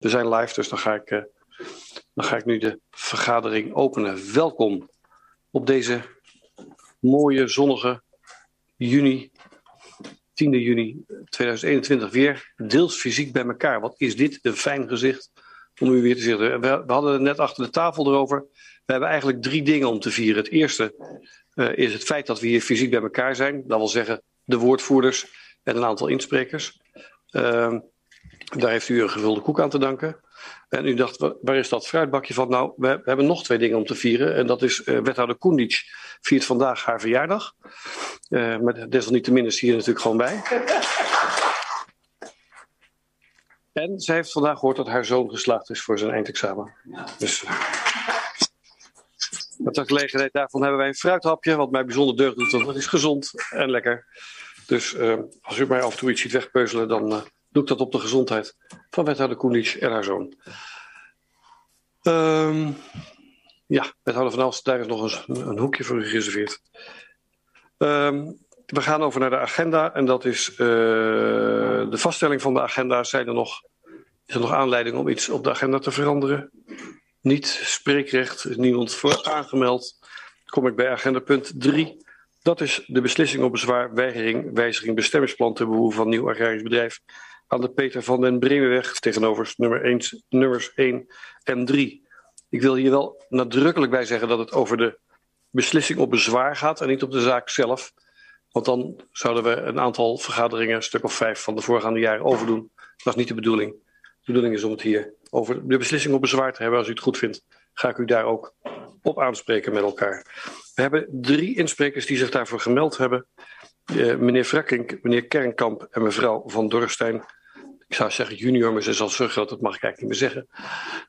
We zijn live, dus dan ga ik, uh, dan ga ik nu de vergadering openen. Welkom op deze mooie zonnige juni, 10 juni 2021 weer deels fysiek bij elkaar. Wat is dit een fijn gezicht om u weer te zitten. We, hadden het net achter de tafel erover. We hebben eigenlijk drie dingen om te vieren. Het eerste uh, is het feit dat we hier fysiek bij elkaar zijn. Dat wil zeggen de woordvoerders en een aantal insprekers. Uh, daar heeft u een gevulde koek aan te danken. En u dacht, waar is dat fruitbakje van? Nou, we, hebben nog twee dingen om te vieren. En dat is, uh, wethouder Koendic viert vandaag haar verjaardag. Uh, maar desalniettemin is hier natuurlijk gewoon bij. En zij heeft vandaag gehoord dat haar zoon geslaagd is voor zijn eindexamen. Ja. Dus met de gelegenheid daarvan hebben wij een fruithapje, wat mij bijzonder deugd doet, want dat is gezond en lekker. Dus uh, als u mij af en toe iets ziet wegpeuzelen, dan doe ik dat op de gezondheid van wethouder Koenisch en haar zoon. Um, ja, wethouder Van Alst, daar is nog een, een hoekje voor gereserveerd. Um, we gaan over naar de agenda en dat is uh, de vaststelling van de agenda. Zijn er nog, is er nog aanleiding om iets op de agenda te veranderen? Niet spreekrecht, niemand voor aangemeld. Kom ik bij agenda punt 3. Dat is de beslissing op bezwaar, weigering, wijziging, bestemmingsplan ten behoeve van nieuw agrarisch bedrijf aan de Peter van den Bremenweg tegenover nummer 1, nummers 1 en 3. Ik wil hier wel nadrukkelijk bij zeggen dat het over de beslissing op bezwaar gaat en niet op de zaak zelf. Want dan zouden we een aantal vergaderingen, een stuk of vijf van de voorgaande jaren overdoen. Dat is niet de bedoeling. De bedoeling is om het hier over de beslissing op bezwaar te hebben. Als u het goed vindt, ga ik u daar ook op aanspreken met elkaar. We hebben drie insprekers die zich daarvoor gemeld hebben. Uh, meneer Frakkink, meneer Kernkamp en mevrouw Van Dorstein. Ik zou zeggen junior, maar ze is al zo groot, dat mag ik eigenlijk niet meer zeggen.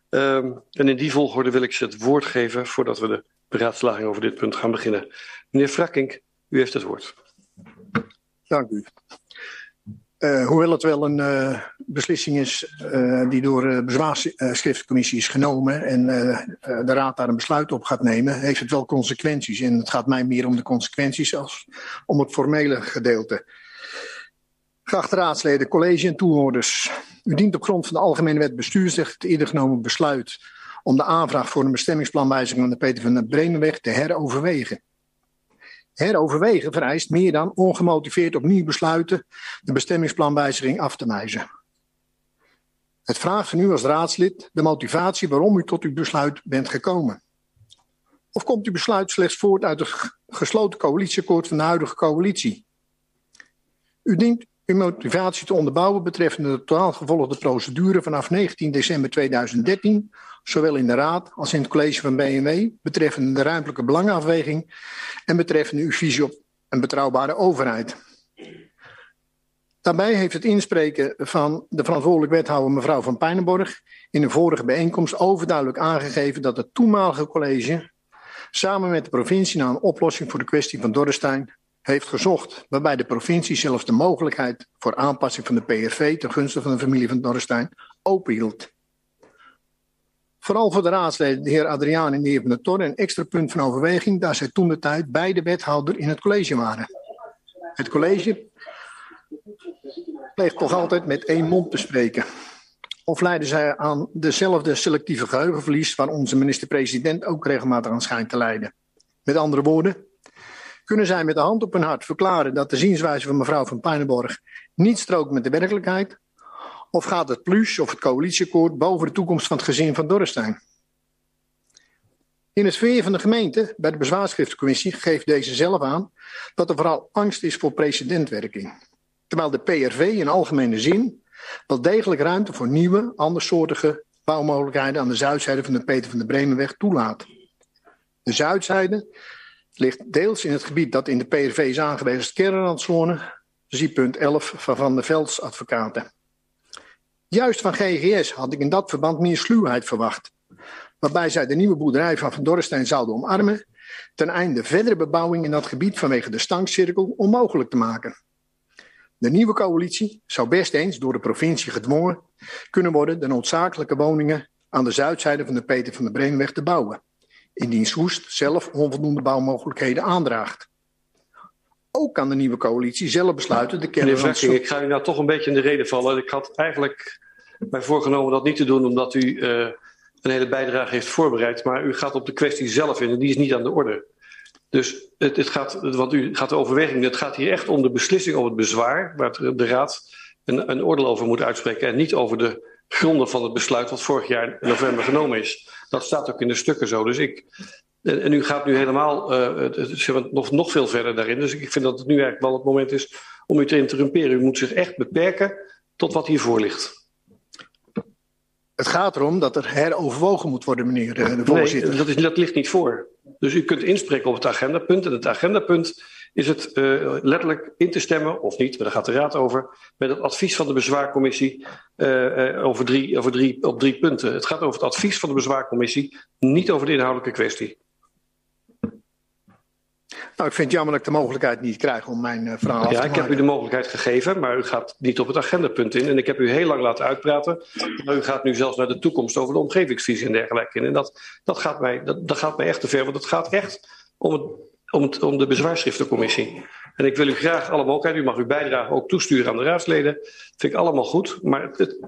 Um, en in die volgorde wil ik ze het woord geven voordat we de beraadslaging over dit punt gaan beginnen. Meneer Frakkink, u heeft het woord. Dank u. Uh, hoewel het wel een uh, beslissing is uh, die door de bezwaarschriftcommissie is genomen en de raad daar een besluit op gaat nemen, heeft het wel consequenties. En het gaat mij meer om de consequenties als om het formele gedeelte. Geachte raadsleden, college en toehoorders. U dient op grond van de Algemene Wet Bestuursrecht het eerder genomen besluit om de aanvraag voor een bestemmingsplanwijziging aan de Peter van der Bremenweg te heroverwegen. Heroverwegen vereist meer dan ongemotiveerd opnieuw besluiten de bestemmingsplanwijziging af te wijzen. Het vraagt van u als raadslid de motivatie waarom u tot uw besluit bent gekomen. Of komt uw besluit slechts voort uit het gesloten coalitieakkoord van de huidige coalitie? U dient uw motivatie te onderbouwen betreffende de totaal gevolgde procedure vanaf 19 december 2013, zowel in de Raad als in het college van BMW, betreffende de ruimtelijke belangenafweging en betreffende uw visie op een betrouwbare overheid. Daarbij heeft het inspreken van de verantwoordelijk wethouder mevrouw van Pijnenborg in een vorige bijeenkomst overduidelijk aangegeven dat het toenmalige college samen met de provincie naar een oplossing voor de kwestie van Dorrestein heeft gezocht, waarbij de provincie zelfs de mogelijkheid voor aanpassing van de PRV ten gunste van de familie van Dorrestein openhield. Vooral voor de raadsleden, de heer Adriaan en de heer Van der Torre, een extra punt van overweging, daar zij toen de tijd beide wethouder in het college waren. Het college pleegt toch altijd met één mond te spreken. Of leiden zij aan dezelfde selectieve geheugenverlies waar onze minister-president ook regelmatig aan schijnt te lijden? Met andere woorden, kunnen zij met de hand op hun hart verklaren dat de zienswijze van mevrouw van Pijnenborg niet strookt met de werkelijkheid? Of gaat het plus of het coalitieakkoord boven de toekomst van het gezin van Dorrestein? In het sfeer van de gemeente, bij de bezwaarschriftencommissie, geeft deze zelf aan dat er vooral angst is voor precedentwerking. Terwijl de PRV in algemene zin wel degelijk ruimte voor nieuwe, andersoortige bouwmogelijkheden aan de zuidzijde van de Peter van de Bremenweg toelaat. De zuidzijde ligt deels in het gebied dat in de PRV is aangewezen als kernrandzone, zie punt 11 van Van der Velds advocaten. Juist van GGS had ik in dat verband meer sluwheid verwacht, waarbij zij de nieuwe boerderij van Van Dorrestein zouden omarmen, ten einde verdere bebouwing in dat gebied vanwege de stankcirkel onmogelijk te maken. De nieuwe coalitie zou best eens door de provincie gedwongen kunnen worden de noodzakelijke woningen aan de zuidzijde van de Peter van der Breenweg te bouwen indien Soest zelf onvoldoende bouwmogelijkheden aandraagt. Ook kan de nieuwe coalitie zelf besluiten de kern van... Ik ga u nou toch een beetje in de reden vallen. Ik had eigenlijk mij voorgenomen dat niet te doen omdat u uh, een hele bijdrage heeft voorbereid. Maar u gaat op de kwestie zelf in en die is niet aan de orde. Dus het, het gaat, want u gaat de overweging, het gaat hier echt om de beslissing over het bezwaar, waar de Raad een, een oordeel over moet uitspreken en niet over de gronden van het besluit wat vorig jaar in november genomen is. Dat staat ook in de stukken zo. Dus ik, en, en u gaat nu helemaal uh, nog, nog veel verder daarin. Dus ik vind dat het nu eigenlijk wel het moment is om u te interrumperen. U moet zich echt beperken tot wat hiervoor ligt. Het gaat erom dat er heroverwogen moet worden, meneer de voorzitter. Nee, dat, is, dat ligt niet voor. Dus u kunt inspreken op het agendapunt. En het agendapunt is het uh, letterlijk in te stemmen, of niet, maar daar gaat de Raad over, met het advies van de bezwaarcommissie uh, uh, over drie, over drie, op drie punten. Het gaat over het advies van de bezwaarcommissie, niet over de inhoudelijke kwestie. Nou, ik vind het jammer dat ik de mogelijkheid niet krijg om mijn uh, verhaal af te Ja, ik heb u de mogelijkheid gegeven, maar u gaat niet op het agendapunt in. En ik heb u heel lang laten uitpraten. Maar u gaat nu zelfs naar de toekomst over de omgevingsvisie en dergelijke in. En dat, dat, gaat, mij, dat, dat gaat mij echt te ver, want het gaat echt om, het, om, om de bezwaarschriftencommissie. En ik wil u graag alle mogelijkheden, u mag uw bijdrage ook toesturen aan de raadsleden. Dat vind ik allemaal goed, maar het,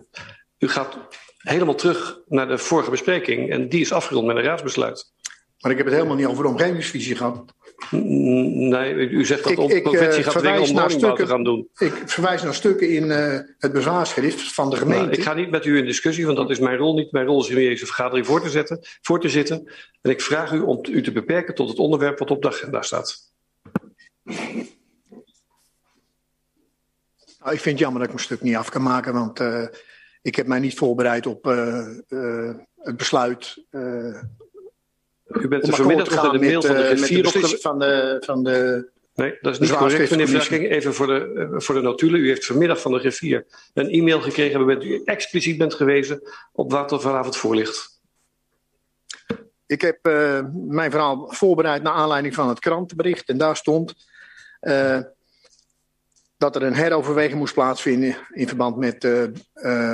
u gaat helemaal terug naar de vorige bespreking. En die is afgerond met een raadsbesluit. Maar ik heb het helemaal niet over de omgevingsvisie gehad. Nee, u zegt dat ik, de provincie uh, gaat dwingen om woningbouw te gaan doen. Ik verwijs naar stukken in uh, het bezwaarschrift van de gemeente. Nou, ik ga niet met u in discussie, want dat is mijn rol niet. Mijn rol is in deze vergadering voor te, zetten, voor te zitten. En ik vraag u om u te beperken tot het onderwerp wat op de agenda staat. Nou, ik vind het jammer dat ik mijn stuk niet af kan maken, want uh, ik heb mij niet voorbereid op het besluit u bent vanmiddag nog in de mail van de griffier de van de, van de Nee, dat is niet correct, meneer Verking. Even voor de, voor de notulen. U heeft vanmiddag van de griffier een e-mail gekregen waarbij u expliciet bent gewezen op wat er vanavond voor ligt. Ik heb uh, mijn verhaal voorbereid naar aanleiding van het krantenbericht. En daar stond uh, dat er een heroverweging moest plaatsvinden in verband met uh,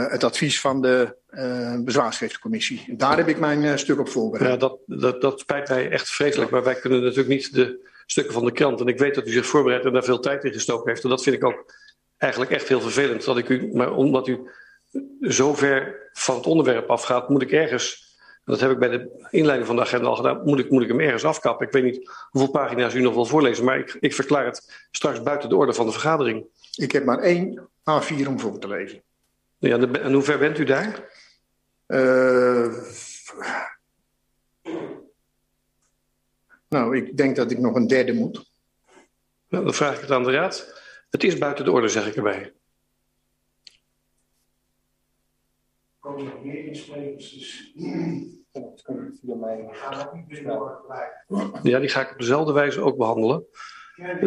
het advies van de uh, bezwaarschriftencommissie. Daar heb ik mijn uh, stuk op voorbereid. Ja, dat, dat, dat spijt mij echt vreselijk, maar wij kunnen natuurlijk niet de stukken van de krant. En ik weet dat u zich voorbereidt en daar veel tijd in gestoken heeft. En dat vind ik ook eigenlijk echt heel vervelend. Dat ik u, maar omdat u zo ver van het onderwerp afgaat, moet ik ergens. Dat heb ik bij de inleiding van de agenda al gedaan. Moet ik, moet ik hem ergens afkappen? Ik weet niet hoeveel pagina's u nog wil voorlezen, maar ik, ik verklaar het straks buiten de orde van de vergadering. Ik heb maar één A4 om voor te lezen. Ja, en hoe ver bent u daar? Uh, nou, ik denk dat ik nog een derde moet. Nou, dan vraag ik het aan de raad. Het is buiten de orde, zeg ik erbij. Komen nog meer insprekers, dus... Ja, die ga ik op dezelfde wijze ook behandelen.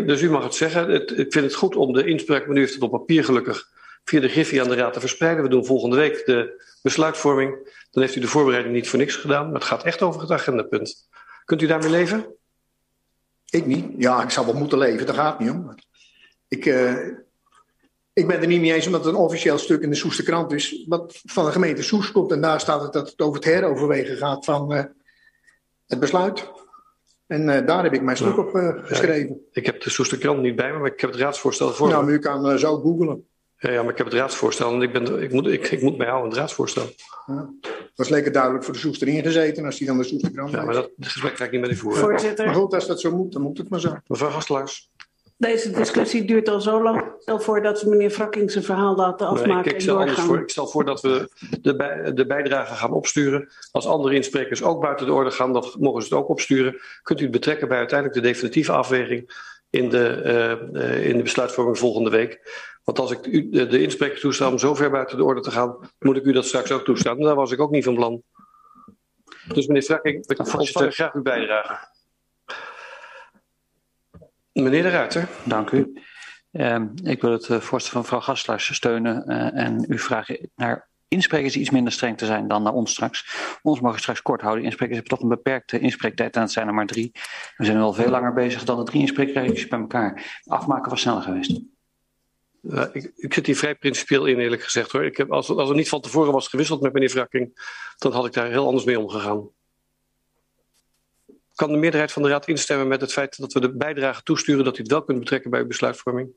Dus u mag het zeggen. Het, ik vind het goed om de inspraak, maar nu heeft het op papier gelukkig via de Griffie aan de Raad te verspreiden. We doen volgende week de besluitvorming. Dan heeft u de voorbereiding niet voor niks gedaan. Maar het gaat echt over het agendapunt. Kunt u daarmee leven? Ik niet. Ja, ik zou wel moeten leven. Daar gaat het niet om. Ik, uh, ik ben er niet mee eens omdat het een officieel stuk in de Soeste krant is. Wat van de gemeente Soest komt. En daar staat het dat het over het heroverwegen gaat van uh, het besluit. En uh, daar heb ik mijn stuk op geschreven. Ja, ik heb de Soeste krant niet bij me, maar ik heb het raadsvoorstel voor Nou, u kan zo googlen. Ja, ja, maar ik heb het raadsvoorstel en ik, ben, ik, moet, ik, ik moet mij houden aan het raadsvoorstel. Ja, dat was lekker duidelijk voor de Soester ingezeten als die dan de Soesterkrant Ja, maar dat gesprek ga ik niet met u voeren. Voorzitter. Maar goed, als dat zo moet, dan moet het maar zo. Mevrouw Gastelaars. Deze discussie duurt al zo lang. Stel voor dat we meneer Frakking zijn verhaal laten afmaken nee, ik, ik stel en doorgaan. Voor, ik stel voor dat we de, bij, de bijdrage gaan opsturen. Als andere insprekers ook buiten de orde gaan, dan mogen ze het ook opsturen. Kunt u het betrekken bij uiteindelijk de definitieve afweging in de, uh, in de besluitvorming volgende week. Want als ik u, de, de inspreker toesta om zo ver buiten de orde te gaan, moet ik u dat straks ook toestaan. En daar was ik ook niet van plan. Dus meneer Frakking, ik graag uw bijdrage. Meneer de Ruiter. Dank u. Uh, ik wil het uh, voorstel van mevrouw Gastelaars steunen uh, en u vragen naar insprekers iets minder streng te zijn dan naar ons straks. Ons mogen straks kort houden. Insprekers hebben toch een beperkte inspreektijd en het zijn er maar drie. We zijn al veel langer bezig dan de drie inspreekregeltjes bij elkaar. Afmaken was sneller geweest. Uh, ik, ik, zit hier vrij principieel in, eerlijk gezegd hoor. Ik heb, als, als er niet van tevoren was gewisseld met meneer Wrakking, dan had ik daar heel anders mee omgegaan. Kan de meerderheid van de Raad instemmen met het feit dat we de bijdrage toesturen, dat u het wel kunt betrekken bij uw besluitvorming?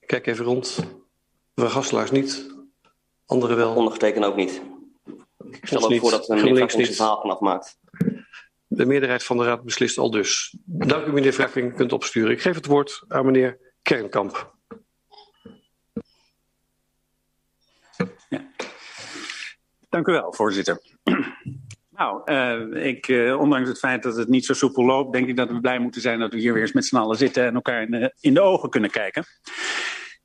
Ik kijk even rond. Mevrouw Gastelaars niet. Anderen wel. Ondergetekend ook niet. Ik stel ook voor dat meneer Frakking zijn verhaal kan afmaakt. De meerderheid van de Raad beslist al dus. Dank u, meneer Frakking. U kunt opsturen. Ik geef het woord aan meneer Kernkamp. Dank u wel, voorzitter. Nou, uh, ik, uh, ondanks het feit dat het niet zo soepel loopt, denk ik dat we blij moeten zijn dat we hier weer eens met z'n allen zitten en elkaar in de, in de ogen kunnen kijken.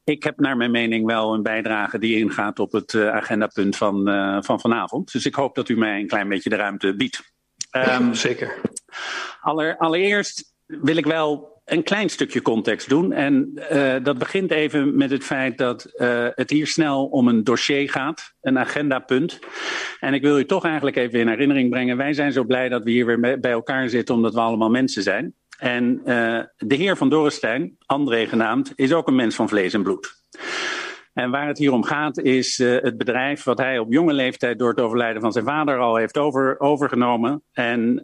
Ik heb naar mijn mening wel een bijdrage die ingaat op het uh, agendapunt van, van vanavond. Dus ik hoop dat u mij een klein beetje de ruimte biedt. Um, Zeker. Aller, allereerst wil ik wel een klein stukje context doen. En uh, dat begint even met het feit dat uh, het hier snel om een dossier gaat, een agendapunt. En ik wil u toch eigenlijk even in herinnering brengen. Wij zijn zo blij dat we hier weer bij elkaar zitten, omdat we allemaal mensen zijn. En uh, de heer van Dorrestein, André genaamd, is ook een mens van vlees en bloed. En waar het hier om gaat is uh, het bedrijf wat hij op jonge leeftijd door het overlijden van zijn vader al heeft over, overgenomen. En uh,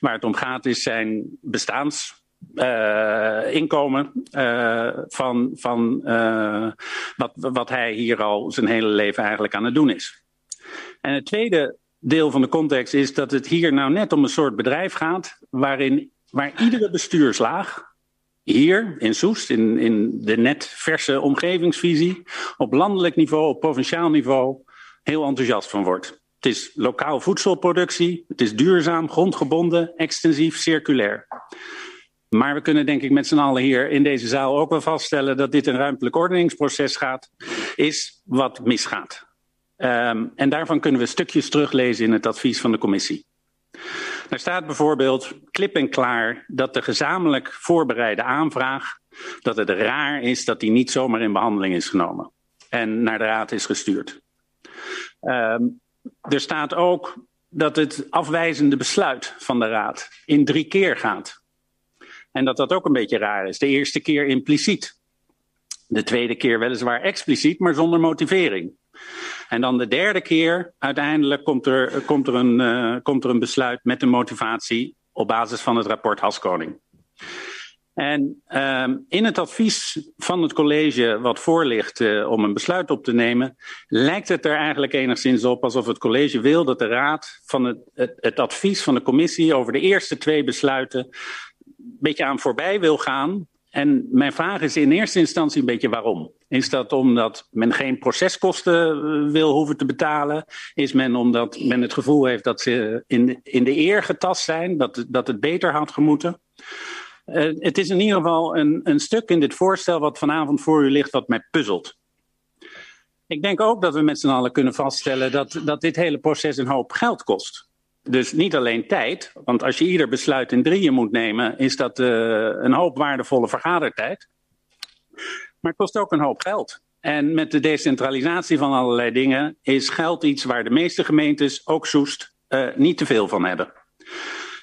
waar het om gaat is zijn bestaans uh, inkomen uh, van, van uh, wat, wat hij hier al zijn hele leven eigenlijk aan het doen is. En het tweede deel van de context is dat het hier nou net om een soort bedrijf gaat waarin waar iedere bestuurslaag hier in Soest, in, in de net verse omgevingsvisie, op landelijk niveau, op provinciaal niveau, heel enthousiast van wordt. Het is lokaal voedselproductie, het is duurzaam, grondgebonden, extensief, circulair. Maar we kunnen denk ik met z'n allen hier in deze zaal ook wel vaststellen dat dit een ruimtelijk ordeningsproces gaat, is wat misgaat. Um, en daarvan kunnen we stukjes teruglezen in het advies van de commissie. Daar staat bijvoorbeeld klip en klaar dat de gezamenlijk voorbereide aanvraag, dat het raar is dat die niet zomaar in behandeling is genomen en naar de raad is gestuurd. Um, er staat ook dat het afwijzende besluit van de raad in drie keer gaat. En dat dat ook een beetje raar is. De eerste keer impliciet. De tweede keer weliswaar expliciet, maar zonder motivering. En dan de derde keer, uiteindelijk komt er, komt er, een, uh, komt er een besluit met een motivatie op basis van het rapport Haskoning. En uh, in het advies van het college wat voor ligt uh, om een besluit op te nemen, lijkt het er eigenlijk enigszins op alsof het college wil dat de raad van het, het, advies van de commissie over de eerste twee besluiten beetje aan voorbij wil gaan. En mijn vraag is in eerste instantie een beetje waarom. Is dat omdat men geen proceskosten eh, wil hoeven te betalen? Is men omdat men het gevoel heeft dat ze in in de eer getast zijn, dat, dat het beter had gemoeten? Uh, het is in ieder geval een, een stuk in dit voorstel wat vanavond voor u ligt wat mij puzzelt. Ik denk ook dat we met z'n allen kunnen vaststellen dat, dat dit hele proces een hoop geld kost. Dus niet alleen tijd, want als je ieder besluit in drieën moet nemen, is dat uh, een hoop waardevolle vergadertijd. Maar het kost ook een hoop geld. En met de decentralisatie van allerlei dingen is geld iets waar de meeste gemeentes, ook Soest, uh, niet te veel van hebben.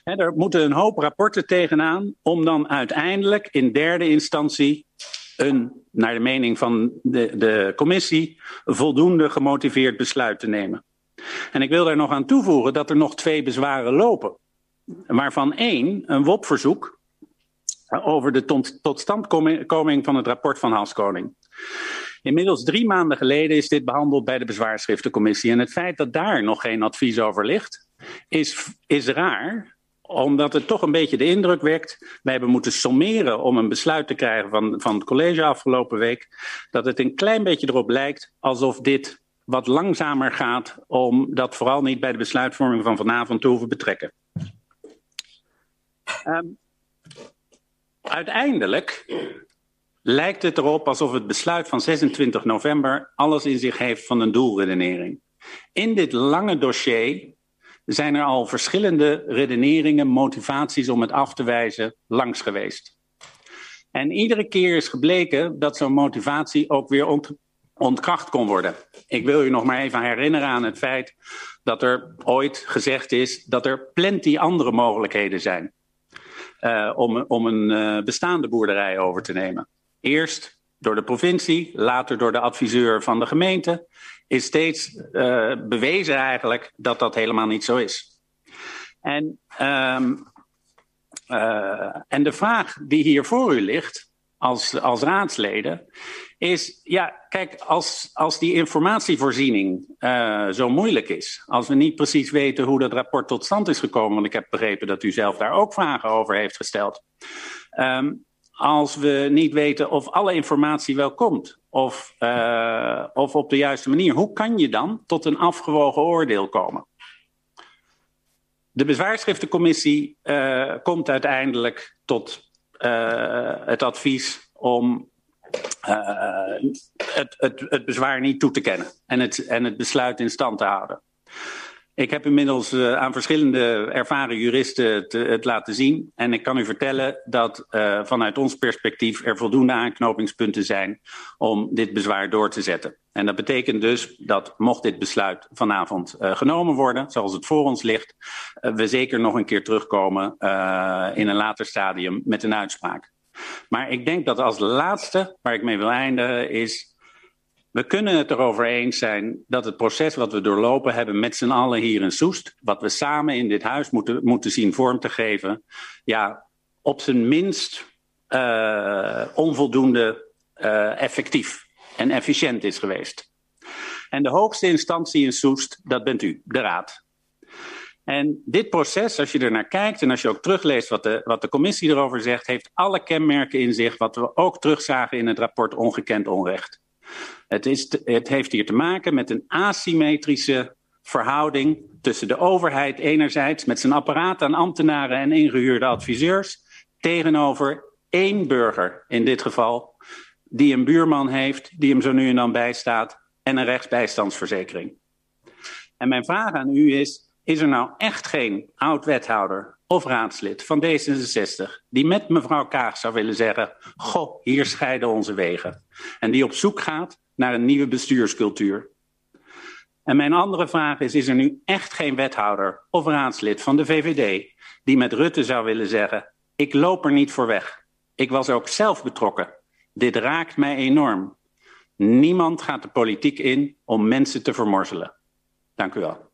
He, er moeten een hoop rapporten tegenaan om dan uiteindelijk in derde instantie een, naar de mening van de, de commissie, voldoende gemotiveerd besluit te nemen. En ik wil daar nog aan toevoegen dat er nog twee bezwaren lopen. Waarvan één, een WOP-verzoek over de totstandkoming van het rapport van Hans Koning. Inmiddels drie maanden geleden is dit behandeld bij de bezwaarschriftencommissie. En het feit dat daar nog geen advies over ligt, is, is raar, omdat het toch een beetje de indruk wekt. Wij hebben moeten sommeren om een besluit te krijgen van, van het college afgelopen week. Dat het een klein beetje erop lijkt alsof dit wat langzamer gaat, om dat vooral niet bij de besluitvorming van vanavond te hoeven betrekken. Um, uiteindelijk lijkt het erop alsof het besluit van 26 november alles in zich heeft van een doelredenering. In dit lange dossier zijn er al verschillende redeneringen, motivaties om het af te wijzen langs geweest. En iedere keer is gebleken dat zo'n motivatie ook weer ontkracht kon worden. Ik wil u nog maar even herinneren aan het feit dat er ooit gezegd is dat er plenty andere mogelijkheden zijn uh, om, om een uh, bestaande boerderij over te nemen. Eerst door de provincie, later door de adviseur van de gemeente, is steeds uh, bewezen eigenlijk dat dat helemaal niet zo is. En, um, en de vraag die hier voor u ligt, als, als raadsleden, is ja, kijk, als, als die informatievoorziening uh, zo moeilijk is, als we niet precies weten hoe dat rapport tot stand is gekomen, want ik heb begrepen dat u zelf daar ook vragen over heeft gesteld. Um, als we niet weten of alle informatie wel komt of, uh, of op de juiste manier, hoe kan je dan tot een afgewogen oordeel komen? De bezwaarschriftencommissie uh, komt uiteindelijk tot het advies om uh, het, het, bezwaar niet toe te kennen en het, en het besluit in stand te houden. Ik heb inmiddels uh, aan verschillende ervaren juristen te, het laten zien. En ik kan u vertellen dat uh, vanuit ons perspectief er voldoende aanknopingspunten zijn om dit bezwaar door te zetten. En dat betekent dus dat mocht dit besluit vanavond uh, genomen worden, zoals het voor ons ligt, we zeker nog een keer terugkomen in een later stadium met een uitspraak. Maar ik denk dat als laatste waar ik mee wil eindigen is we kunnen het erover eens zijn dat het proces wat we doorlopen hebben met z'n allen hier in Soest, wat we samen in dit huis moeten, moeten zien vorm te geven, ja, op zijn minst uh, onvoldoende uh, effectief en efficiënt is geweest. En de hoogste instantie in Soest, dat bent u, de Raad. En dit proces, als je er naar kijkt en als je ook terugleest wat de, wat de commissie erover zegt, heeft alle kenmerken in zich wat we ook terugzagen in het rapport Ongekend Onrecht. Het, is het heeft hier te maken met een asymmetrische verhouding tussen de overheid enerzijds met zijn apparaat aan ambtenaren en ingehuurde adviseurs tegenover één burger in dit geval die een buurman heeft die hem zo nu en dan bijstaat en een rechtsbijstandsverzekering. En mijn vraag aan u is, is er nou echt geen oud-wethouder of raadslid van D66 die met mevrouw Kaag zou willen zeggen, goh, hier scheiden onze wegen. En die op zoek gaat naar een nieuwe bestuurscultuur. En mijn andere vraag is, is er nu echt geen wethouder of raadslid van de VVD die met Rutte zou willen zeggen, ik loop er niet voor weg. Ik was ook zelf betrokken. Dit raakt mij enorm. Niemand gaat de politiek in om mensen te vermorzelen. Dank u wel.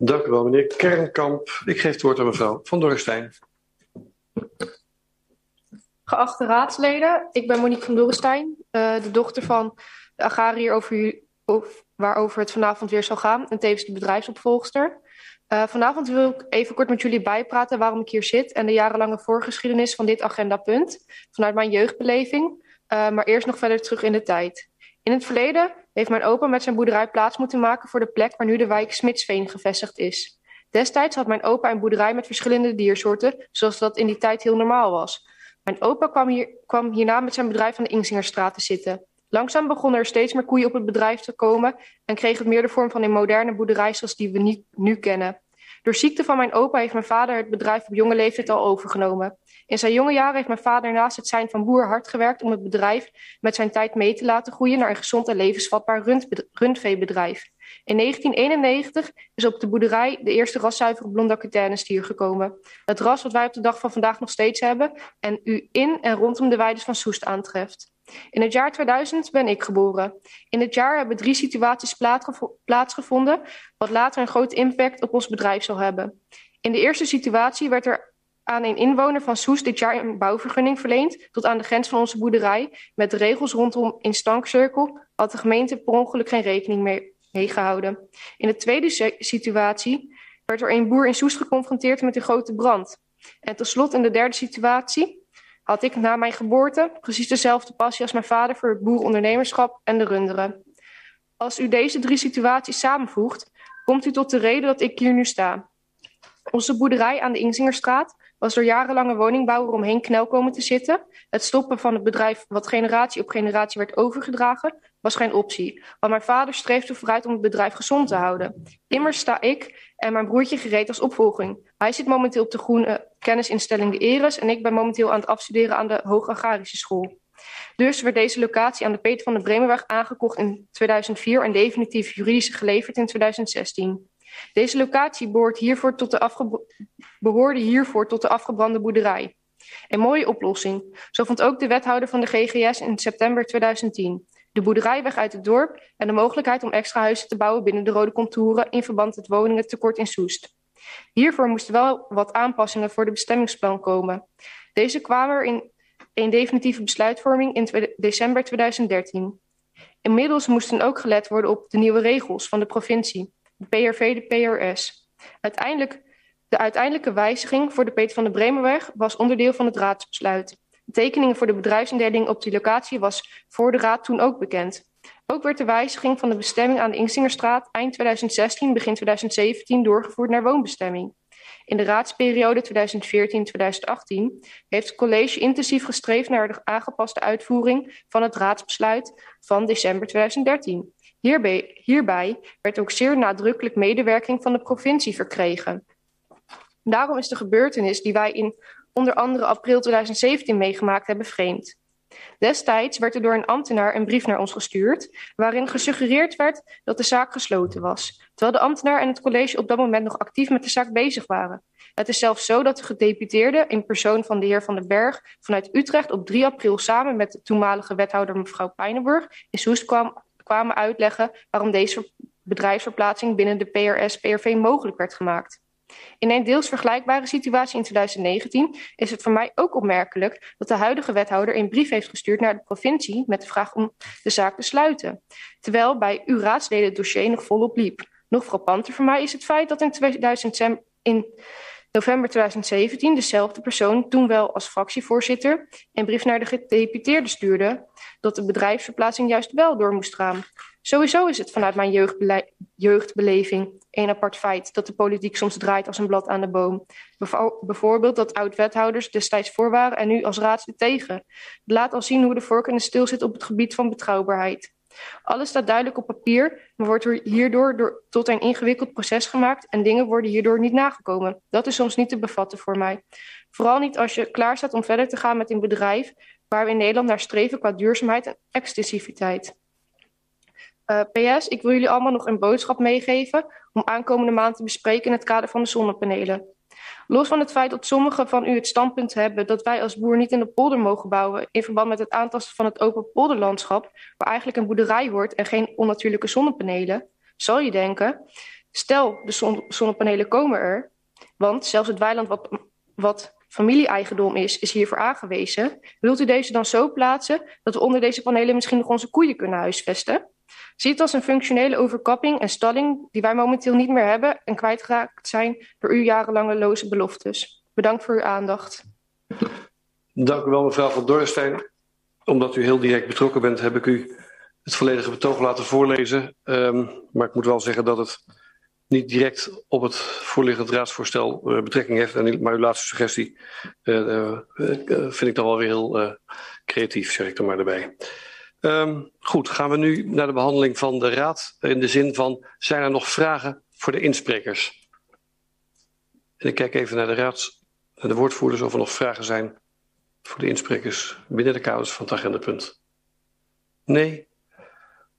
Dank u wel, meneer Kernkamp. Ik geef het woord aan mevrouw Van Dorrestein. Geachte raadsleden, ik ben Monique van Dorrestein, uh, de dochter van de agrariër over, waarover het vanavond weer zal gaan en tevens de bedrijfsopvolgster. Uh, vanavond wil ik even kort met jullie bijpraten waarom ik hier zit en de jarenlange voorgeschiedenis van dit agendapunt vanuit mijn jeugdbeleving, uh, maar eerst nog verder terug in de tijd. In het verleden heeft mijn opa met zijn boerderij plaats moeten maken voor de plek waar nu de wijk Smitsveen gevestigd is. Destijds had mijn opa een boerderij met verschillende diersoorten, zoals dat in die tijd heel normaal was. Mijn opa kwam, hier, kwam hierna met zijn bedrijf aan de Ingsingerstraat te zitten. Langzaam begonnen er steeds meer koeien op het bedrijf te komen en kreeg het meer de vorm van een moderne boerderij zoals die we nu kennen. Door ziekte van mijn opa heeft mijn vader het bedrijf op jonge leeftijd al overgenomen. In zijn jonge jaren heeft mijn vader naast het zijn van boer hard gewerkt om het bedrijf met zijn tijd mee te laten groeien naar een gezond en levensvatbaar rundveebedrijf. In 1991 is op de boerderij de eerste raszuivere blonde stier gekomen. Het ras wat wij op de dag van vandaag nog steeds hebben en u in en rondom de weides van Soest aantreft. In het jaar 2000 ben ik geboren. In het jaar hebben drie situaties plaatsgevonden, wat later een grote impact op ons bedrijf zal hebben. In de eerste situatie werd er aan een inwoner van Soest dit jaar een bouwvergunning verleend tot aan de grens van onze boerderij. Met regels rondom in stankcirkel had de gemeente per ongeluk geen rekening mee gehouden. In de tweede situatie werd er een boer in Soest geconfronteerd met een grote brand. En tot slot in de derde situatie had ik na mijn geboorte precies dezelfde passie als mijn vader voor het boerenondernemerschap en de runderen. Als u deze drie situaties samenvoegt, komt u tot de reden dat ik hier nu sta. Onze boerderij aan de Ingzingerstraat was door jarenlange woningbouw eromheen knel komen te zitten. Het stoppen van het bedrijf, wat generatie op generatie werd overgedragen, was geen optie. Want mijn vader streefde vooruit om het bedrijf gezond te houden. Immers sta ik en mijn broertje gereed als opvolging. Hij zit momenteel op de groene kennisinstelling de Eres en ik ben momenteel aan het afstuderen aan de Hoogagrarische School. Dus werd deze locatie aan de Peter van de Bremenweg aangekocht in 2004 en definitief juridisch geleverd in 2016. Deze locatie behoort hiervoor tot de behoorde hiervoor tot de afgebrande boerderij. Een mooie oplossing. Zo vond ook de wethouder van de GGS in september 2010. De boerderij weg uit het dorp en de mogelijkheid om extra huizen te bouwen binnen de rode contouren in verband met woningen tekort in Soest. Hiervoor moesten wel wat aanpassingen voor de bestemmingsplan komen. Deze kwamen er in een definitieve besluitvorming in december 2013. Inmiddels moesten ook gelet worden op de nieuwe regels van de provincie, de PRV, de PRS. Uiteindelijk, de uiteindelijke wijziging voor de Peter van de Bremerweg was onderdeel van het raadsbesluit. De tekeningen voor de bedrijfsindeling op die locatie was voor de raad toen ook bekend. Ook werd de wijziging van de bestemming aan de Insingerstraat eind 2016, begin 2017 doorgevoerd naar woonbestemming. In de raadsperiode 2014-2018 heeft het college intensief gestreefd naar de aangepaste uitvoering van het raadsbesluit van december 2013. Hierbij, hierbij werd ook zeer nadrukkelijk medewerking van de provincie verkregen. Daarom is de gebeurtenis die wij in onder andere april 2017 meegemaakt hebben vreemd. Destijds werd er door een ambtenaar een brief naar ons gestuurd, waarin gesuggereerd werd dat de zaak gesloten was, terwijl de ambtenaar en het college op dat moment nog actief met de zaak bezig waren. Het is zelfs zo dat de gedeputeerde in persoon van de heer Van den Berg vanuit Utrecht op 3 april samen met de toenmalige wethouder mevrouw Pijnenburg in Soest kwam, kwamen uitleggen waarom deze bedrijfsverplaatsing binnen de PRS-PRV mogelijk werd gemaakt. In een deels vergelijkbare situatie in 2019 is het voor mij ook opmerkelijk dat de huidige wethouder een brief heeft gestuurd naar de provincie met de vraag om de zaak te sluiten, terwijl bij uw raadsleden het dossier nog volop liep. Nog frappanter voor mij is het feit dat in, 2000, in november 2017 dezelfde persoon, toen wel als fractievoorzitter, een brief naar de gedeputeerde stuurde dat de bedrijfsverplaatsing juist wel door moest gaan. Sowieso is het vanuit mijn jeugdbeleving een apart feit dat de politiek soms draait als een blad aan de boom. bijvoorbeeld dat oud-wethouders destijds voor waren en nu als raadslid tegen. Laat al zien hoe de de stil zit op het gebied van betrouwbaarheid. Alles staat duidelijk op papier, maar wordt er hierdoor door, tot een ingewikkeld proces gemaakt en dingen worden hierdoor niet nagekomen. Dat is soms niet te bevatten voor mij. Vooral niet als je klaar staat om verder te gaan met een bedrijf waar we in Nederland naar streven qua duurzaamheid en exclusiviteit. Uh, PS, ik wil jullie allemaal nog een boodschap meegeven om aankomende maand te bespreken in het kader van de zonnepanelen. Los van het feit dat sommigen van u het standpunt hebben dat wij als boer niet in de polder mogen bouwen in verband met het aantasten van het open polderlandschap, waar eigenlijk een boerderij hoort en geen onnatuurlijke zonnepanelen, zal je denken, stel de zon zonnepanelen komen er, want zelfs het weiland wat, wat familie-eigendom is, is hiervoor aangewezen. Wilt u deze dan zo plaatsen dat we onder deze panelen misschien nog onze koeien kunnen huisvesten? Zie het als een functionele overkapping en stalling die wij momenteel niet meer hebben en kwijtgeraakt zijn door uw jarenlange loze beloftes. Bedankt voor uw aandacht. Dank u wel, mevrouw van Dorrestein. Omdat u heel direct betrokken bent, heb ik u het volledige betoog laten voorlezen. Um, maar ik moet wel zeggen dat het niet direct op het voorliggend raadsvoorstel uh, betrekking heeft. En, maar uw laatste suggestie uh, uh, vind ik dan wel weer heel creatief, zeg ik er maar erbij. Um, goed, gaan we nu naar de behandeling van de raad. In de zin van, zijn er nog vragen voor de insprekers? Ik kijk even naar de raad, naar de woordvoerders, of er nog vragen zijn voor de insprekers binnen de kaders van het agendapunt. Nee?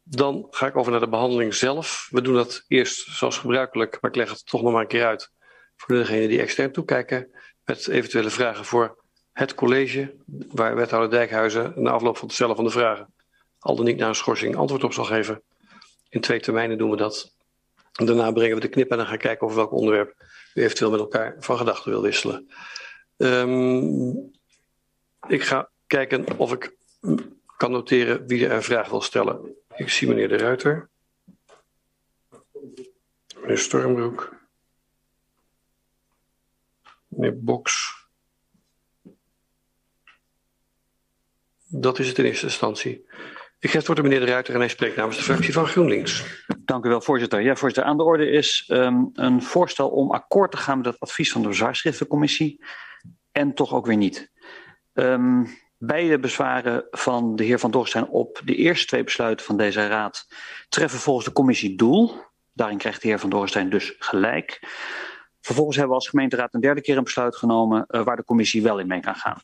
Dan ga ik over naar de behandeling zelf. We doen dat eerst zoals gebruikelijk, maar ik leg het toch nog maar een keer uit voor degenen die extern toekijken. Met eventuele vragen voor het college, waar wethouder Dijkhuizen na afloop van het stellen van de vragen al dan niet naar een schorsing antwoord op zal geven. In twee termijnen doen we dat. Daarna brengen we de knip en dan gaan kijken over welk onderwerp u eventueel met elkaar van gedachten wil wisselen. Um, ik ga kijken of ik kan noteren wie er een vraag wil stellen. Ik zie meneer De Ruiter. Meneer Stormbroek. Meneer Boks. Dat is het in eerste instantie. Ik geef het woord meneer De Ruiter en hij spreekt namens de fractie van GroenLinks. Dank u wel, voorzitter. Ja, voorzitter, aan de orde is um, een voorstel om akkoord te gaan met het advies van de bezwaarschriftencommissie en toch ook weer niet. Um, beide bezwaren van de heer Van Dorstein op de eerste twee besluiten van deze raad treffen volgens de commissie doel. Daarin krijgt de heer Van Dorstein dus gelijk. Vervolgens hebben we als gemeenteraad een derde keer een besluit genomen uh, waar de commissie wel in mee kan gaan.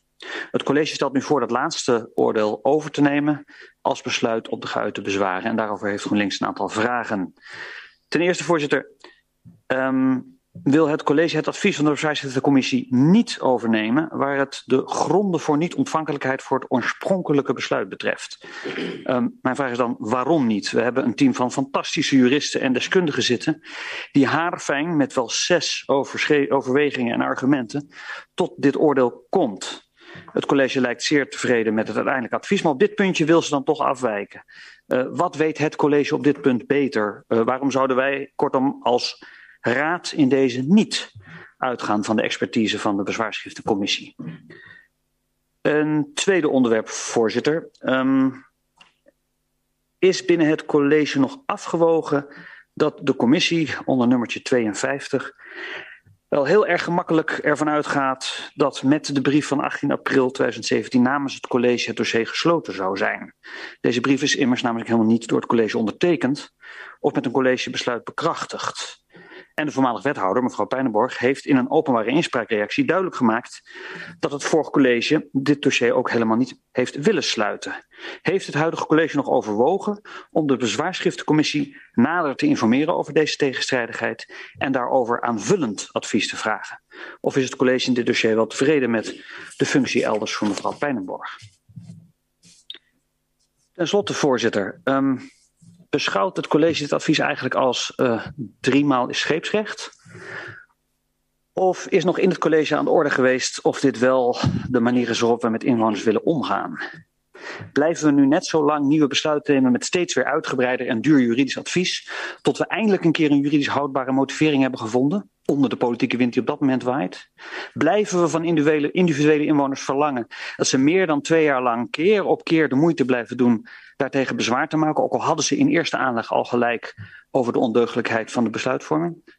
Het college stelt nu voor dat laatste oordeel over te nemen als besluit op de geuite bezwaren. En daarover heeft GroenLinks een aantal vragen. Ten eerste, voorzitter, um, wil het college het advies van de bezwaarschriftencommissie niet overnemen waar het de gronden voor niet-ontvankelijkheid voor het oorspronkelijke besluit betreft. Um, mijn vraag is dan waarom niet? We hebben een team van fantastische juristen en deskundigen zitten die haarfijn met wel zes overwegingen en argumenten tot dit oordeel komt. Het college lijkt zeer tevreden met het uiteindelijke advies, maar op dit puntje wil ze dan toch afwijken. Uh, wat weet het college op dit punt beter? Uh, waarom zouden wij kortom als raad in deze niet uitgaan van de expertise van de bezwaarschriftencommissie? Een tweede onderwerp, voorzitter. Um, is binnen het college nog afgewogen dat de commissie onder nummertje 52 wel heel erg gemakkelijk ervan uitgaat dat met de brief van 18 april 2017 namens het college het dossier gesloten zou zijn. Deze brief is immers namelijk helemaal niet door het college ondertekend of met een collegebesluit bekrachtigd. En de voormalig wethouder, mevrouw Pijnenborg, heeft in een openbare inspraakreactie duidelijk gemaakt dat het vorige college dit dossier ook helemaal niet heeft willen sluiten. Heeft het huidige college nog overwogen om de bezwaarschriftencommissie nader te informeren over deze tegenstrijdigheid en daarover aanvullend advies te vragen? Of is het college in dit dossier wel tevreden met de functie elders voor mevrouw Pijnenborg? Ten slotte, voorzitter. Um, beschouwt het college dit advies eigenlijk als uh, driemaal scheepsrecht? Of is nog in het college aan de orde geweest of dit wel de manier is waarop we met inwoners willen omgaan? Blijven we nu net zo lang nieuwe besluiten nemen met steeds weer uitgebreider en duur juridisch advies, tot we eindelijk een keer een juridisch houdbare motivering hebben gevonden, onder de politieke wind die op dat moment waait? Blijven we van individuele, individuele inwoners verlangen dat ze meer dan twee jaar lang keer op keer de moeite blijven doen daartegen bezwaar te maken, ook al hadden ze in eerste aanleg al gelijk over de ondeugdelijkheid van de besluitvorming?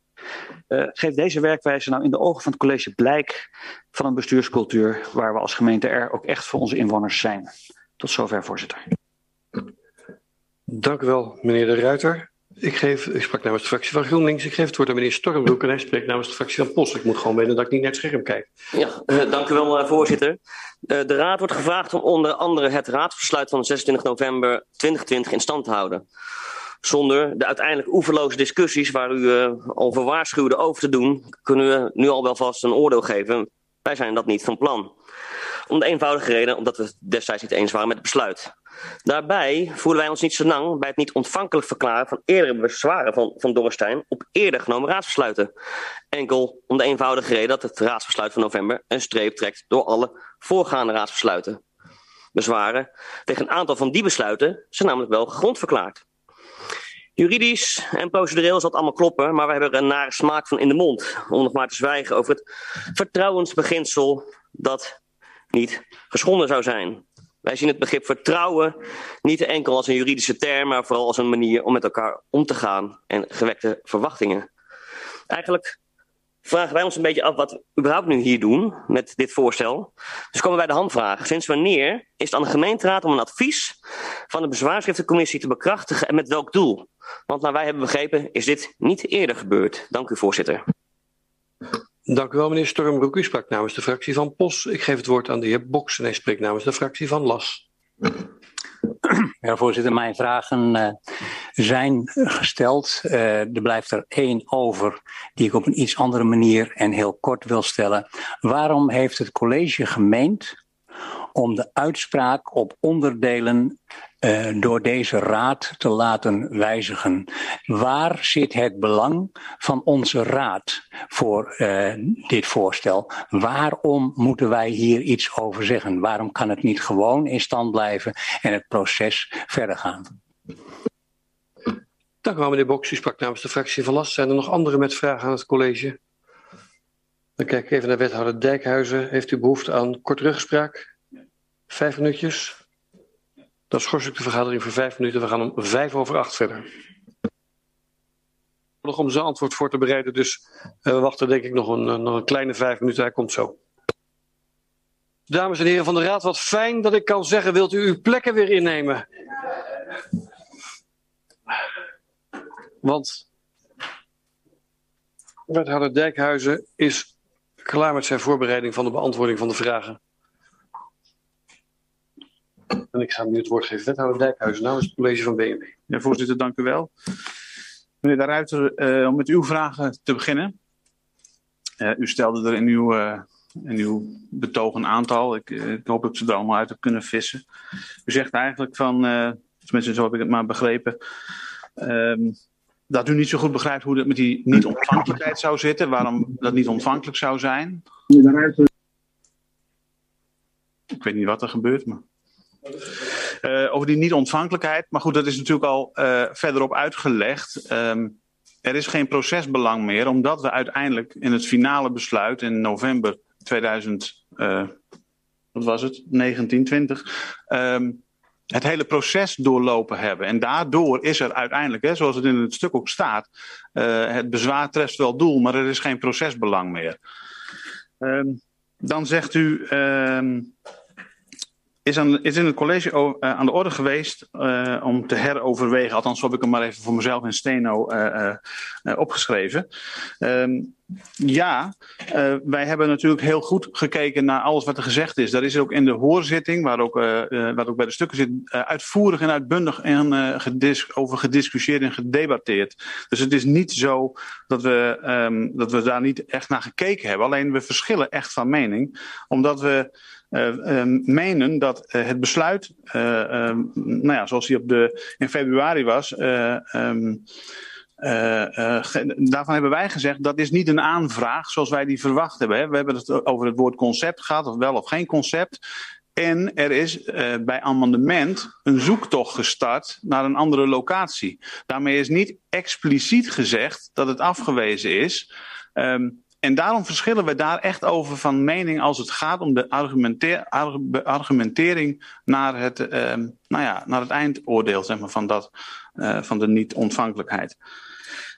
Uh, geeft deze werkwijze nou in de ogen van het college blijk van een bestuurscultuur waar we als gemeente er ook echt voor onze inwoners zijn? Tot zover, voorzitter. Dank u wel, meneer De Ruiter. Ik, geef, ik sprak namens de fractie van GroenLinks. Ik geef het woord aan meneer Stormbroek en hij spreekt namens de fractie van Post. Ik moet gewoon weten dat ik niet naar het scherm kijk. Ja, uh, dank u wel, uh, voorzitter. De Raad wordt gevraagd om onder andere het raadsbesluit van 26 november 2020 in stand te houden. Zonder de uiteindelijk oeverloze discussies waar u over waarschuwde over te doen, kunnen we nu al wel vast een oordeel geven. Wij zijn dat niet van plan. Om de eenvoudige reden omdat we destijds niet eens waren met het besluit. Daarbij voelen wij ons niet zo lang bij het niet ontvankelijk verklaren van eerdere bezwaren van, van Dorrestein op eerder genomen raadsbesluiten. Enkel om de eenvoudige reden dat het raadsbesluit van november een streep trekt door alle voorgaande raadsbesluiten. Bezwaren tegen een aantal van die besluiten zijn namelijk wel grondverklaard. Juridisch en procedureel zal het allemaal kloppen, maar we hebben er een nare smaak van in de mond. Om nog maar te zwijgen over het vertrouwensbeginsel dat niet geschonden zou zijn. Wij zien het begrip vertrouwen niet enkel als een juridische term, maar vooral als een manier om met elkaar om te gaan en gewekte verwachtingen. Eigenlijk vragen wij ons een beetje af wat we überhaupt nu hier doen met dit voorstel. Dus komen wij de handvraag. Sinds wanneer is het aan de gemeenteraad om een advies van de bezwaarschriftencommissie te bekrachtigen en met welk doel? Want naar wij hebben begrepen is dit niet eerder gebeurd. Dank u voorzitter. Dank u wel, meneer Stormbroek. U sprak namens de fractie van POS. Ik geef het woord aan de heer Boks en hij spreekt namens de fractie van LAS. Ja, voorzitter, mijn vragen uh, zijn gesteld. Uh, er blijft er één over die ik op een iets andere manier en heel kort wil stellen. Waarom heeft het college gemeend om de uitspraak op onderdelen uh, door deze raad te laten wijzigen. Waar zit het belang van onze raad voor uh, dit voorstel? Waarom moeten wij hier iets over zeggen? Waarom kan het niet gewoon in stand blijven en het proces verder gaan? Dank u wel, meneer Boks. U sprak namens de fractie van Last. Zijn er nog anderen met vragen aan het college? Dan kijk ik even naar wethouder Dijkhuizen. Heeft u behoefte aan kort ruggespraak? Vijf minuutjes. Dan schors ik de vergadering voor vijf minuten. We gaan om vijf over acht verder. Nog om zijn antwoord voor te bereiden, dus uh, we wachten denk ik nog een, nog een kleine vijf minuten. Hij komt zo. Dames en heren van de Raad, wat fijn dat ik kan zeggen, wilt u uw plekken weer innemen? Want wethouder Dijkhuizen is klaar met zijn voorbereiding van de beantwoording van de vragen. En ik ga nu het woord geven. Wethouder Dijkhuizen namens het college van BNB. Ja, voorzitter, dank u wel. Meneer De Ruiter, uh, om met uw vragen te beginnen. Uh, u stelde er in uw, uh, in uw betoog een aantal. Ik, ik, hoop dat ik ze er allemaal uit heb kunnen vissen. U zegt eigenlijk van, tenminste zo heb ik het maar begrepen, ehm, dat u niet zo goed begrijpt hoe dat met die niet-ontvankelijkheid zou zitten. Waarom dat niet ontvankelijk zou zijn. Meneer De Ruiter. Ik weet niet wat er gebeurt, maar. Uh, over die niet-ontvankelijkheid. Maar goed, dat is natuurlijk al uh, verderop uitgelegd. Um, er is geen procesbelang meer, omdat we uiteindelijk in het finale besluit in november 2000, uh, wat was het, 1920, um, het hele proces doorlopen hebben. En daardoor is er uiteindelijk, hè, zoals het in het stuk ook staat, het bezwaar treft wel doel, maar er is geen procesbelang meer. Um, dan zegt u. is, aan, is in het college uh, aan de orde geweest uh, om te heroverwegen. Althans, heb ik hem maar even voor mezelf in steno uh, opgeschreven. Um, ja, wij hebben natuurlijk heel goed gekeken naar alles wat er gezegd is. Daar is ook in de hoorzitting, waar ook, wat ook bij de stukken zit, uitvoerig en uitbundig en, over gediscussieerd en gedebatteerd. Dus het is niet zo dat we, um, dat we daar niet echt naar gekeken hebben. Alleen we verschillen echt van mening, omdat we menen dat uh, het besluit, um, nou ja, zoals die op de, in februari was, um, daarvan hebben wij gezegd dat is niet een aanvraag zoals wij die verwacht hebben. Hè. We hebben het over het woord concept gehad, of wel of geen concept. En er is bij amendement een zoektocht gestart naar een andere locatie. Daarmee is niet expliciet gezegd dat het afgewezen is. En daarom verschillen we daar echt over van mening als het gaat om de argumentering naar het, uh, nou ja, naar het eindoordeel zeg maar, van, dat, uh, van de niet-ontvankelijkheid.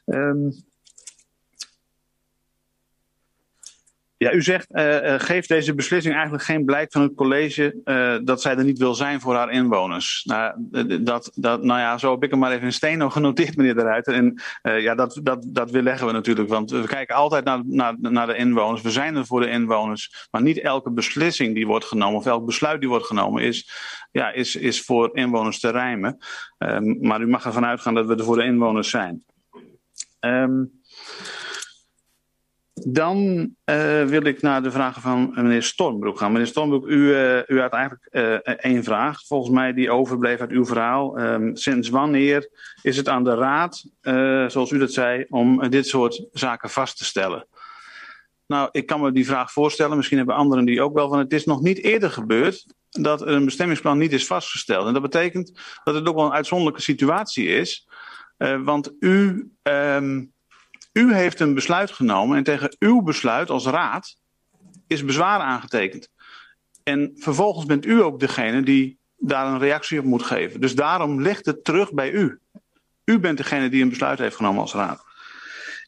Um, Ja, u zegt, uh, geeft deze beslissing eigenlijk geen blijk van het college uh, dat zij er niet wil zijn voor haar inwoners. Nou, dat, dat, nou ja, zo heb ik hem maar even in steno genoteerd, meneer de Ruiter. En ja, dat, dat, dat weerleggen we natuurlijk, want we kijken altijd naar, naar, naar de inwoners. We zijn er voor de inwoners, maar niet elke beslissing die wordt genomen of elk besluit die wordt genomen is, ja, is, is voor inwoners te rijmen. Um, maar u mag ervan uitgaan dat we er voor de inwoners zijn. Um, Dan uh, wil ik naar de vragen van meneer Stormbroek gaan. Meneer Stormbroek, u, uh, u had eigenlijk één vraag, volgens mij, die overbleef uit uw verhaal. Um, sinds wanneer is het aan de Raad, zoals u dat zei, om dit soort zaken vast te stellen? Nou, ik kan me die vraag voorstellen. Misschien hebben anderen die ook wel van. Het is nog niet eerder gebeurd dat een bestemmingsplan niet is vastgesteld. En dat betekent dat het ook wel een uitzonderlijke situatie is. want u. Um, U heeft een besluit genomen en tegen uw besluit als raad is bezwaar aangetekend. En vervolgens bent u ook degene die daar een reactie op moet geven. Dus daarom ligt het terug bij u. U bent degene die een besluit heeft genomen als raad.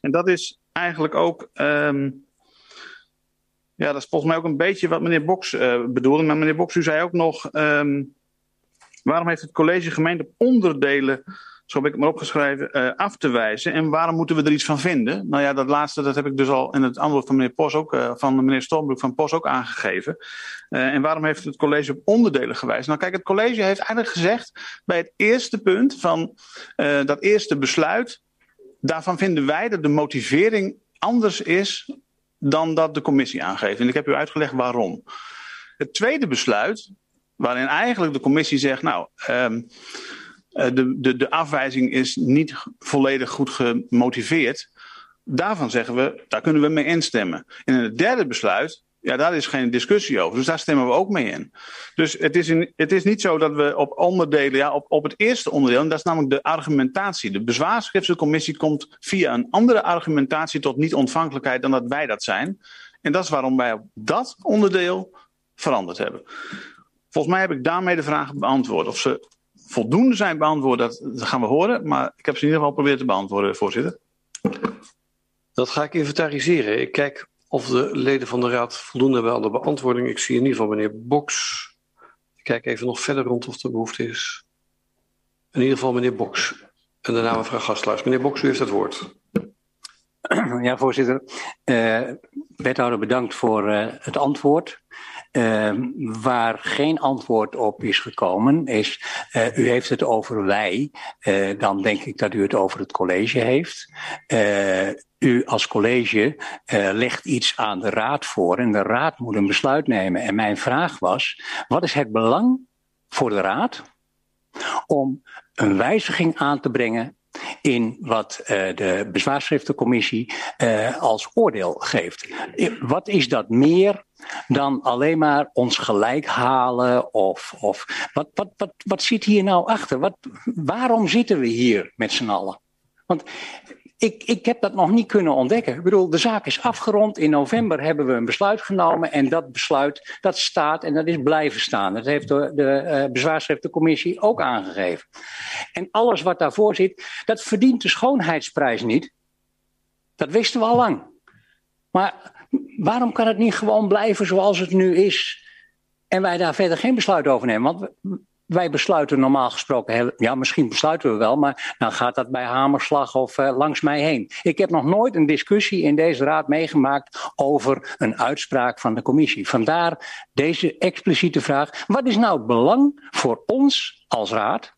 En dat is eigenlijk ook. Um, ja, dat is volgens mij ook een beetje wat meneer Boks uh, bedoelde. Maar meneer Boks, u zei ook nog. Um, waarom heeft het college gemeend op onderdelen zo heb ik het maar opgeschreven, uh, af te wijzen. En waarom moeten we er iets van vinden? Nou ja, dat laatste dat heb ik dus al in het antwoord van meneer Pos ook, uh, van meneer Stormbroek van Pos ook aangegeven. Uh, en waarom heeft het college op onderdelen gewijs? Nou kijk, het college heeft eigenlijk gezegd bij het eerste punt van dat eerste besluit, daarvan vinden wij dat de motivering anders is dan dat de commissie aangeeft. En ik heb u uitgelegd waarom. Het tweede besluit, waarin eigenlijk de commissie zegt, nou, um, de, de, de afwijzing is niet volledig goed gemotiveerd. Daarvan zeggen we, daar kunnen we mee instemmen. En in het derde besluit, ja, daar is geen discussie over. Dus daar stemmen we ook mee in. Dus het is, het is niet zo dat we op onderdelen, ja, op, op het eerste onderdeel, en dat is namelijk de argumentatie. De bezwaarschriftencommissie komt via een andere argumentatie tot niet-ontvankelijkheid dan dat wij dat zijn. En dat is waarom wij op dat onderdeel veranderd hebben. Volgens mij heb ik daarmee de vraag beantwoord. Of ze voldoende zijn beantwoord, dat, dat gaan we horen. Maar ik heb ze in ieder geval proberen te beantwoorden, voorzitter. Dat ga ik inventariseren. Ik kijk of de leden van de raad voldoende hebben aan de beantwoording. Ik zie in ieder geval meneer Boks. Ik kijk even nog verder rond of er behoefte is. In ieder geval meneer Boks. En daarna mevrouw Gastluis. Meneer Boks, u heeft het woord. Ja, voorzitter. Uh, wethouder, bedankt voor uh, het antwoord. Uh, waar geen antwoord op is gekomen is, uh, u heeft het over wij, uh, dan denk ik dat u het over het college heeft. u als college legt iets aan de raad voor en de raad moet een besluit nemen. En mijn vraag was, wat is het belang voor de raad om een wijziging aan te brengen in wat uh, de bezwaarschriftencommissie uh, als oordeel geeft. Wat is dat meer dan alleen maar ons gelijk halen? Of, of wat, wat, wat, wat zit hier nou achter? Wat, waarom zitten we hier met z'n allen? Want ik, ik heb dat nog niet kunnen ontdekken. Ik bedoel, de zaak is afgerond. In november hebben we een besluit genomen. En dat besluit, dat staat en dat is blijven staan. Dat heeft de, de uh, bezwaarschriftencommissie ook aangegeven. En alles wat daarvoor zit, dat verdient de schoonheidsprijs niet. Dat wisten we al lang. Maar waarom kan het niet gewoon blijven zoals het nu is? En wij daar verder geen besluit over nemen. Want wij besluiten normaal gesproken, ja, misschien besluiten we wel, maar dan gaat dat bij hamerslag of uh, langs mij heen. Ik heb nog nooit een discussie in deze raad meegemaakt over een uitspraak van de commissie. Vandaar deze expliciete vraag. Wat is nou het belang voor ons als raad,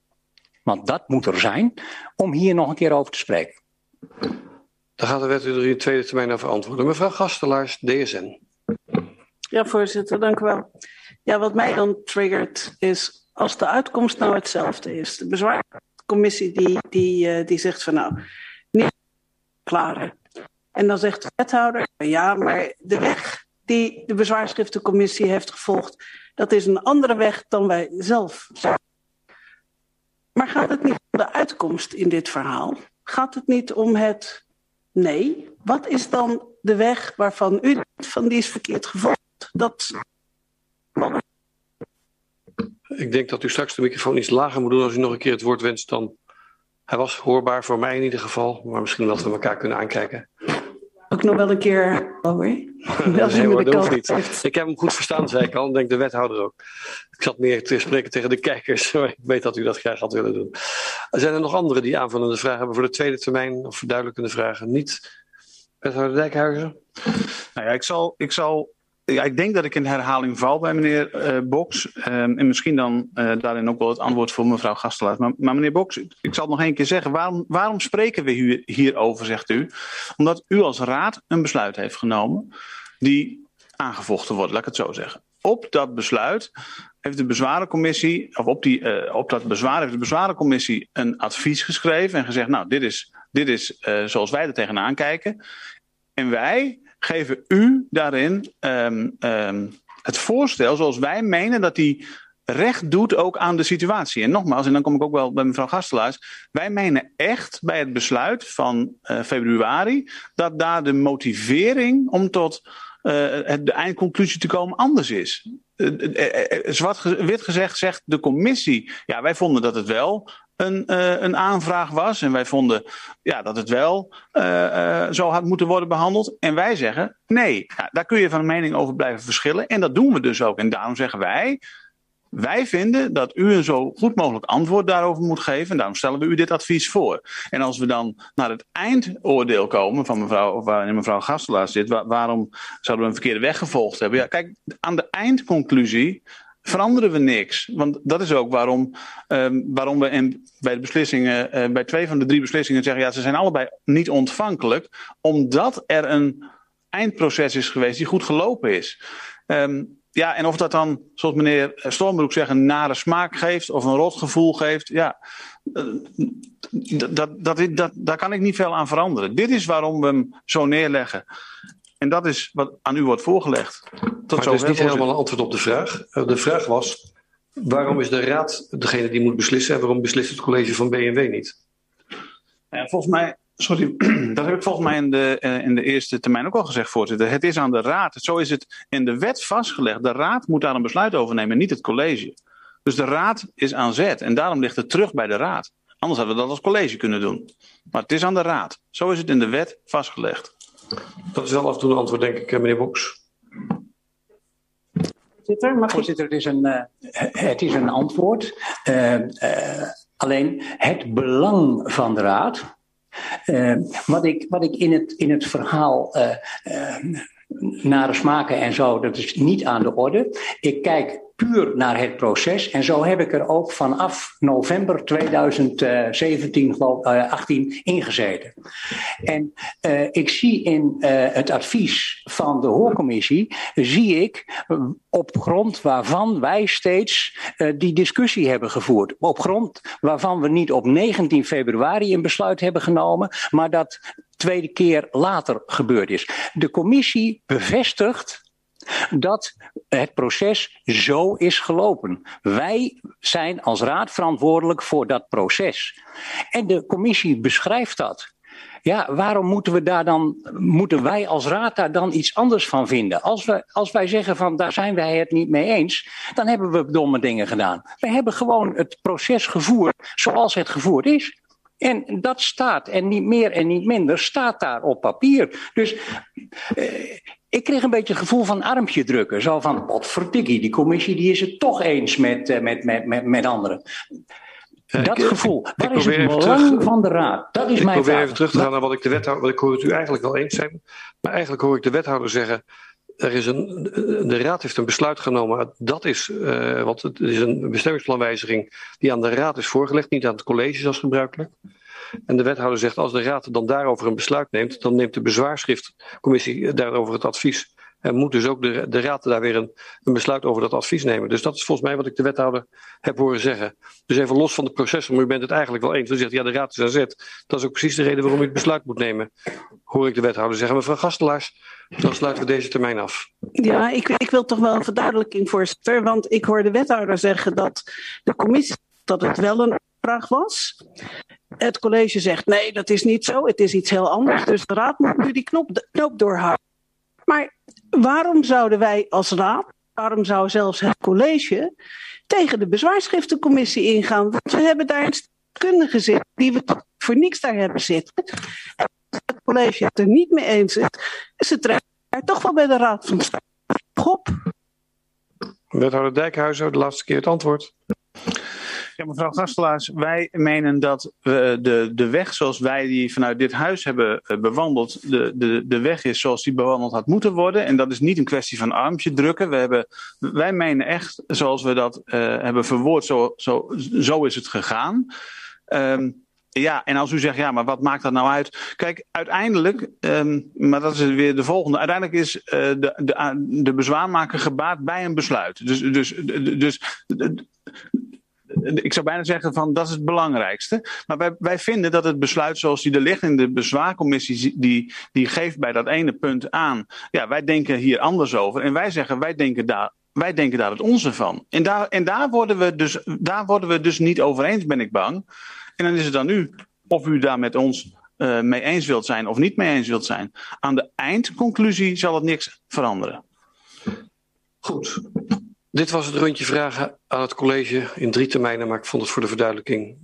want dat moet er zijn, om hier nog een keer over te spreken? Daar gaat de wethouder in de tweede termijn over antwoorden. Mevrouw Gastelaars, DSN. Ja, voorzitter, dank u wel. Ja, wat mij dan triggert is als de uitkomst nou hetzelfde is. De bezwaarcommissie die, die, uh, die zegt van nou, niet klaren. En dan zegt de wethouder, ja, maar de weg die de bezwaarschriftencommissie heeft gevolgd, dat is een andere weg dan wij zelf Maar gaat het niet om de uitkomst in dit verhaal? Gaat het niet om het nee? Wat is dan de weg waarvan u van die is verkeerd gevolgd? Dat ik denk dat u straks de microfoon iets lager moet doen als u nog een keer het woord wenst. Dan hij was hoorbaar voor mij in ieder geval, maar misschien dat we elkaar kunnen aankijken. Ook nog wel een keer oh, nee, hoor, dat hoeft niet. Ik heb hem goed verstaan, zei ik al, en denk de wethouder ook. Ik zat meer te spreken tegen de kijkers, maar ik weet dat u dat graag had willen doen. Zijn er nog anderen die aanvullende vragen hebben voor de tweede termijn of verduidelijkende vragen? Niet. Wethouder Dijkhuizen? Nou ja, ik zal, ik zal ik denk dat ik in herhaling val bij meneer uh, Boks. Um, en misschien dan uh, daarin ook wel het antwoord voor mevrouw Gastelaar. Maar, meneer Boks, ik zal het nog één keer zeggen. Waarom, waarom spreken we hierover, zegt u? Omdat u als raad een besluit heeft genomen die aangevochten wordt, laat ik het zo zeggen. Op dat besluit heeft de bezwarencommissie, of op, die, uh, op dat bezwaar heeft de bezwarencommissie een advies geschreven en gezegd, nou, dit is, dit is zoals wij er tegenaan kijken. En wij geven u daarin um, um, het voorstel zoals wij menen dat die recht doet ook aan de situatie. En nogmaals, en dan kom ik ook wel bij mevrouw Gastelaars. Wij menen echt bij het besluit van uh, februari dat daar de motivering om tot uh, de eindconclusie te komen anders is. Uh, zwart wit gezegd zegt de commissie, ja wij vonden dat het wel een, uh, een aanvraag was. En wij vonden ja, dat het wel uh, uh, zo had moeten worden behandeld. En wij zeggen nee. Daar kun je van mening over blijven verschillen. En dat doen we dus ook. En daarom zeggen wij. Wij vinden dat u een zo goed mogelijk antwoord daarover moet geven. En daarom stellen we u dit advies voor. En als we dan naar het eindoordeel komen van mevrouw, of waarin mevrouw Gastelaar zit, waar, waarom zouden we een verkeerde weg gevolgd hebben? Ja, kijk, aan de eindconclusie veranderen we niks. Want dat is ook waarom, um, waarom we bij de beslissingen, uh, bij twee van de drie beslissingen zeggen, ja, ze zijn allebei niet ontvankelijk, omdat er een eindproces is geweest die goed gelopen is. Um, ja, en of dat dan, zoals meneer Stormbroek zegt, een nare smaak geeft of een rotgevoel geeft, ja, uh, dat, dat, dat, daar kan ik niet veel aan veranderen. Dit is waarom we hem zo neerleggen. En dat is wat aan u wordt voorgelegd. Tot maar is niet helemaal een antwoord op de vraag. Eh, de vraag was, waarom is de raad degene die moet beslissen en waarom beslist het college van BMW niet? Ja, volgens mij, sorry, dat heb ik volgens mij in de, eh, in de eerste termijn ook al gezegd, voorzitter. Het is aan de raad. Zo is het in de wet vastgelegd. De raad moet daar een besluit over nemen, niet het college. Dus de raad is aan zet en daarom ligt het terug bij de raad. Anders hadden we dat als college kunnen doen. Maar het is aan de raad. Zo is het in de wet vastgelegd. Dat is wel af en toe een antwoord, denk ik, eh, meneer Boks. Voorzitter, mag Voorzitter, het is een, uh, het is een antwoord. Uh, uh, alleen het belang van de Raad. wat, ik, wat ik in het, in het verhaal nare smaken en zo, dat is niet aan de orde. Ik kijk puur naar het proces. En zo heb ik er ook vanaf november 2017, geloof 18 ingezeten. En uh, ik zie in uh, het advies van de hoorcommissie, zie ik op grond waarvan wij steeds die discussie hebben gevoerd. Op grond waarvan we niet op 19 februari een besluit hebben genomen, maar dat tweede keer later gebeurd is. De commissie bevestigt dat het proces zo is gelopen. Wij zijn als raad verantwoordelijk voor dat proces. En de commissie beschrijft dat. Ja, waarom moeten we daar dan, moeten wij als raad daar dan iets anders van vinden? Als, we, als wij zeggen van daar zijn wij het niet mee eens, dan hebben we domme dingen gedaan. We hebben gewoon het proces gevoerd zoals het gevoerd is. En dat staat, en niet meer en niet minder, staat daar op papier. Dus eh, ik kreeg een beetje het gevoel van armpje drukken. Zo van, wat verdikkie, die commissie die is het toch eens met, uh, met, met, met, met anderen. Dat ik, gevoel. Waar is het belang terug, van de raad? Dat is ik mijn probeer vraag. even terug te gaan naar wat ik de wethouder. Want ik hoor het u eigenlijk wel eens zijn. Maar eigenlijk hoor ik de wethouder zeggen. Er is een, de raad heeft een besluit genomen. Dat is, uh, want het is een bestemmingsplanwijziging die aan de raad is voorgelegd, niet aan het college zoals gebruikelijk. En de wethouder zegt, als de raad dan daarover een besluit neemt, dan neemt de bezwaarschriftcommissie daarover het advies. En moet dus ook de, de raad daar weer een, een besluit over dat advies nemen. Dus dat is volgens mij wat ik de wethouder heb horen zeggen. Dus even los van de processen, maar u bent het eigenlijk wel eens. U zegt, ja, de raad is aan zet. Dat is ook precies de reden waarom u het besluit moet nemen. Hoor ik de wethouder zeggen. Mevrouw Gastelaars, dan sluiten we deze termijn af. Ja, ik, ik wil toch wel een verduidelijking, voorzitter. Want ik hoor de wethouder zeggen dat de commissie, dat het wel een vraag was. Het college zegt nee, dat is niet zo. Het is iets heel anders. Dus de raad moet nu die knop, knoop doorhouden. Maar waarom zouden wij als raad, waarom zou zelfs het college tegen de bezwaarschriftencommissie ingaan? Want we hebben daar een kundige zitten die we voor niks daar hebben zitten. En het college het er niet mee eens is, het terecht daar toch wel bij de raad van state. Wethouder Dijkhuizen, de laatste keer het antwoord. Ja, mevrouw Gastelaars, wij menen dat we de, de weg zoals wij die vanuit dit huis hebben bewandeld, de, de, de weg is zoals die bewandeld had moeten worden. En dat is niet een kwestie van armpje drukken. We hebben, wij menen echt, zoals we dat uh, hebben verwoord, zo, zo, zo is het gegaan. Um, ja, en als u zegt, ja, maar wat maakt dat nou uit? Kijk, uiteindelijk, um, maar dat is weer de volgende. Uiteindelijk is de, de, de bezwaarmaker gebaat bij een besluit. Dus, dus, dus ik zou bijna zeggen van dat is het belangrijkste. Maar wij, wij vinden dat het besluit zoals die er ligt in de bezwaarcommissie, die, die geeft bij dat ene punt aan. Ja, wij denken hier anders over. En wij zeggen, wij denken daar, wij denken daar het onze van. En daar, en daar, worden we dus, daar worden we dus niet over eens, ben ik bang. En dan is het dan u of u daar met ons uh, mee eens wilt zijn of niet mee eens wilt zijn. Aan de eindconclusie zal het niks veranderen. Goed. Dit was het rondje vragen aan het college in drie termijnen, maar ik vond het voor de verduidelijking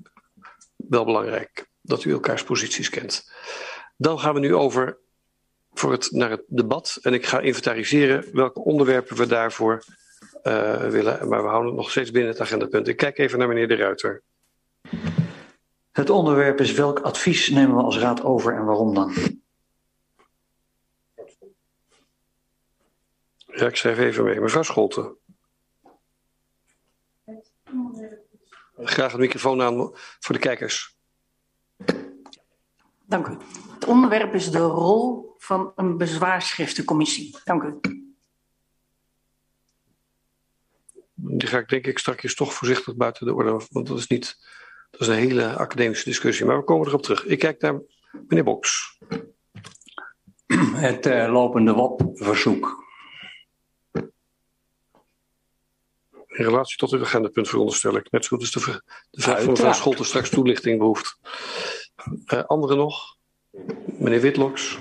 wel belangrijk dat u elkaars posities kent. Dan gaan we nu over voor het, naar het debat en ik ga inventariseren welke onderwerpen we daarvoor uh, willen, maar we houden het nog steeds binnen het agendapunt. Ik kijk even naar meneer De Ruiter. Het onderwerp is welk advies nemen we als raad over en waarom dan? Ja, ik schrijf even mee. Mevrouw Scholten. Graag een microfoon aan voor de kijkers. Dank u. Het onderwerp is de rol van een bezwaarschriftencommissie. Dank u. Die ga ik denk ik straks toch voorzichtig buiten de orde, want dat is niet, dat is een hele academische discussie. Maar we komen erop terug. Ik kijk naar meneer Boks. Het uh, lopende WOP-verzoek. In relatie tot het agendapunt veronderstel ik. Net zo goed als de, de vraag van mevrouw Scholten straks toelichting behoeft. Uh, anderen nog? Meneer Witloks.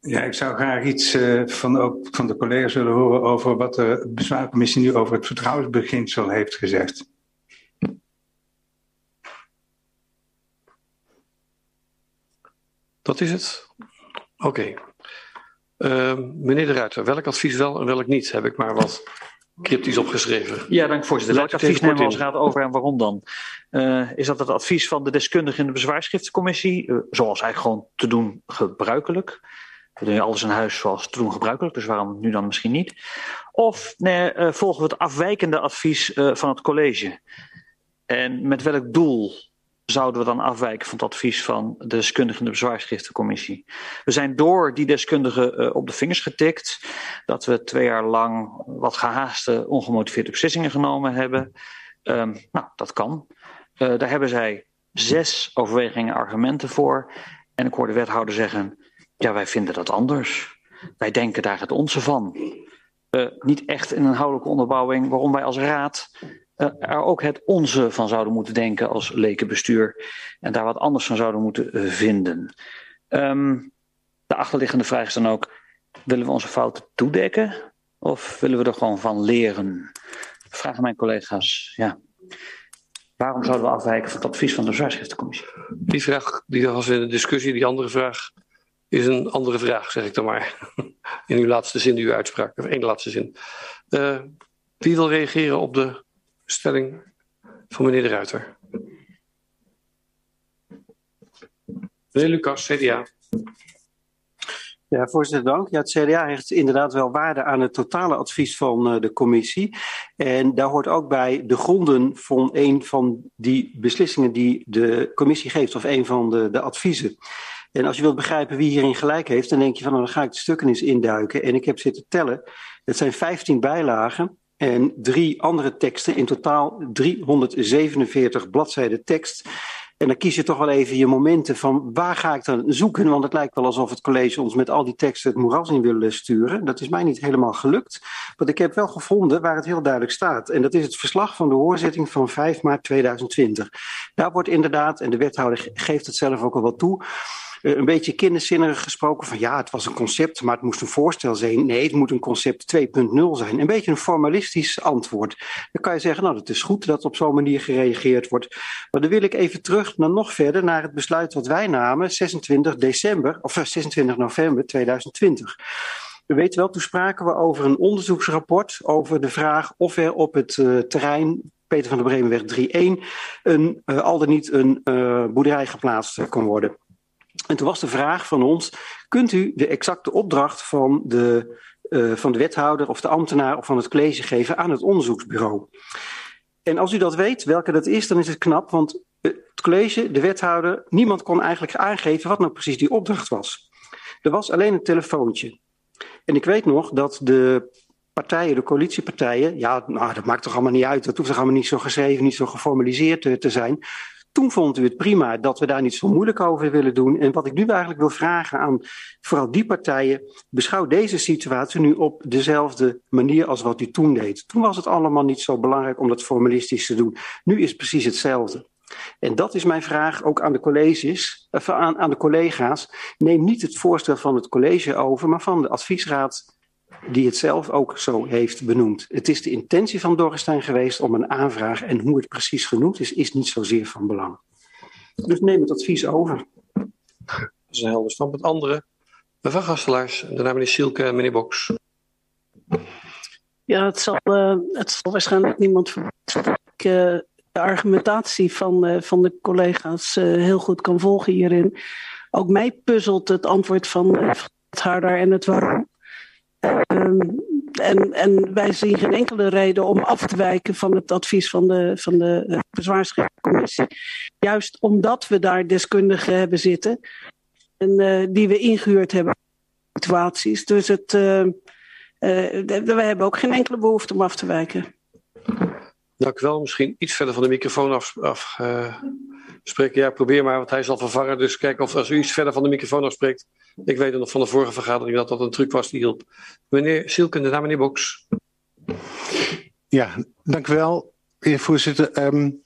Ja, ik zou graag iets uh, van, ook van de collega's willen horen over wat de bezwaarcommissie nu over het vertrouwensbeginsel heeft gezegd. Dat is het? Oké. Okay. Uh, meneer De Ruiter, welk advies wel en welk niet? Heb ik maar wat cryptisch opgeschreven. Ja, dank voorzitter. Welk advies nemen we als raad over en waarom dan? Uh, is dat het advies van de deskundigen in de bezwaarschriftencommissie, uh, zoals eigenlijk gewoon te doen gebruikelijk? We doen alles in huis zoals toen gebruikelijk, dus waarom nu dan misschien niet? Of nee, uh, volgen we het afwijkende advies van het college? En met welk doel zouden we dan afwijken van het advies van de deskundigen in de bezwaarschriftencommissie? We zijn door die deskundigen uh, op de vingers getikt dat we twee jaar lang wat gehaaste, ongemotiveerde beslissingen genomen hebben. Um, nou, dat kan. daar hebben zij zes overwegingen argumenten voor. En ik hoor de wethouder zeggen, ja, wij vinden dat anders. Wij denken daar het onze van. Uh, niet echt in een inhoudelijke onderbouwing waarom wij als raad er ook het onze van zouden moeten denken als lekenbestuur. En daar wat anders van zouden moeten uh, vinden. Um, de achterliggende vraag is dan ook, willen we onze fouten toedekken? Of willen we er gewoon van leren? Vragen mijn collega's, ja. Waarom zouden we afwijken van het advies van de zwaarschriftencommissie? Die vraag, die was in de discussie, die andere vraag is een andere vraag, zeg ik dan maar. In uw laatste zin, uw uitspraak, of één laatste zin. Uh, wie wil reageren op de stelling van meneer De Ruiter? Meneer Lucas, CDA. Ja, voorzitter, dank. Ja, het CDA hecht inderdaad wel waarde aan het totale advies van uh, de commissie. En daar hoort ook bij de gronden van een van die beslissingen die de commissie geeft, of een van de, de adviezen. En als je wilt begrijpen wie hierin gelijk heeft, dan denk je van nou, dan ga ik de stukken eens induiken. En ik heb zitten tellen. Het zijn 15 bijlagen en drie andere teksten. In totaal 347 bladzijden tekst. En dan kies je toch wel even je momenten van waar ga ik dan zoeken? Want het lijkt wel alsof het college ons met al die teksten het moeras in wil sturen. Dat is mij niet helemaal gelukt. Want ik heb wel gevonden waar het heel duidelijk staat. En dat is het verslag van de hoorzitting van 5 maart 2020. Daar wordt inderdaad, en de wethouder geeft het zelf ook al wel toe een beetje kinderzinnig gesproken van ja, het was een concept, maar het moest een voorstel zijn. Nee, het moet een concept 2.0 zijn. Een beetje een formalistisch antwoord. Dan kan je zeggen, nou, het is goed dat op zo'n manier gereageerd wordt. Maar dan wil ik even terug naar nog verder naar het besluit wat wij namen 26 december, of 26 november 2020. We weten wel, toen spraken we over een onderzoeksrapport over de vraag of er op het uh, terrein Peter van der Bremenweg 3.1 een, uh, al dan niet een boerderij geplaatst kon worden. En toen was de vraag van ons: kunt u de exacte opdracht van de, uh, van de wethouder of de ambtenaar of van het college geven aan het onderzoeksbureau? En als u dat weet, welke dat is, dan is het knap, want het college, de wethouder, niemand kon eigenlijk aangeven wat nou precies die opdracht was. Er was alleen een telefoontje. En ik weet nog dat de partijen, de coalitiepartijen, ja, nou, dat maakt toch allemaal niet uit, dat hoeft toch allemaal niet zo geschreven, niet zo geformaliseerd te, te zijn. Toen vond u het prima dat we daar niet zo moeilijk over willen doen. En wat ik nu eigenlijk wil vragen aan vooral die partijen, beschouw deze situatie nu op dezelfde manier als wat u toen deed. Toen was het allemaal niet zo belangrijk om dat formalistisch te doen. Nu is het precies hetzelfde. En dat is mijn vraag ook aan de colleges, uh, aan, aan de collega's. Neem niet het voorstel van het college over, maar van de adviesraad die het zelf ook zo heeft benoemd. Het is de intentie van Dorrestein geweest om een aanvraag en hoe het precies genoemd is, is niet zozeer van belang. Dus neem het advies over. Dat is een helder standpunt. Andere, mevrouw Gastelaars, daarna meneer Sielke en meneer Boks. Ja, het zal, uh, het zal waarschijnlijk niemand dat ik uh, de argumentatie van, uh, van de collega's heel goed kan volgen hierin. Ook mij puzzelt het antwoord van het harder en het waarom. Um, en, wij zien geen enkele reden om af te wijken van het advies van de, van de bezwaarschriftencommissie. Juist omdat we daar deskundigen hebben zitten en uh, die we ingehuurd hebben situaties. Dus het, uh, we hebben ook geen enkele behoefte om af te wijken. Dank u wel. Misschien iets verder van de microfoon af, af spreken. Ja, probeer maar, want hij zal vervangen. Dus kijk of als u iets verder van de microfoon afspreekt. Ik weet nog van de vorige vergadering dat dat een truc was die hielp. Meneer Sielken, daarna meneer Boks. Ja, dank u wel, voorzitter. Um,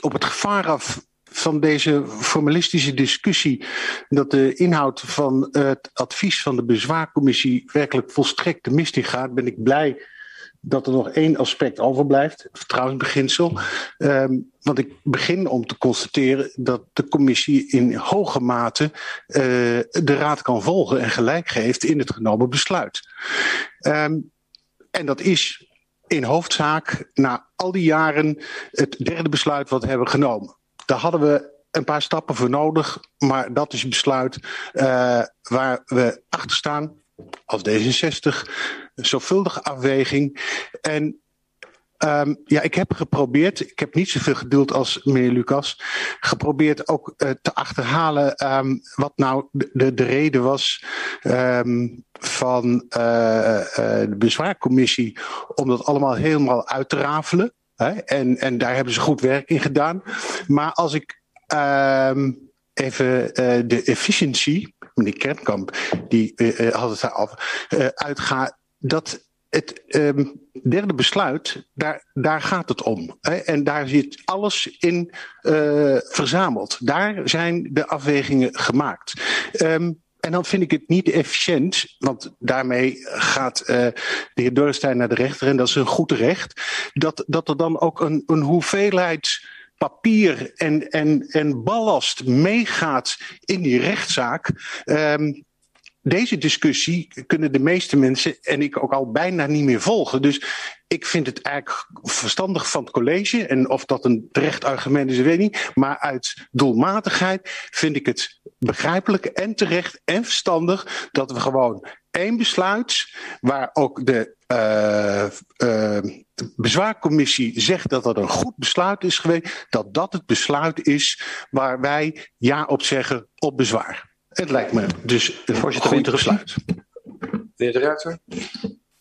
op het gevaar af van deze formalistische discussie dat de inhoud van het advies van de bezwaarcommissie werkelijk volstrekt de mist in gaat, ben ik blij dat er nog één aspect overblijft, vertrouwensbeginsel. Um, want ik begin om te constateren dat de commissie in hoge mate uh, de raad kan volgen en gelijk geeft in het genomen besluit. Um, en dat is in hoofdzaak na al die jaren het derde besluit wat we hebben genomen. Daar hadden we een paar stappen voor nodig, maar dat is een besluit uh, waar we achter staan als D66. Zorgvuldige afweging. En Um, ja, ik heb geprobeerd, ik heb niet zoveel geduld als meneer Lucas, geprobeerd ook uh, te achterhalen um, wat nou de, de, de reden was um, van uh, uh, de bezwaarcommissie om dat allemaal helemaal uit te rafelen. Hè? En, en daar hebben ze goed werk in gedaan. Maar als ik even de efficiëntie, meneer Kernkamp, die had het daarover, uitga, dat het um, derde besluit, daar, daar gaat het om. Hè? En daar zit alles in uh, verzameld. Daar zijn de afwegingen gemaakt. Um, en dan vind ik het niet efficiënt, want daarmee gaat uh, de heer naar de rechter en dat is een goed recht, dat, dat er dan ook een, een hoeveelheid papier en, en, en ballast meegaat in die rechtszaak. Um, deze discussie kunnen de meeste mensen en ik ook al bijna niet meer volgen. Dus ik vind het eigenlijk verstandig van het college. En of dat een terecht argument is, weet ik niet. Maar uit doelmatigheid vind ik het begrijpelijk en terecht en verstandig dat we gewoon één besluit, waar ook de uh, uh, bezwaarcommissie zegt dat dat een goed besluit is geweest, dat dat het besluit is waar wij ja op zeggen op bezwaar. Het lijkt me dus een Voorzitter, goed besluit. Meneer de Ruiter.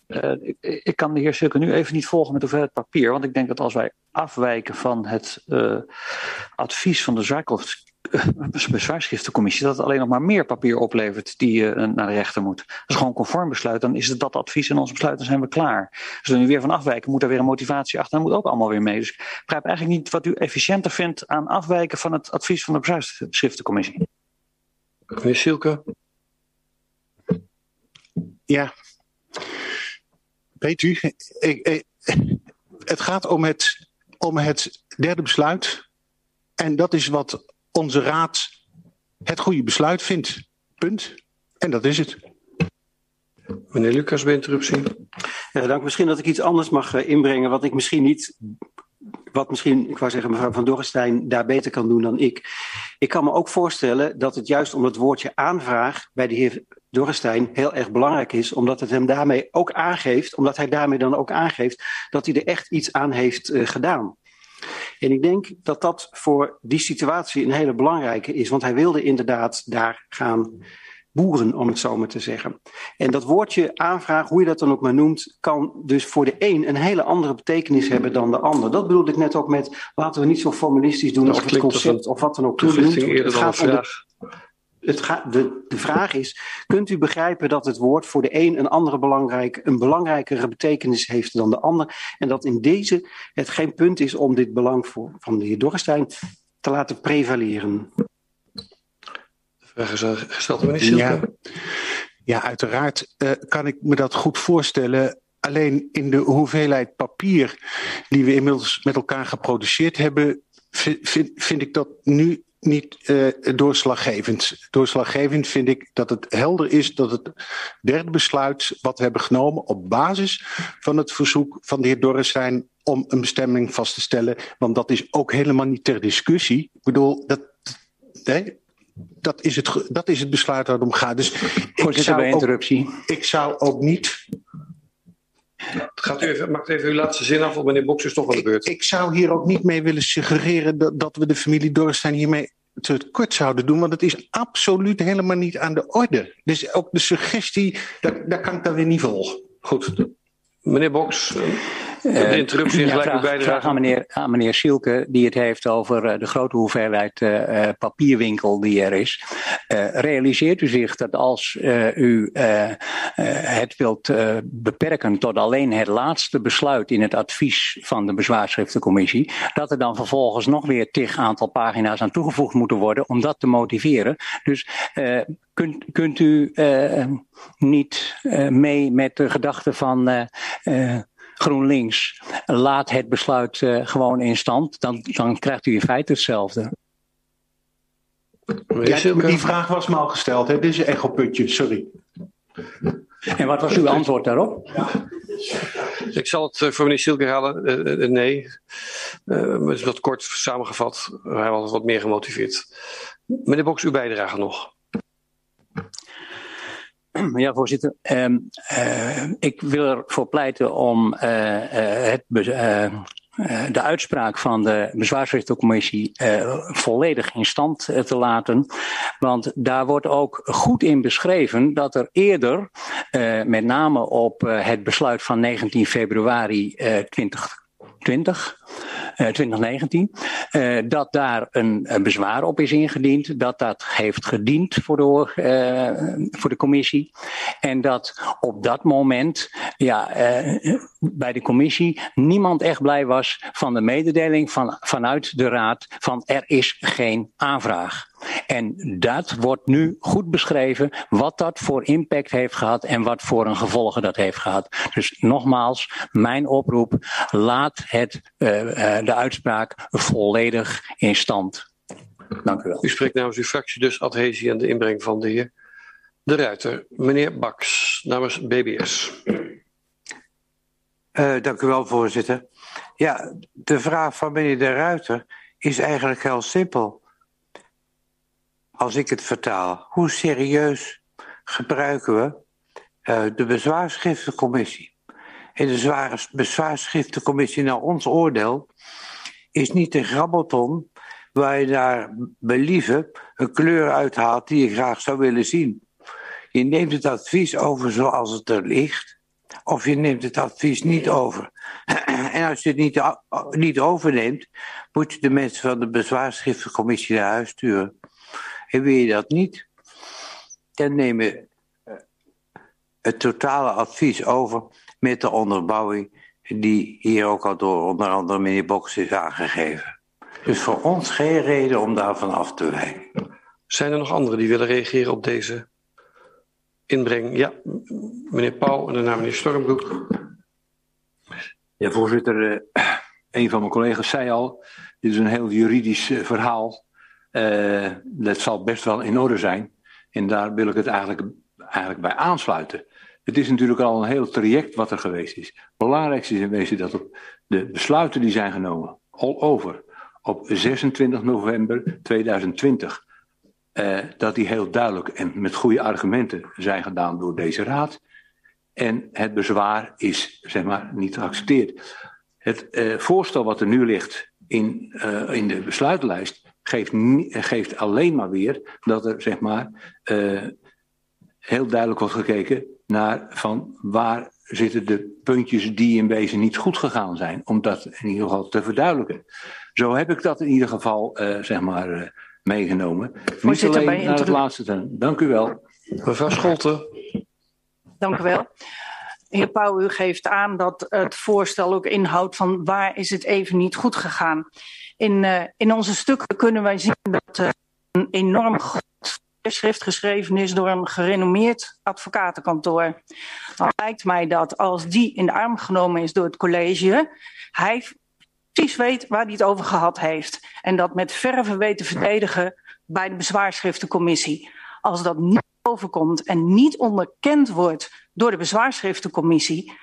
Uh, ik, ik, kan de heer Silke nu even niet volgen met hoeveelheid papier. Want ik denk dat als wij afwijken van het uh, advies van de bezwaarschriftencommissie, dat het alleen nog maar meer papier oplevert die uh, naar de rechter moet. Dat is gewoon conform besluit. Dan is het dat advies in ons besluit, dan zijn we klaar. Als we nu weer van afwijken, moet er weer een motivatie achter. Dan moet ook allemaal weer mee. Dus ik begrijp eigenlijk niet wat u efficiënter vindt aan afwijken van het advies van de bezwaarschriftencommissie. Meneer Silke. Ja. Weet u, ik, ik, het gaat om het, om het derde besluit. En dat is wat onze raad het goede besluit vindt. Punt. En dat is het. Meneer Lucas, bij interruptie. Ja, dank. Misschien dat ik iets anders mag uh, inbrengen, wat ik misschien niet wat misschien, ik wou zeggen, mevrouw Van Dorrestein daar beter kan doen dan ik. Ik kan me ook voorstellen dat het juist om het woordje aanvraag bij de heer Dorrestein heel erg belangrijk is, omdat het hem daarmee ook aangeeft, omdat hij daarmee dan ook aangeeft dat hij er echt iets aan heeft uh, gedaan. En ik denk dat dat voor die situatie een hele belangrijke is, want hij wilde inderdaad daar gaan boeren, om het zo maar te zeggen. En dat woordje aanvraag, hoe je dat dan ook maar noemt, kan dus voor de een een hele andere betekenis hebben dan de ander. Dat bedoelde ik net ook met, laten we niet zo formalistisch doen over het concept of wat dan ook. Het gaat om de, het gaat, de, de vraag is, kunt u begrijpen dat het woord voor de een een andere belangrijk, een belangrijkere betekenis heeft dan de ander? En dat in deze het geen punt is om dit belang voor, van de heer Dorrestein te laten prevaleren. Gesteld meneer Silke. Ja, ja uiteraard uh, kan ik me dat goed voorstellen. Alleen in de hoeveelheid papier die we inmiddels met elkaar geproduceerd hebben, vind, vind ik dat nu niet uh, doorslaggevend. Doorslaggevend vind ik dat het helder is dat het derde besluit wat we hebben genomen op basis van het verzoek van de heer Dorrestein om een bestemming vast te stellen. Want dat is ook helemaal niet ter discussie. Ik bedoel, dat, nee, dat is, het, dat is het besluit waar het om gaat. Dus ik zou, bij interruptie. Ook, ik zou ook niet. Gaat u even, maakt even uw laatste zin af, of meneer Boks is toch wel de beurt. Ik, ik, zou hier ook niet mee willen suggereren dat, dat we de familie Dorrestein hiermee te kort zouden doen, want het is absoluut helemaal niet aan de orde. Dus ook de suggestie, daar, daar kan ik dan weer niet volgen. Goed. Meneer Boks. De eh, interruptie ja, vraag, vraag aan meneer, aan meneer Sielke, die het heeft over uh, de grote hoeveelheid uh, papierwinkel die er is. realiseert u zich dat als u het wilt beperken tot alleen het laatste besluit in het advies van de bezwaarschriftencommissie, dat er dan vervolgens nog weer tig aantal pagina's aan toegevoegd moeten worden om dat te motiveren. Dus kunt, kunt u niet mee met de gedachte van GroenLinks, laat het besluit uh, gewoon in stand, dan, dan krijgt u in feite hetzelfde. Ja, die vraag was me al gesteld, hè? dit is een echoputje, sorry. En wat was uw antwoord daarop? Ja. Ik zal het voor meneer Silke herhalen. nee. Uh, het is wat kort samengevat. Hij was wat meer gemotiveerd. Meneer Boks, uw bijdrage nog. Ja, voorzitter. Uh, uh, ik wil ervoor pleiten om uh, het, de uitspraak van de bezwaarsrechtencommissie volledig in stand te laten. Want daar wordt ook goed in beschreven dat er eerder, met name op het besluit van 19 februari 2020, 2019, uh, dat daar een, bezwaar op is ingediend, dat dat heeft gediend voor de, uh, voor de commissie en dat op dat moment ja, bij de commissie niemand echt blij was van de mededeling van, vanuit de raad van er is geen aanvraag. En dat wordt nu goed beschreven, wat dat voor impact heeft gehad en wat voor een gevolgen dat heeft gehad. Dus nogmaals, mijn oproep, laat het, uh, uh, de uitspraak volledig in stand. Dank u wel. U spreekt namens uw fractie dus adhesie aan de inbreng van de heer De Ruiter. Meneer Baks, namens BBS. Uh, dank u wel, voorzitter. Ja, de vraag van meneer De Ruiter is eigenlijk heel simpel als ik het vertaal, hoe serieus gebruiken we uh, de bezwaarschriftencommissie? En de zware bezwaarschriftencommissie, naar ons oordeel, is niet een grabbelton waar je naar believen een kleur uithaalt die je graag zou willen zien. Je neemt het advies over zoals het er ligt, of je neemt het advies niet over. en als je het niet, niet overneemt, moet je de mensen van de bezwaarschriftencommissie naar huis sturen. En wil je dat niet, dan neem je eh, het totale advies over met de onderbouwing die hier ook al door onder andere meneer Boks is aangegeven. Dus voor ons geen reden om daarvan af te wijken. Zijn er nog anderen die willen reageren op deze inbreng? Ja, meneer Pauw en daarna meneer Stormbroek. Ja, voorzitter, uh, een van mijn collega's zei al, dit is een heel juridisch uh, verhaal. Uh, dat zal best wel in orde zijn. En daar wil ik het eigenlijk, eigenlijk bij aansluiten. Het is natuurlijk al een heel traject wat er geweest is. Het belangrijkste is in wezen dat de besluiten die zijn genomen, all over, op 26 november 2020, uh, dat die heel duidelijk en met goede argumenten zijn gedaan door deze raad. En het bezwaar is, zeg maar, niet geaccepteerd. Het uh, voorstel wat er nu ligt in, in de besluitenlijst geeft, geeft alleen maar weer dat er zeg maar uh, heel duidelijk wordt gekeken naar van waar zitten de puntjes die in wezen niet goed gegaan zijn, om dat in ieder geval te verduidelijken. Zo heb ik dat in ieder geval uh, zeg maar uh, meegenomen. Niet alleen naar het laatste ten. Dank u wel. Mevrouw Scholten. Dank u wel. Heer Pauw, u geeft aan dat het voorstel ook inhoudt van waar is het even niet goed gegaan. In, uh, in onze stukken kunnen wij zien dat uh, een enorm schrift geschreven is door een gerenommeerd advocatenkantoor. Dan lijkt mij dat als die in de arm genomen is door het college, hij precies weet waar hij het over gehad heeft. En dat met verve weet te verdedigen bij de bezwaarschriftencommissie. Als dat niet overkomt en niet onderkend wordt door de bezwaarschriftencommissie,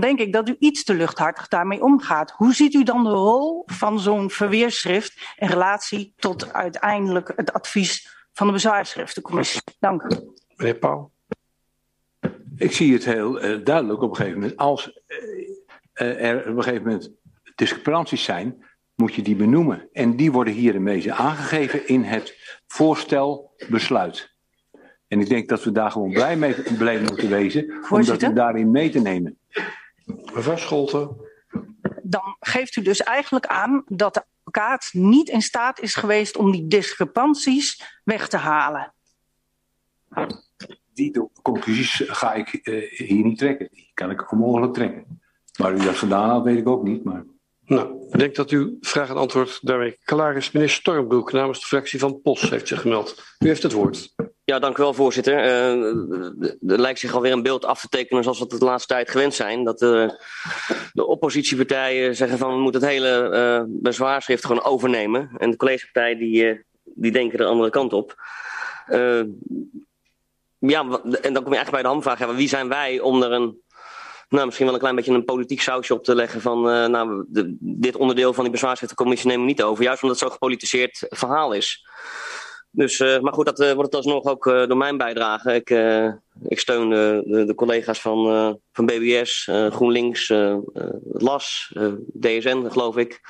dan denk ik dat u iets te luchthartig daarmee omgaat. Hoe ziet u dan de rol van zo'n verweerschrift in relatie tot uiteindelijk het advies van de bezwaarschriftencommissie? Dank u. Meneer Pauw. Ik zie het heel uh, duidelijk op een gegeven moment. Als uh, er op een gegeven moment discrepanties zijn, moet je die benoemen. En die worden hier in wezen aangegeven in het voorstelbesluit. En ik denk dat we daar gewoon blij mee blij moeten wezen, Voorzitter? om dat daarin mee te nemen. Mevrouw Scholten. Dan geeft u dus eigenlijk aan dat de advocaat niet in staat is geweest om die discrepanties weg te halen. Die conclusies ga ik uh, hier niet trekken. Die kan ik onmogelijk trekken. Maar u dat gedaan had, weet ik ook niet. Maar... Nou, ik denk dat uw vraag en antwoord daarmee klaar is. Meneer Stormbroek namens de fractie van POS heeft zich gemeld. U heeft het woord. Ja, dank u wel, voorzitter. Uh, er lijkt zich alweer een beeld af te tekenen zoals we het de laatste tijd gewend zijn. Dat uh, de oppositiepartijen zeggen van we moeten het hele uh, bezwaarschrift gewoon overnemen. En de collegepartijen die, die denken de andere kant op. ja, en dan kom je eigenlijk bij de hamvraag. Wie zijn wij om er een nou, misschien wel een klein beetje een politiek sausje op te leggen van uh, nou, dit onderdeel van die bezwaarsrechtencommissie nemen we niet over. Juist omdat het zo'n gepolitiseerd verhaal is. Dus, uh, maar goed, dat uh, wordt alsnog ook door mijn bijdrage. Ik, ik steun de, de, collega's van, van BBS, GroenLinks, LAS, DSN, geloof ik.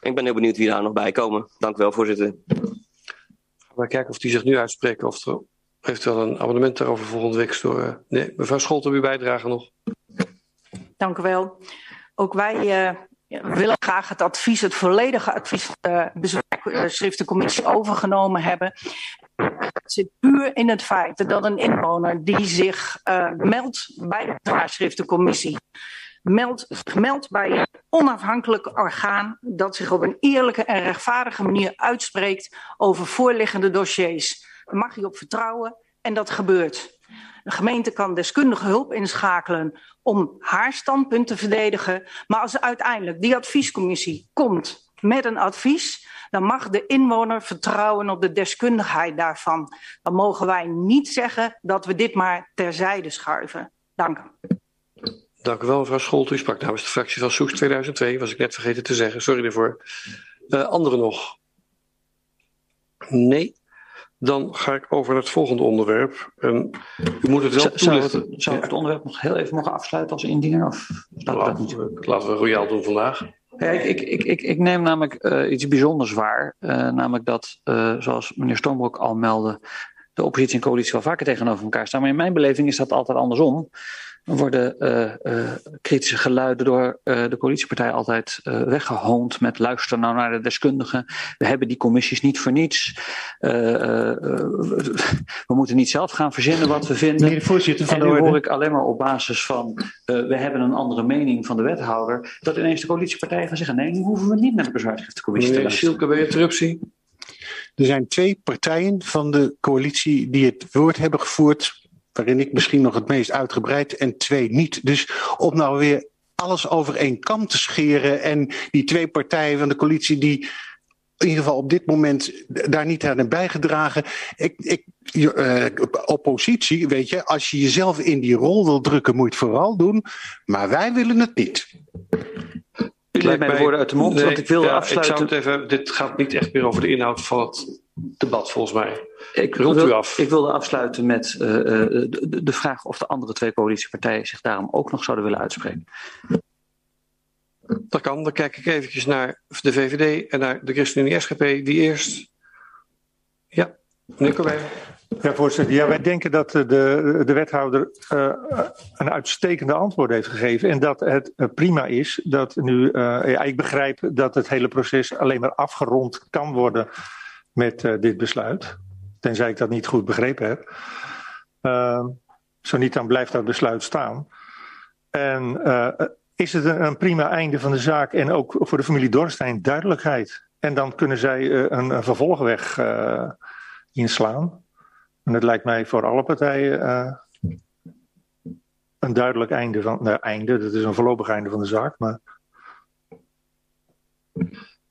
Ik ben heel benieuwd wie daar nog bij komen. Dank u wel, voorzitter. We kijken of die zich nu uitspreken of er eventueel een abonnement daarover volgende week door. Nee, mevrouw Scholten, uw bijdrage nog. Dank u wel. Ook wij uh, willen graag het advies, het volledige advies van de bezwaarschriftencommissie overgenomen hebben. Het zit puur in het feit dat een inwoner die zich meldt bij de bezwaarschriftencommissie, meldt, meldt bij een onafhankelijk orgaan dat zich op een eerlijke en rechtvaardige manier uitspreekt over voorliggende dossiers. Daar mag je op vertrouwen en dat gebeurt. De gemeente kan deskundige hulp inschakelen om haar standpunt te verdedigen. Maar als uiteindelijk die adviescommissie komt met een advies, dan mag de inwoner vertrouwen op de deskundigheid daarvan. Dan mogen wij niet zeggen dat we dit maar terzijde schuiven. Dank. Dank u wel, mevrouw Scholt. U sprak namens de fractie van Soest 2002, was ik net vergeten te zeggen. Sorry daarvoor. Uh, anderen nog? Nee. Dan ga ik over naar het volgende onderwerp. En u moet het wel zou, het, zou ik het onderwerp nog heel even mogen afsluiten als indiener? Of laten, we, dat niet? laten we royaal doen vandaag. Ja, ik, ik, ik, ik, neem namelijk uh, iets bijzonders waar. Uh, namelijk dat, uh, zoals meneer Stormbroek al meldde, de oppositie en coalitie wel vaker tegenover elkaar staan. Maar in mijn beleving is dat altijd andersom worden uh, uh, kritische geluiden door uh, de coalitiepartij altijd weggehoond met luister nou naar de deskundigen. We hebben die commissies niet voor niets. we moeten niet zelf gaan verzinnen wat we vinden. Meneer de voorzitter van en nu de hoor ik alleen maar op basis van we hebben een andere mening van de wethouder, dat ineens de coalitiepartijen gaan zeggen nee, nu hoeven we niet naar de bezwaarschriftencommissie te luisteren. Schielke, bij interruptie. Er zijn twee partijen van de coalitie die het woord hebben gevoerd, waarin ik misschien nog het meest uitgebreid en twee niet. Dus om nou weer alles over één kam te scheren en die twee partijen van de coalitie die in ieder geval op dit moment daar niet aan hebben bijgedragen. Ik, ik, uh, oppositie, weet je, als je jezelf in die rol wil drukken, moet je het vooral doen. Maar wij willen het niet. U leidt mij de woorden uit de mond, Nee, want ik wilde ja, afsluiten. Ik zou het even, dit gaat niet echt meer over de inhoud van het debat, volgens mij. Ik, Rond wil- u af. ik wilde afsluiten met eh, eh, de, de- vraag of de andere twee coalitiepartijen zich daarom ook nog zouden willen uitspreken. Dat kan. Dan kijk ik eventjes naar de VVD en naar de ChristenUnie SGP. Die eerst. Ja, meneer Corbijn. Ja, voorzitter. Ja, wij denken dat de, de wethouder eh, een uitstekende antwoord heeft gegeven. En dat het prima is dat nu. eh, ja, ik begrijp dat het hele proces alleen maar afgerond kan worden met eh, dit besluit. Tenzij ik dat niet goed begrepen heb. Ehm, zo niet, dan blijft dat besluit staan. En eh, is het een, prima einde van de zaak en ook voor de familie Dorstein duidelijkheid. En dan kunnen zij eh, een, een vervolgweg inslaan. En het lijkt mij voor alle partijen een duidelijk einde van. Nou, einde, dat is een voorlopig einde van de zaak. Maar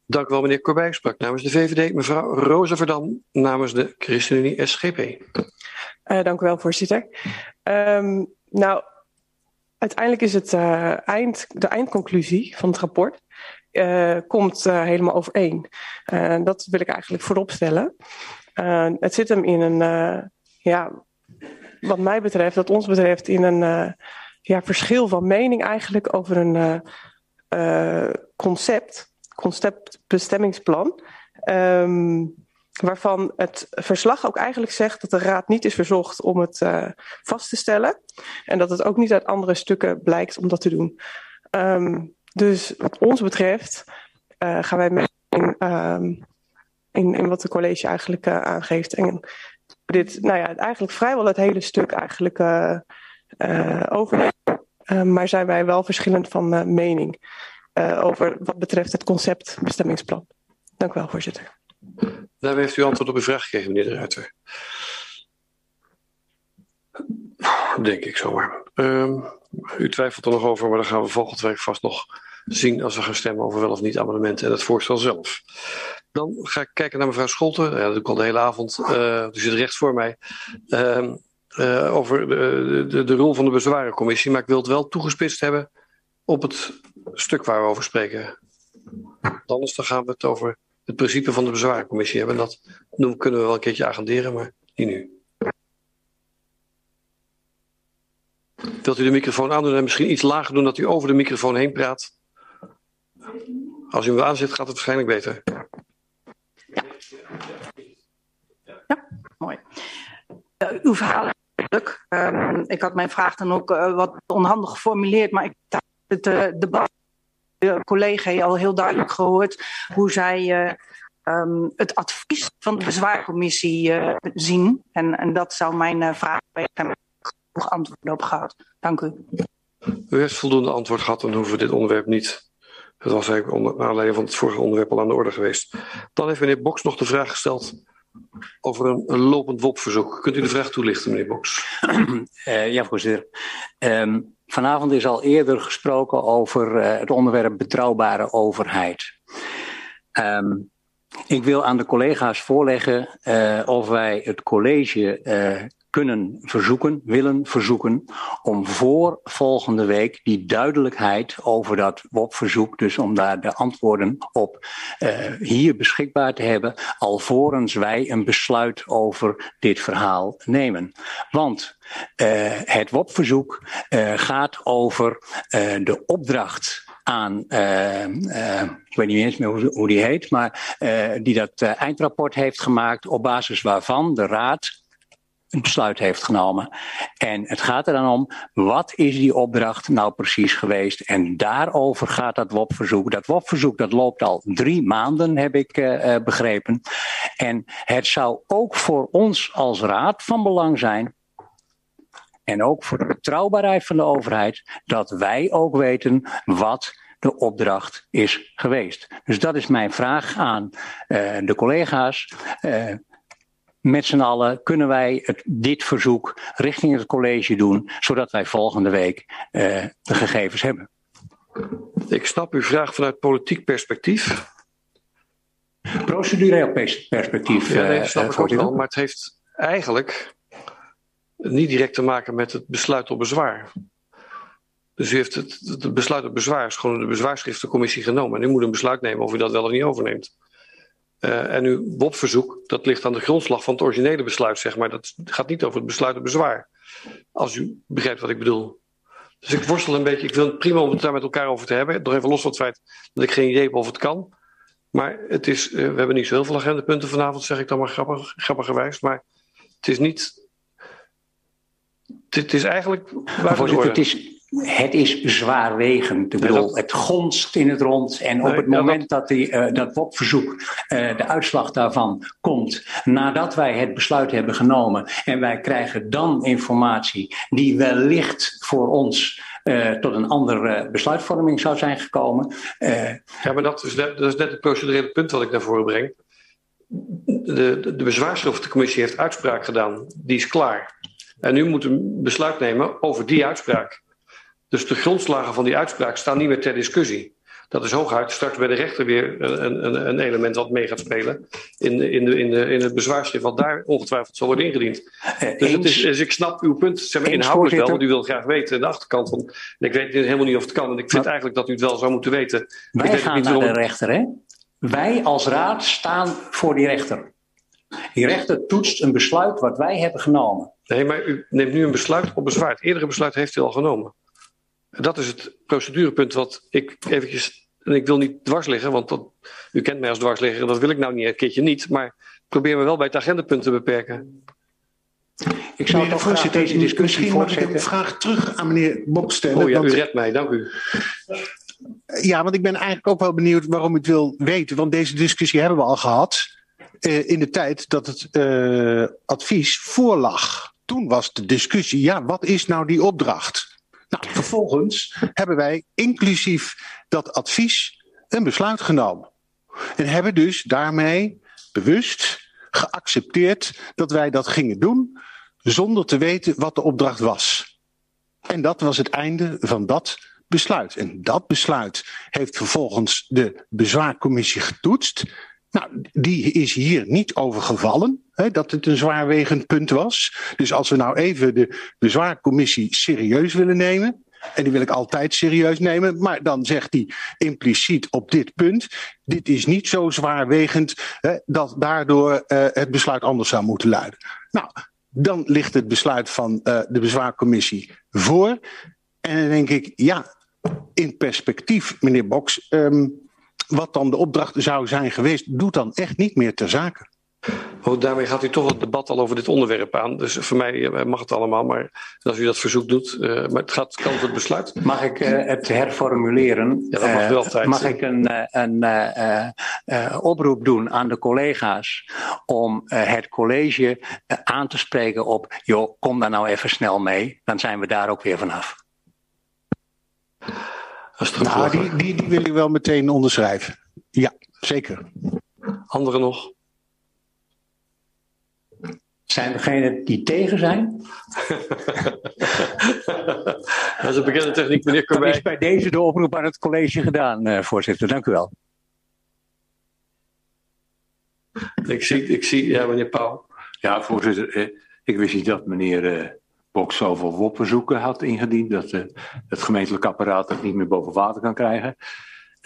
Dank u wel, meneer Corbijn. Sprak namens de VVD. Mevrouw Rosa Verdam namens de ChristenUnie SGP. Eh, dank u wel, voorzitter. Ehm, nou, uiteindelijk is het eh, eind, de eindconclusie van het rapport eh, komt helemaal overeen. Dat wil ik eigenlijk voorop stellen. Het zit hem in een, ja, wat mij betreft, wat ons betreft, in een ja, verschil van mening eigenlijk over een concept, conceptbestemmingsplan. Ehm, waarvan het verslag ook eigenlijk zegt dat de Raad niet is verzocht om het eh, vast te stellen. En dat het ook niet uit andere stukken blijkt om dat te doen. Ehm, dus wat ons betreft eh, gaan wij mee in, ehm, in, in wat de college eigenlijk eh, aangeeft. En dit, nou ja, eigenlijk vrijwel het hele stuk eigenlijk over. Maar zijn wij wel verschillend van mening eh, over wat betreft het concept bestemmingsplan. Dank u wel, voorzitter. Daarmee heeft u antwoord op uw vraag gegeven, meneer de Ruiter. Denk ik zomaar. Ehm, u twijfelt er nog over, maar dan gaan we volgende week vast nog zien als we gaan stemmen over wel of niet amendementen en het voorstel zelf. Dan ga ik kijken naar mevrouw Scholten. Ja, dat doe ik al de hele avond. Uh, die zit recht voor mij. Ehm, uh, over de, de, de, rol van de bezwarencommissie, maar ik wil het wel toegespitst hebben op het stuk waar we over spreken. Anders dan gaan we het over het principe van de bezwarencommissie hebben. Dat kunnen we wel een keertje agenderen, maar niet nu. Wilt u de microfoon aandoen en misschien iets lager doen dat u over de microfoon heen praat? Als u hem aanzet, gaat het waarschijnlijk beter. Ja, mooi. Uh, uw verhaal is leuk. Uh, ik had mijn vraag dan ook uh, wat onhandig geformuleerd, maar ik het uh, debat de collega al heel duidelijk gehoord hoe zij um, het advies van de bezwaarcommissie zien. En, en, dat zou mijn vraag zijn genoeg antwoord op gehad. Dank u. U heeft voldoende antwoord gehad, dan hoeven we dit onderwerp niet. Dat was eigenlijk onder, naar aanleiding van het vorige onderwerp al aan de orde geweest. Dan heeft meneer Boks nog de vraag gesteld over een, een lopend WOP-verzoek. Kunt u de vraag toelichten, meneer Boks? Uh, ja, voorzitter. Um, vanavond is al eerder gesproken over uh, het onderwerp betrouwbare overheid. Um, ik wil aan de collega's voorleggen uh, of wij het college kunnen verzoeken, willen verzoeken, om voor volgende week die duidelijkheid over dat WOP-verzoek, dus om daar de antwoorden op uh, hier beschikbaar te hebben, alvorens wij een besluit over dit verhaal nemen. Want uh, het WOP-verzoek uh, gaat over de opdracht aan, uh, uh, ik weet niet eens meer hoe, die heet, maar uh, die dat eindrapport heeft gemaakt op basis waarvan de Raad een besluit heeft genomen. En het gaat er dan om, wat is die opdracht nou precies geweest? En daarover gaat dat WOP-verzoek. Dat WOP-verzoek dat loopt al drie maanden, heb ik uh, begrepen. En het zou ook voor ons als raad van belang zijn en ook voor de betrouwbaarheid van de overheid, dat wij ook weten wat de opdracht is geweest. Dus dat is mijn vraag aan uh, de collega's. Met z'n allen kunnen wij het, dit verzoek richting het college doen, zodat wij volgende week uh, de gegevens hebben. Ik snap uw vraag vanuit politiek perspectief. Procedureel perspectief. Ja, nee, dat snap uh, ik ook wel, maar het heeft eigenlijk niet direct te maken met het besluit op bezwaar. Dus u heeft het, het besluit op bezwaar is gewoon de bezwaarschriftencommissie genomen. En u moet een besluit nemen of u dat wel of niet overneemt. Uh, en uw WOP-verzoek, dat ligt aan de grondslag van het originele besluit, zeg maar. Dat gaat niet over het besluit op bezwaar. Als u begrijpt wat ik bedoel. Dus ik worstel een beetje. Ik vind het prima om het daar met elkaar over te hebben. Nog even los van het feit dat ik geen idee heb of het kan. Maar het is, uh, we hebben niet zo heel veel agendapunten vanavond, zeg ik dan maar grappig, grappigerwijs. Maar het is niet. Het is eigenlijk. Voorzitter, het is, het is zwaarwegend. Ik bedoel, het gonst in het rond. En op het moment dat, die, uh, dat WOP-verzoek, uh, de uitslag daarvan komt, nadat wij het besluit hebben genomen, en wij krijgen dan informatie die wellicht voor ons uh, tot een andere besluitvorming zou zijn gekomen. ja, maar dat is, net, dat is net het procedurele punt wat ik naar voren breng. De, de, de bezwaarschriftencommissie heeft uitspraak gedaan, die is klaar. En nu moet een besluit nemen over die uitspraak. Dus de grondslagen van die uitspraak staan niet meer ter discussie. Dat is hooguit straks bij de rechter weer een, een, een element wat mee gaat spelen in, de, in, de, in, de, in het bezwaarschrift, wat daar ongetwijfeld zal worden ingediend. Uh, dus, het is, dus ik snap uw punt zeg maar, inhoudelijk wel, want u wil graag weten de achterkant van. En ik weet helemaal niet of het kan, en ik vind eigenlijk dat u het wel zou moeten weten. Wij ik gaan niet naar waarom... de rechter, hè? Wij als raad staan voor die rechter. Die rechter toetst een besluit wat wij hebben genomen. Nee, maar u neemt nu een besluit op bezwaar. Het eerdere besluit heeft u al genomen. Dat is het procedurepunt wat ik eventjes. En ik wil niet dwars liggen, want dat, u kent mij als dwarsligger en dat wil ik nou niet een keertje niet. Maar ik probeer me wel bij het agendapunt te beperken. Ik zou toch graag deze discussie Misschien mag ik een vraag terug aan meneer Bob stellen. Oh ja, want, u redt mij, dank u. Ja, want ik ben eigenlijk ook wel benieuwd waarom u het wil weten. Want deze discussie hebben we al gehad uh, in de tijd dat het uh, advies voorlag. Toen was de discussie, ja, wat is nou die opdracht? Nou, vervolgens hebben wij inclusief dat advies een besluit genomen. En hebben dus daarmee bewust geaccepteerd dat wij dat gingen doen zonder te weten wat de opdracht was. En dat was het einde van dat besluit. En dat besluit heeft vervolgens de bezwaarcommissie getoetst. Nou, die is hier niet over gevallen, dat het een zwaarwegend punt was. Dus als we nou even de bezwaarcommissie serieus willen nemen, en die wil ik altijd serieus nemen, maar dan zegt hij impliciet op dit punt, dit is niet zo zwaarwegend dat daardoor uh, het besluit anders zou moeten luiden. Nou, dan ligt het besluit van uh, de bezwaarcommissie voor. En dan denk ik, ja, in perspectief, meneer Boks, um, wat dan de opdracht zou zijn geweest, doet dan echt niet meer ter zake. Oh, daarmee gaat u toch het debat al over dit onderwerp aan. Dus voor mij eh, mag het allemaal, maar als u dat verzoek doet. Uh, maar het gaat kan het besluit. Mag ik uh, het herformuleren? Ja, dat mag wel tijd. mag ik een, een oproep doen aan de collega's om het college aan te spreken op: joh, kom daar nou even snel mee, dan zijn we daar ook weer vanaf. Nou, die, die, die wil ik wel meteen onderschrijven. Ja, zeker. Anderen nog? Zijn degenen die tegen zijn? dat is een bekende techniek, meneer Corbijn. Dan is bij deze de oproep aan het college gedaan, uh, voorzitter. Dank u wel. Ik zie, ik zie ja, meneer Pauw. Ja, voorzitter. Eh, ik wist niet dat meneer eh, Bok zoveel WOP-verzoeken had ingediend. Dat het gemeentelijk apparaat het niet meer boven water kan krijgen.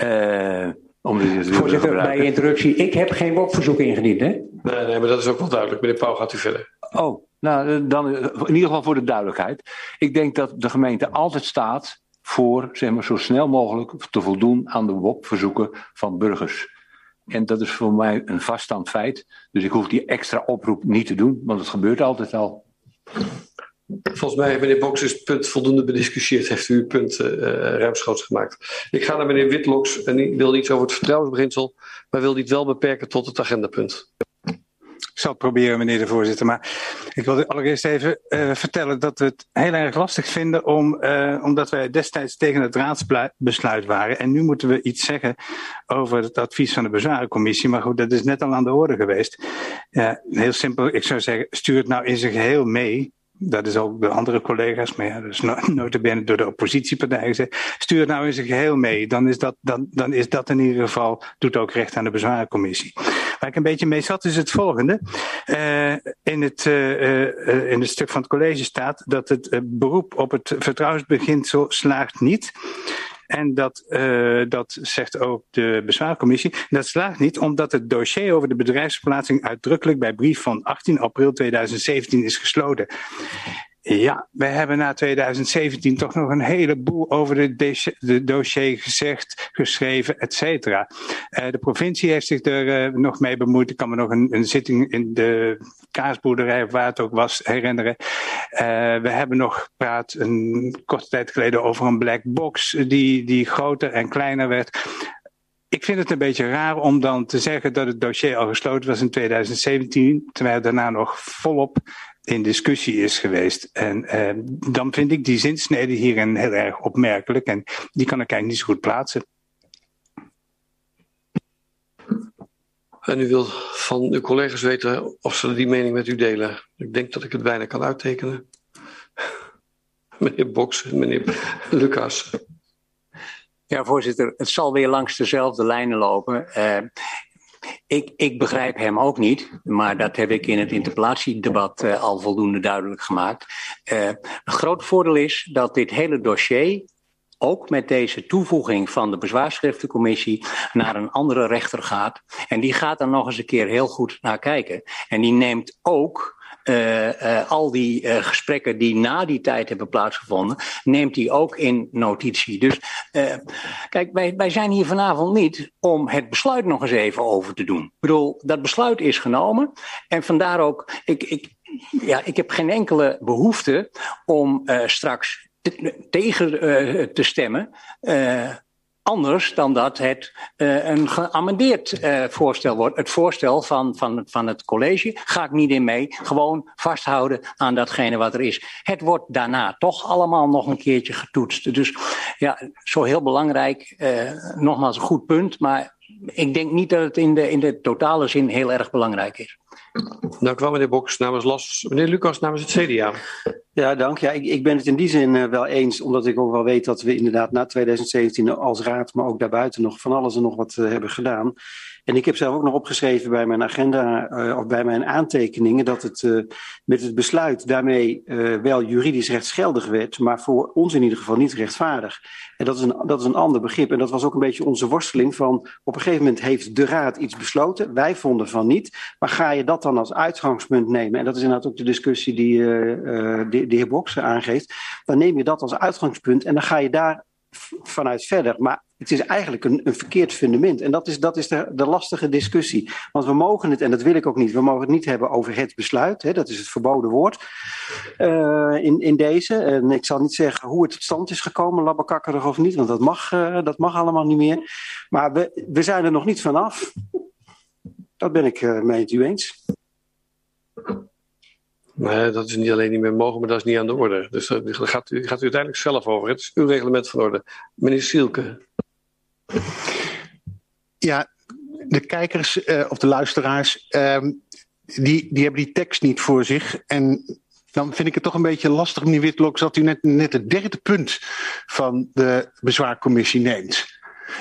Uh, om Voorzitter, bij interruptie. Ik heb geen WOP-verzoek ingediend, hè? Nee, nee, maar dat is ook wel duidelijk. Meneer Pauw, gaat u verder. Oh, nou, dan in ieder geval voor de duidelijkheid. Ik denk dat de gemeente altijd staat voor, zeg maar, zo snel mogelijk te voldoen aan de WOP-verzoeken van burgers. En dat is voor mij een vaststand feit. Dus ik hoef die extra oproep niet te doen, want het gebeurt altijd al. Volgens mij meneer Boks het punt voldoende bediscussieerd. Heeft u uw punt uh, ruimschoots gemaakt. Ik ga naar meneer Witloks en die wil iets over het vertrouwensbeginsel, maar wil dit wel beperken tot het agendapunt. Ik zal proberen, meneer de voorzitter. Maar ik wil allereerst even uh, vertellen dat we het heel erg lastig vinden, om, uh, omdat wij destijds tegen het raadsbesluit waren. En nu moeten we iets zeggen over het advies van de bezwarencommissie. Maar goed, dat is net al aan de orde geweest. Uh, heel simpel, ik zou zeggen, stuur het nou in zijn geheel mee dat is ook de andere collega's, maar ja, is notabene door de oppositiepartij gezegd. Stuur het nou in zijn geheel mee. Dan is, dat, dan, dan is dat in ieder geval, doet ook recht aan de bezwarencommissie. Waar ik een beetje mee zat is het volgende. Uh, in, het, uh, uh, in het stuk van het college staat dat het beroep op het vertrouwensbeginsel slaagt niet. En dat, uh, dat zegt ook de bezwaarcommissie. Dat slaagt niet omdat het dossier over de bedrijfsverplaatsing uitdrukkelijk bij brief van 18 april 2017 is gesloten. Ja, wij hebben na 2017 toch nog een heleboel over de, dossier gezegd, geschreven, et cetera. Uh, de provincie heeft zich er uh, nog mee bemoeid. Ik kan me nog een, een zitting in de kaasboerderij, waar het ook was, herinneren. Uh, we hebben nog gepraat een korte tijd geleden over een black box die, die groter en kleiner werd. Ik vind het een beetje raar om dan te zeggen dat het dossier al gesloten was in 2017, terwijl daarna nog volop in discussie is geweest. En eh, dan vind ik die zinsnede hierin heel erg opmerkelijk en die kan ik eigenlijk niet zo goed plaatsen. En u wil van uw collega's weten of ze die mening met u delen. Ik denk dat ik het bijna kan uittekenen. meneer Boks en meneer Lucas. Ja, voorzitter, het zal weer langs dezelfde lijnen lopen. Uh, ik, ik begrijp hem ook niet, maar dat heb ik in het interpellatiedebat uh, al voldoende duidelijk gemaakt. Uh, een groot voordeel is dat dit hele dossier ook met deze toevoeging van de bezwaarschriftencommissie naar een andere rechter gaat. En die gaat er nog eens een keer heel goed naar kijken. En die neemt ook al die uh, gesprekken die na die tijd hebben plaatsgevonden, neemt hij ook in notitie. Dus kijk, wij, wij zijn hier vanavond niet om het besluit nog eens even over te doen. Ik bedoel, dat besluit is genomen. En vandaar ook, ik, ik, ja, ik heb geen enkele behoefte om straks te, tegen te stemmen anders dan dat het uh, een geamendeerd uh, voorstel wordt. Het voorstel van, van, van het college ga ik niet in mee. Gewoon vasthouden aan datgene wat er is. Het wordt daarna toch allemaal nog een keertje getoetst. Dus ja, zo heel belangrijk. Uh, nogmaals een goed punt. Maar ik denk niet dat het in de, in de totale zin heel erg belangrijk is. Dank u wel, meneer Boks namens Las. Meneer Lucas namens het CDA. Ja, dank. Ja, ik, ik ben het in die zin uh, wel eens, omdat ik ook wel weet dat we inderdaad na 2017 als raad, maar ook daarbuiten nog van alles en nog wat uh, hebben gedaan. En ik heb zelf ook nog opgeschreven bij mijn agenda uh, of bij mijn aantekeningen dat het uh, met het besluit daarmee uh, wel juridisch rechtsgeldig werd, maar voor ons in ieder geval niet rechtvaardig. En dat is, een, dat is een ander begrip. En dat was ook een beetje onze worsteling van op een gegeven moment heeft de Raad iets besloten. Wij vonden van niet. Maar ga je dat dan als uitgangspunt nemen? En dat is inderdaad ook de discussie die de, de heer Boks aangeeft. Dan neem je dat als uitgangspunt en dan ga je daar vanuit verder. Maar het is eigenlijk een, een verkeerd fundament. En dat is, dat is de, de, lastige discussie. Want we mogen het, en dat wil ik ook niet, we mogen het niet hebben over het besluit. Hè, dat is het verboden woord uh, in, in deze. En ik zal niet zeggen hoe het tot stand is gekomen, labbekakkerig of niet, want dat mag, uh, dat mag allemaal niet meer. Maar we, we zijn er nog niet vanaf. Dat ben ik uh, met u eens. Dat is niet alleen niet meer mogen, maar dat is niet aan de orde. Dus daar gaat gaat u uiteindelijk zelf over. Het is uw reglement van orde. Meneer Sielke. Ja, de kijkers uh, of de luisteraars, uh, die, die hebben die tekst niet voor zich. En dan vind ik het toch een beetje lastig, meneer Witloks, dat u net, net het derde punt van de bezwaarcommissie neemt.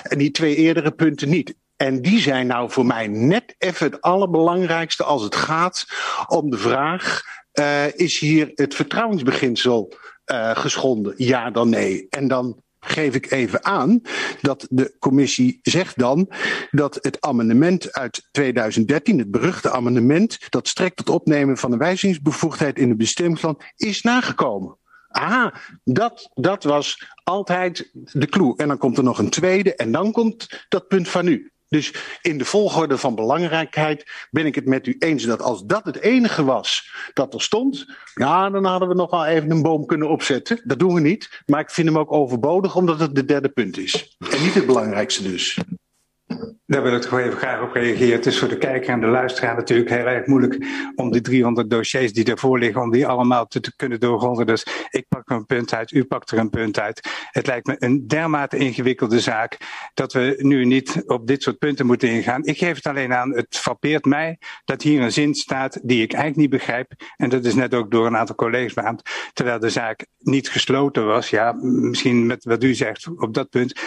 En die twee eerdere punten niet. En die zijn nou voor mij net even het allerbelangrijkste als het gaat om de vraag: uh, is hier het vertrouwensbeginsel uh, geschonden? Ja, dan nee. En dan geef ik even aan dat de commissie zegt dan dat het amendement uit 2013, het beruchte amendement, dat strekt tot opnemen van een wijzigingsbevoegdheid in het bestemmingsland, is nagekomen. Ah, dat, dat was altijd de clue. En dan komt er nog een tweede en dan komt dat punt van u. Dus in de volgorde van belangrijkheid ben ik het met u eens dat als dat het enige was dat er stond, ja, dan hadden we nog wel even een boom kunnen opzetten. Dat doen we niet. Maar ik vind hem ook overbodig omdat het de derde punt is. En niet het belangrijkste dus. Daar wil ik toch even graag op reageren. Het is voor de kijker en de luisteraar natuurlijk heel erg moeilijk om die 300 dossiers die ervoor liggen, om die allemaal te, kunnen doorgronden. Dus ik pak er een punt uit, u pakt er een punt uit. Het lijkt me een dermate ingewikkelde zaak dat we nu niet op dit soort punten moeten ingaan. Ik geef het alleen aan, het frappeert mij dat hier een zin staat die ik eigenlijk niet begrijp. En dat is net ook door een aantal collega's beaamd. Terwijl de zaak niet gesloten was, ja, misschien met wat u zegt op dat punt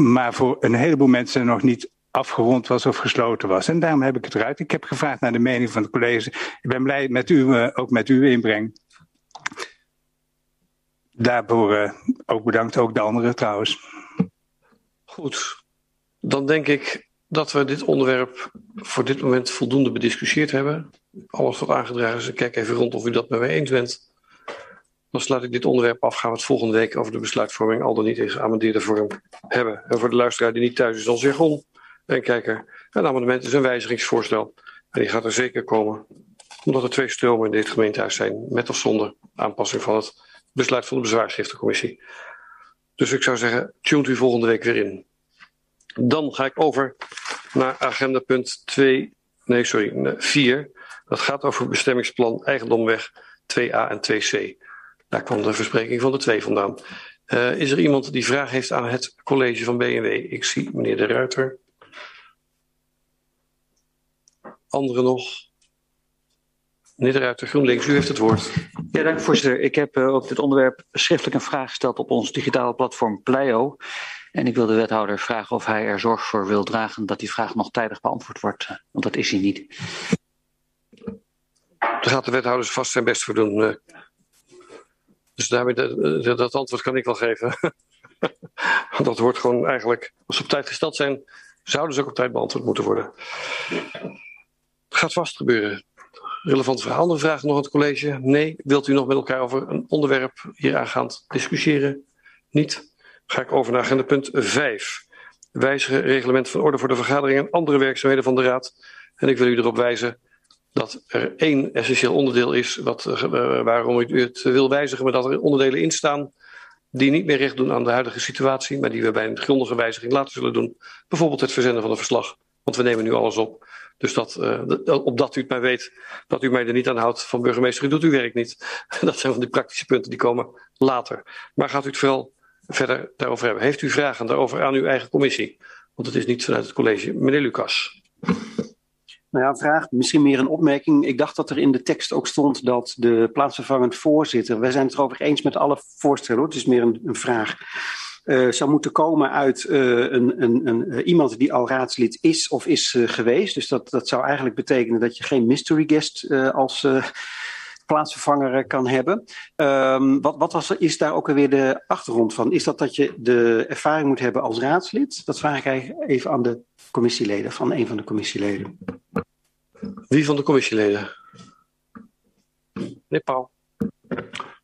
maar voor een heleboel mensen nog niet afgerond was of gesloten was. En daarom heb ik het eruit. Ik heb gevraagd naar de mening van de colleges. Ik ben blij met u, uh, ook met uw inbreng. Daarvoor uh, ook bedankt, ook de anderen trouwens. Goed, dan denk ik dat we dit onderwerp voor dit moment voldoende bediscussieerd hebben. Alles wat aangedragen is, ik kijk even rond of u dat met mij eens bent. Dan sluit ik dit onderwerp af. Gaan we het volgende week over de besluitvorming al dan niet in geamendeerde vorm hebben. En voor de luisteraar die niet thuis is als jargon en kijker. Een amendement is een wijzigingsvoorstel. En die gaat er zeker komen. Omdat er twee stromen in dit gemeentehuis zijn. Met of zonder aanpassing van het besluit van de bezwaarschriftencommissie. Dus ik zou zeggen, tune u volgende week weer in. Dan ga ik over naar agenda punt 2, nee sorry, 4. Dat gaat over bestemmingsplan Eigendomweg 2a en 2c. Daar kwam de verspreking van de twee vandaan. Uh, is er iemand die vraag heeft aan het college van BNW? Ik zie meneer De Ruiter. Anderen nog? Meneer De Ruiter, GroenLinks, u heeft het woord. Ja, dank voorzitter. Ik heb uh, op dit onderwerp schriftelijk een vraag gesteld op ons digitale platform Pleio. En ik wil de wethouder vragen of hij er zorg voor wil dragen dat die vraag nog tijdig beantwoord wordt. Want dat is hij niet. Daar gaat de wethouder vast zijn best voor doen. Dus daarmee, dat antwoord kan ik wel geven. dat wordt gewoon eigenlijk, als ze op tijd gesteld zijn, zouden ze ook op tijd beantwoord moeten worden. Gaat vast gebeuren. Relevante vraag. Andere vragen nog aan het college? Nee. Wilt u nog met elkaar over een onderwerp hier aangaand discussiëren? Niet. Ga ik over naar agenda punt 5. Wijzigen reglement van orde voor de vergadering en andere werkzaamheden van de Raad. En ik wil u erop wijzen dat er één essentieel onderdeel is wat, uh, waarom u het wil wijzigen, maar dat er onderdelen in staan die niet meer recht doen aan de huidige situatie, maar die we bij een grondige wijziging later zullen doen. Bijvoorbeeld het verzenden van een verslag, want we nemen nu alles op. Dus dat, uh, opdat u het maar weet, dat u mij er niet aan houdt van burgemeester, u doet uw werk niet. dat zijn van die praktische punten die komen later. Maar gaat u het vooral verder daarover hebben. Heeft u vragen daarover aan uw eigen commissie? Want het is niet vanuit het college. Meneer Lucas. Nou ja, een vraag, misschien meer een opmerking. Ik dacht dat er in de tekst ook stond dat de plaatsvervangend voorzitter. Wij zijn het erover eens met alle voorstellen, hoor. het is meer een, een vraag. uh, zou moeten komen uit uh, een, een, een, uh, iemand die al raadslid is of is geweest. Dus dat, dat zou eigenlijk betekenen dat je geen mystery guest als plaatsvervanger kan hebben. Um, wat wat was, is daar ook alweer de achtergrond van? Is dat dat je de ervaring moet hebben als raadslid? Dat vraag ik eigenlijk even aan de commissieleden, van een van de commissieleden. Wie van de commissieleden? Meneer Pauw.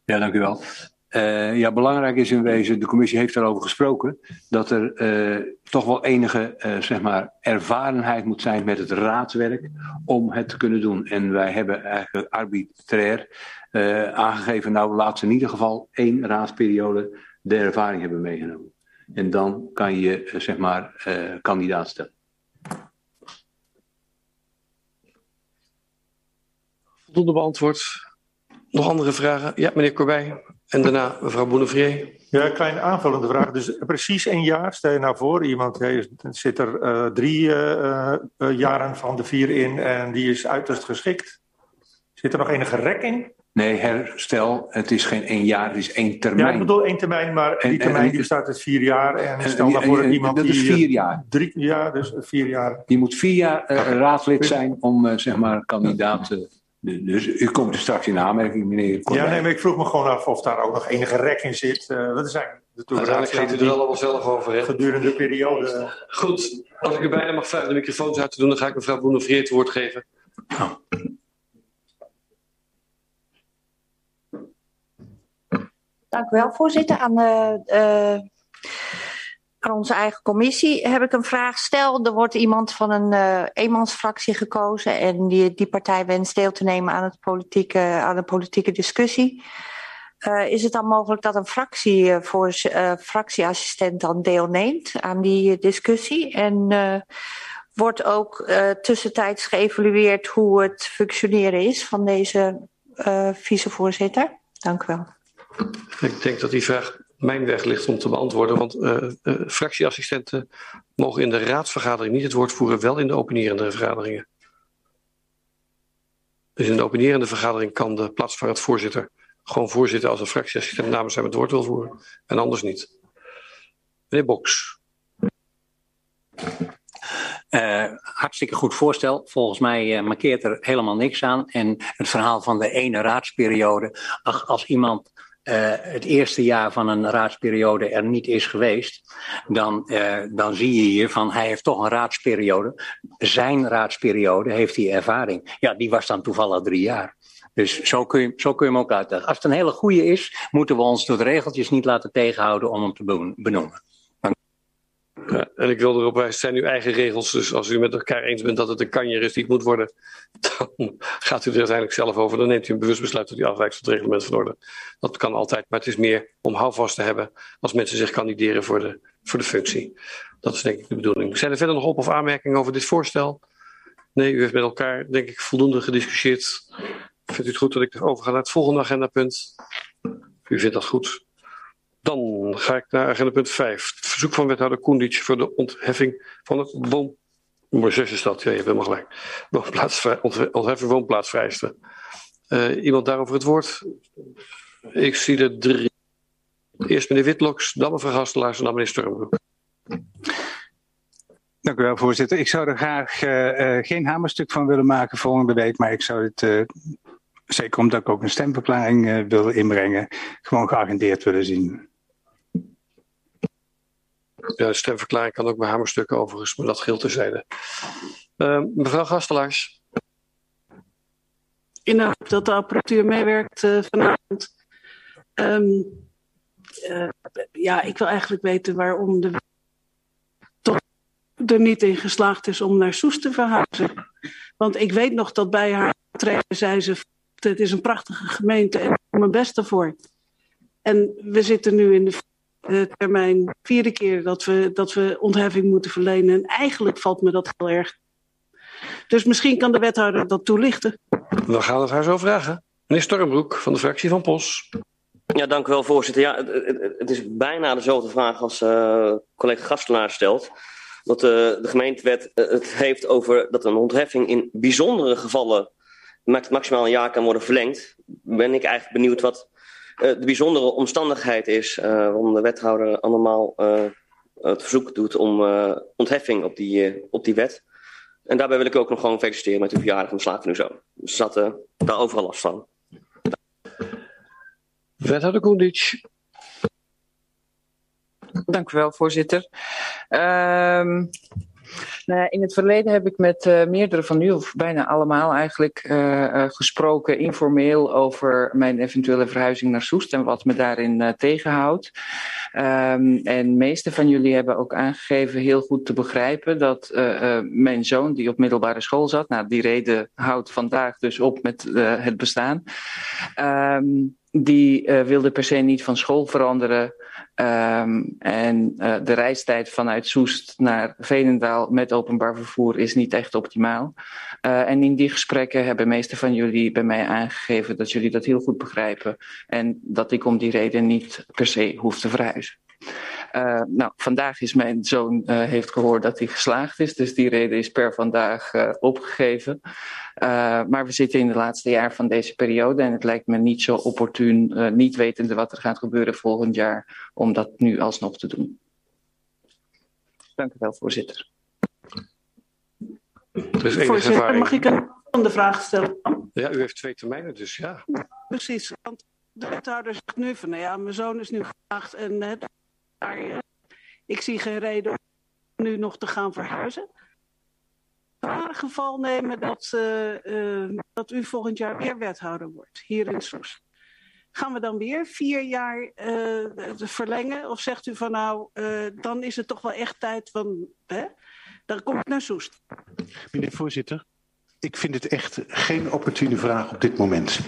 Ja, dank u wel. Uh, ja, belangrijk is in wezen, de commissie heeft daarover gesproken, dat er uh, toch wel enige uh, zeg maar, ervarenheid moet zijn met het raadswerk om het te kunnen doen. En wij hebben eigenlijk arbitrair aangegeven, nou laat ze in ieder geval één raadsperiode de ervaring hebben meegenomen. En dan kan je zeg maar kandidaat stellen. Voldoende beantwoord. Nog andere vragen? Ja, meneer Corbij. En daarna mevrouw Bonnevrier. Ja, een kleine aanvullende vraag. Dus precies een jaar, stel je nou voor, iemand heeft, zit er uh, drie uh, uh, jaren van de vier in en die is uiterst geschikt. Zit er nog enige rek in? Nee, herstel, het is geen één jaar, het is één termijn. Ja, ik bedoel één termijn, maar die termijn die bestaat uit vier jaar. En stel nou voor dat iemand dat die... is vier jaar. Drie, ja, dus vier jaar. Je moet vier jaar raadslid zijn om, zeg maar, kandidaat te dus u komt er straks in aanmerking, meneer Ja, nee, maar ik vroeg me gewoon af of daar ook nog enige rek in zit. Uh, wat zijn de Uiteindelijk gaat u er allemaal zelf over. Hè? Gedurende de periode. Goed, als ik u bijna mag vragen de microfoons uit te doen, dan ga ik mevrouw Boenevrier het woord geven. Oh. Dank u wel, voorzitter. Aan de, uh, aan onze eigen commissie heb ik een vraag. Stel, er wordt iemand van een uh, eenmansfractie gekozen en die, die partij wenst deel te nemen aan, het politieke, aan de politieke discussie. Uh, is het dan mogelijk dat een fractie uh, voor fractieassistent dan deelneemt aan die discussie? En wordt ook tussentijds geëvalueerd hoe het functioneren is van deze vicevoorzitter? Dank u wel. Ik denk dat die vraag mijn weg ligt om te beantwoorden. Want uh, uh, fractieassistenten mogen in de raadsvergadering niet het woord voeren, wel in de opinierende vergaderingen. Dus in de opinierende vergadering kan de plaatsvervangend voorzitter gewoon voorzitten als een fractieassistent namens hem het woord wil voeren. En anders niet. Meneer Boks. Uh, hartstikke goed voorstel. Volgens mij markeert er helemaal niks aan. En het verhaal van de ene raadsperiode. Ach, als iemand uh, het eerste jaar van een raadsperiode er niet is geweest, dan, uh, dan zie je hier van hij heeft toch een raadsperiode. Zijn raadsperiode heeft hij ervaring. Ja, die was dan toevallig drie jaar. Dus zo kun, je, zo kun je hem ook uitleggen. Als het een hele goede is, moeten we ons door de regeltjes niet laten tegenhouden om hem te benoemen. En ik wil erop wijzen, het zijn uw eigen regels. Dus als u met elkaar eens bent dat het een kanjer is die het moet worden, dan gaat u er uiteindelijk zelf over. Dan neemt u een bewust besluit dat u afwijkt van het reglement van orde. Dat kan altijd, maar het is meer om houvast te hebben als mensen zich kandideren voor de, voor de functie. Dat is denk ik de bedoeling. Zijn er verder nog op- of aanmerkingen over dit voorstel? Nee, u heeft met elkaar denk ik voldoende gediscussieerd. Vindt u het goed dat ik overga naar het volgende agendapunt? U vindt dat goed? Dan ga ik naar agenda punt 5. Het verzoek van wethouder Koendic voor de ontheffing van het woon... Nummer 6 is dat, ja, je hebt helemaal gelijk. Woonplaatsvrij, ontheffing woonplaatsvrijsten. Uh, iemand daarover het woord? Ik zie er drie. Eerst meneer Witloks, dan mevrouw Gastelaars en dan meneer Sturmbroek. Dank u wel, voorzitter. Ik zou er graag uh, uh, geen hamerstuk van willen maken volgende week, maar ik zou het, zeker omdat ik ook een stemverklaring wil inbrengen, gewoon geagendeerd willen zien. De stemverklaring kan ook bij hamerstukken overigens, maar dat geldt terzijde. Uh, mevrouw Gastelaars. In de hoop dat de apparatuur meewerkt uh, vanavond. Um, uh, ja, ik wil eigenlijk weten waarom de toch er niet in geslaagd is om naar Soest te verhuizen. Want ik weet nog dat bij haar treden zei ze, het is een prachtige gemeente en ik doe mijn best ervoor. En we zitten nu in de uh, termijn vierde keer dat we, dat we ontheffing moeten verlenen. En eigenlijk valt me dat heel erg. Dus misschien kan de wethouder dat toelichten. We gaan het haar zo vragen. Meneer Stormbroek van de fractie van POS. Ja, dank u wel, voorzitter. Ja, het, het, het is bijna dezelfde vraag als uh, collega Gastelaar stelt. Dat uh, de gemeentewet uh, het heeft over dat een ontheffing in bijzondere gevallen maximaal een jaar kan worden verlengd. Ben ik eigenlijk benieuwd wat de bijzondere omstandigheid is waarom de wethouder allemaal het verzoek doet om ontheffing op die, op die wet. En daarbij wil ik ook nog gewoon feliciteren met uw verjaardag en slaat nu zo. Dus dat, daar overal last van. Wethouder Koendic. Dank u wel, voorzitter. Um, nou in het verleden heb ik met uh, meerdere van u, of bijna allemaal eigenlijk, uh, uh, gesproken informeel over mijn eventuele verhuizing naar Soest en wat me daarin tegenhoudt. Um, en meeste van jullie hebben ook aangegeven heel goed te begrijpen dat mijn zoon, die op middelbare school zat, nou die reden houdt vandaag dus op met het bestaan. Um, die wilde per se niet van school veranderen. Um, en uh, de reistijd vanuit Soest naar Veenendaal met openbaar vervoer is niet echt optimaal. Uh, en in die gesprekken hebben meeste van jullie bij mij aangegeven dat jullie dat heel goed begrijpen. En dat ik om die reden niet per se hoef te verhuizen. Uh, nou, vandaag is mijn zoon uh, heeft gehoord dat hij geslaagd is, dus die reden is per vandaag uh, opgegeven. maar we zitten in het laatste jaar van deze periode en het lijkt me niet zo opportun, niet wetende wat er gaat gebeuren volgend jaar, om dat nu alsnog te doen. Dank u wel, voorzitter. Dus voorzitter, mag ik een volgende vraag stellen? Ja, u heeft twee termijnen, dus ja. Precies, want de wethouder zegt nu van, nou ja, mijn zoon is nu gevraagd en het ik zie geen reden om nu nog te gaan verhuizen. Waar geval nemen dat, uh, uh, dat u volgend jaar weer wethouder wordt, hier in Soest. Gaan we dan weer vier jaar verlengen? Of zegt u van nou, dan is het toch wel echt tijd van, hè? dan kom ik naar Soest. Meneer voorzitter, ik vind het echt geen opportune vraag op dit moment.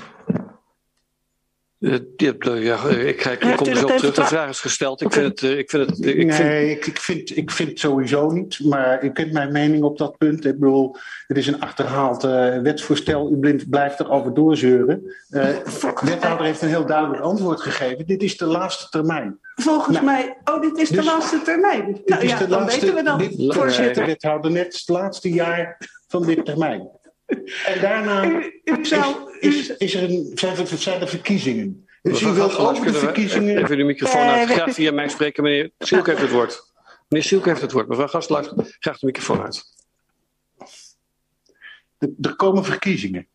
Ja, ik, ik, ik kom er zo op terug. De vraag is gesteld. Ik vind het. Ik vind het ik nee, vind... Ik, ik, vind, ik vind het sowieso niet. Maar u kent mijn mening op dat punt. Ik bedoel, het is een achterhaald uh, wetsvoorstel. U blind blijft erover doorzeuren. Uh, de wethouder heeft een heel duidelijk antwoord gegeven. Dit is de laatste termijn. Volgens nou, mij. Oh, dit is dus, de laatste termijn. Nou ja, dan laatste, weten we dan. Dit, voorzitter, wethouder, net het laatste jaar van dit termijn. En daarna u, u zou, is, is, is er een, zijn, er, zijn er verkiezingen. Dus u wilt over de verkiezingen... Even de microfoon uit. Graag via mij spreken. Meneer Sielke heeft het woord. Meneer Sielke heeft het woord. Mevrouw Gastelaar, graag de microfoon uit. Er komen verkiezingen.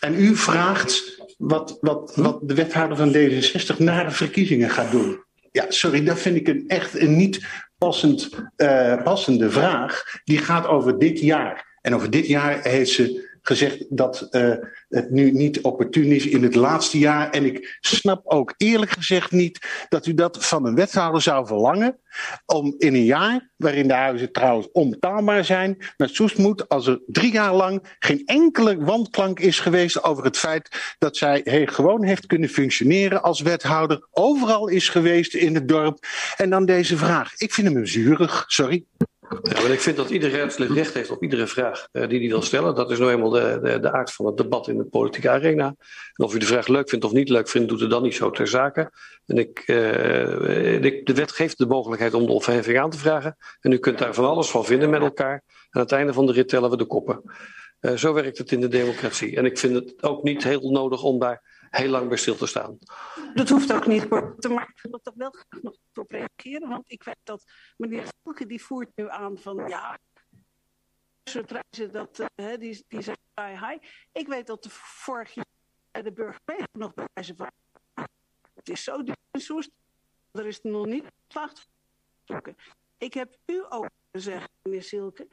En u vraagt wat, wat, wat de wethouder van D66 na de verkiezingen gaat doen. Ja, sorry, dat vind ik een echt een niet passend, uh, passende vraag. Die gaat over dit jaar. En over dit jaar heeft ze gezegd dat uh, het nu niet opportun is in het laatste jaar. En ik snap ook eerlijk gezegd niet dat u dat van een wethouder zou verlangen. Om in een jaar, waarin de huizen trouwens onbetaalbaar zijn, naar Soest moet als er drie jaar lang geen enkele wandklank is geweest over het feit dat zij gewoon heeft kunnen functioneren als wethouder, overal is geweest in het dorp. En dan deze vraag. Ik vind hem zuurig, sorry. Ja, maar ik vind dat ieder raadslid recht heeft op iedere vraag uh, die hij wil stellen. Dat is nou eenmaal de, de, de aard van het debat in de politieke arena. En of u de vraag leuk vindt of niet leuk vindt, doet het dan niet zo ter zake. En ik, uh, de, de wet geeft de mogelijkheid om de onverheffing aan te vragen. En u kunt daar van alles van vinden met elkaar. En aan het einde van de rit tellen we de koppen. Uh, zo werkt het in de democratie. En ik vind het ook niet heel nodig om daar heel lang bij stil te staan. Dat hoeft ook niet, maar ik wil er wel graag nog op reageren. Want ik weet dat meneer Volke die voert nu aan van ja, reizen, dat, uh, die, die zijn high. Ik weet dat de vorig jaar de burgemeester nog bewijzen van het is zo duur er is nog niet geslaagd. Ik heb u ook gezegd, meneer Silke,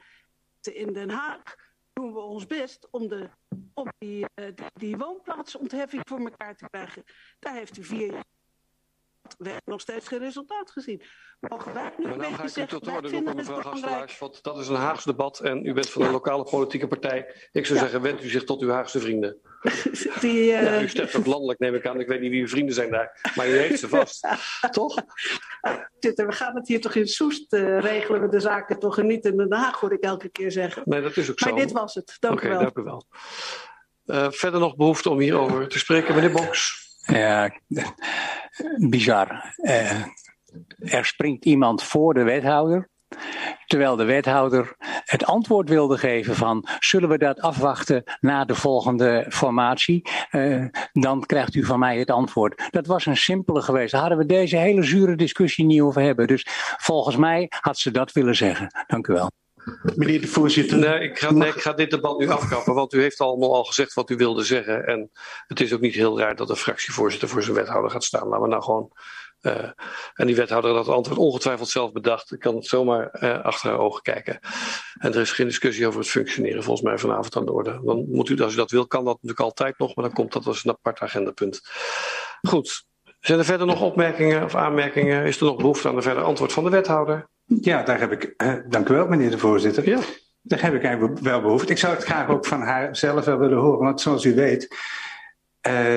in Den Haag doen we ons best om, de, om die, uh, die, die woonplaatsontheffing voor elkaar te krijgen. Daar heeft u vier. We hebben nog steeds geen resultaat gezien. Mogen wij nu maar nou ga ik u tot orde roepen, mevrouw Gastelaars, want dat is een Haags debat en u bent van een lokale politieke partij. Ik zou ja. zeggen, wendt u zich tot uw Haagse vrienden. Die, uh... ja, u stemt ook landelijk, neem ik aan. Ik weet niet wie uw vrienden zijn daar, maar u heeft ze vast. toch? We gaan het hier toch in Soest uh, regelen we de zaken toch niet in Den Haag, hoor ik elke keer zeggen. Nee, dat is ook zo. Maar dit was het. Dank okay, u wel. Dank u wel. Uh, verder nog behoefte om hierover te spreken, meneer Boks? Ja, bizar. Uh, er springt iemand voor de wethouder Terwijl de wethouder het antwoord wilde geven van zullen we dat afwachten na de volgende formatie, uh, dan krijgt u van mij het antwoord. Dat was een simpele geweest. Daar hadden we deze hele zure discussie niet over hebben. Dus volgens mij had ze dat willen zeggen. Dank u wel. Meneer de voorzitter. Nee ik, ga, nee, ik ga dit debat nu afkappen, want u heeft allemaal al gezegd wat u wilde zeggen. En het is ook niet heel raar dat de fractievoorzitter voor zijn wethouder gaat staan. Laten we nou gewoon uh, en die wethouder had het antwoord ongetwijfeld zelf bedacht. Ik kan het zomaar uh, achter haar ogen kijken. En er is geen discussie over het functioneren volgens mij vanavond aan de orde. Dan moet u, als u dat wil, kan dat natuurlijk altijd nog, maar dan komt dat als een apart agendapunt. Goed. Zijn er verder nog opmerkingen of aanmerkingen? Is er nog behoefte aan een verder antwoord van de wethouder? Ja, daar heb ik. Uh, dank u wel, meneer de voorzitter. Ja. Daar heb ik eigenlijk wel behoefte. Ik zou het graag ook van haar zelf wel willen horen, want zoals u weet,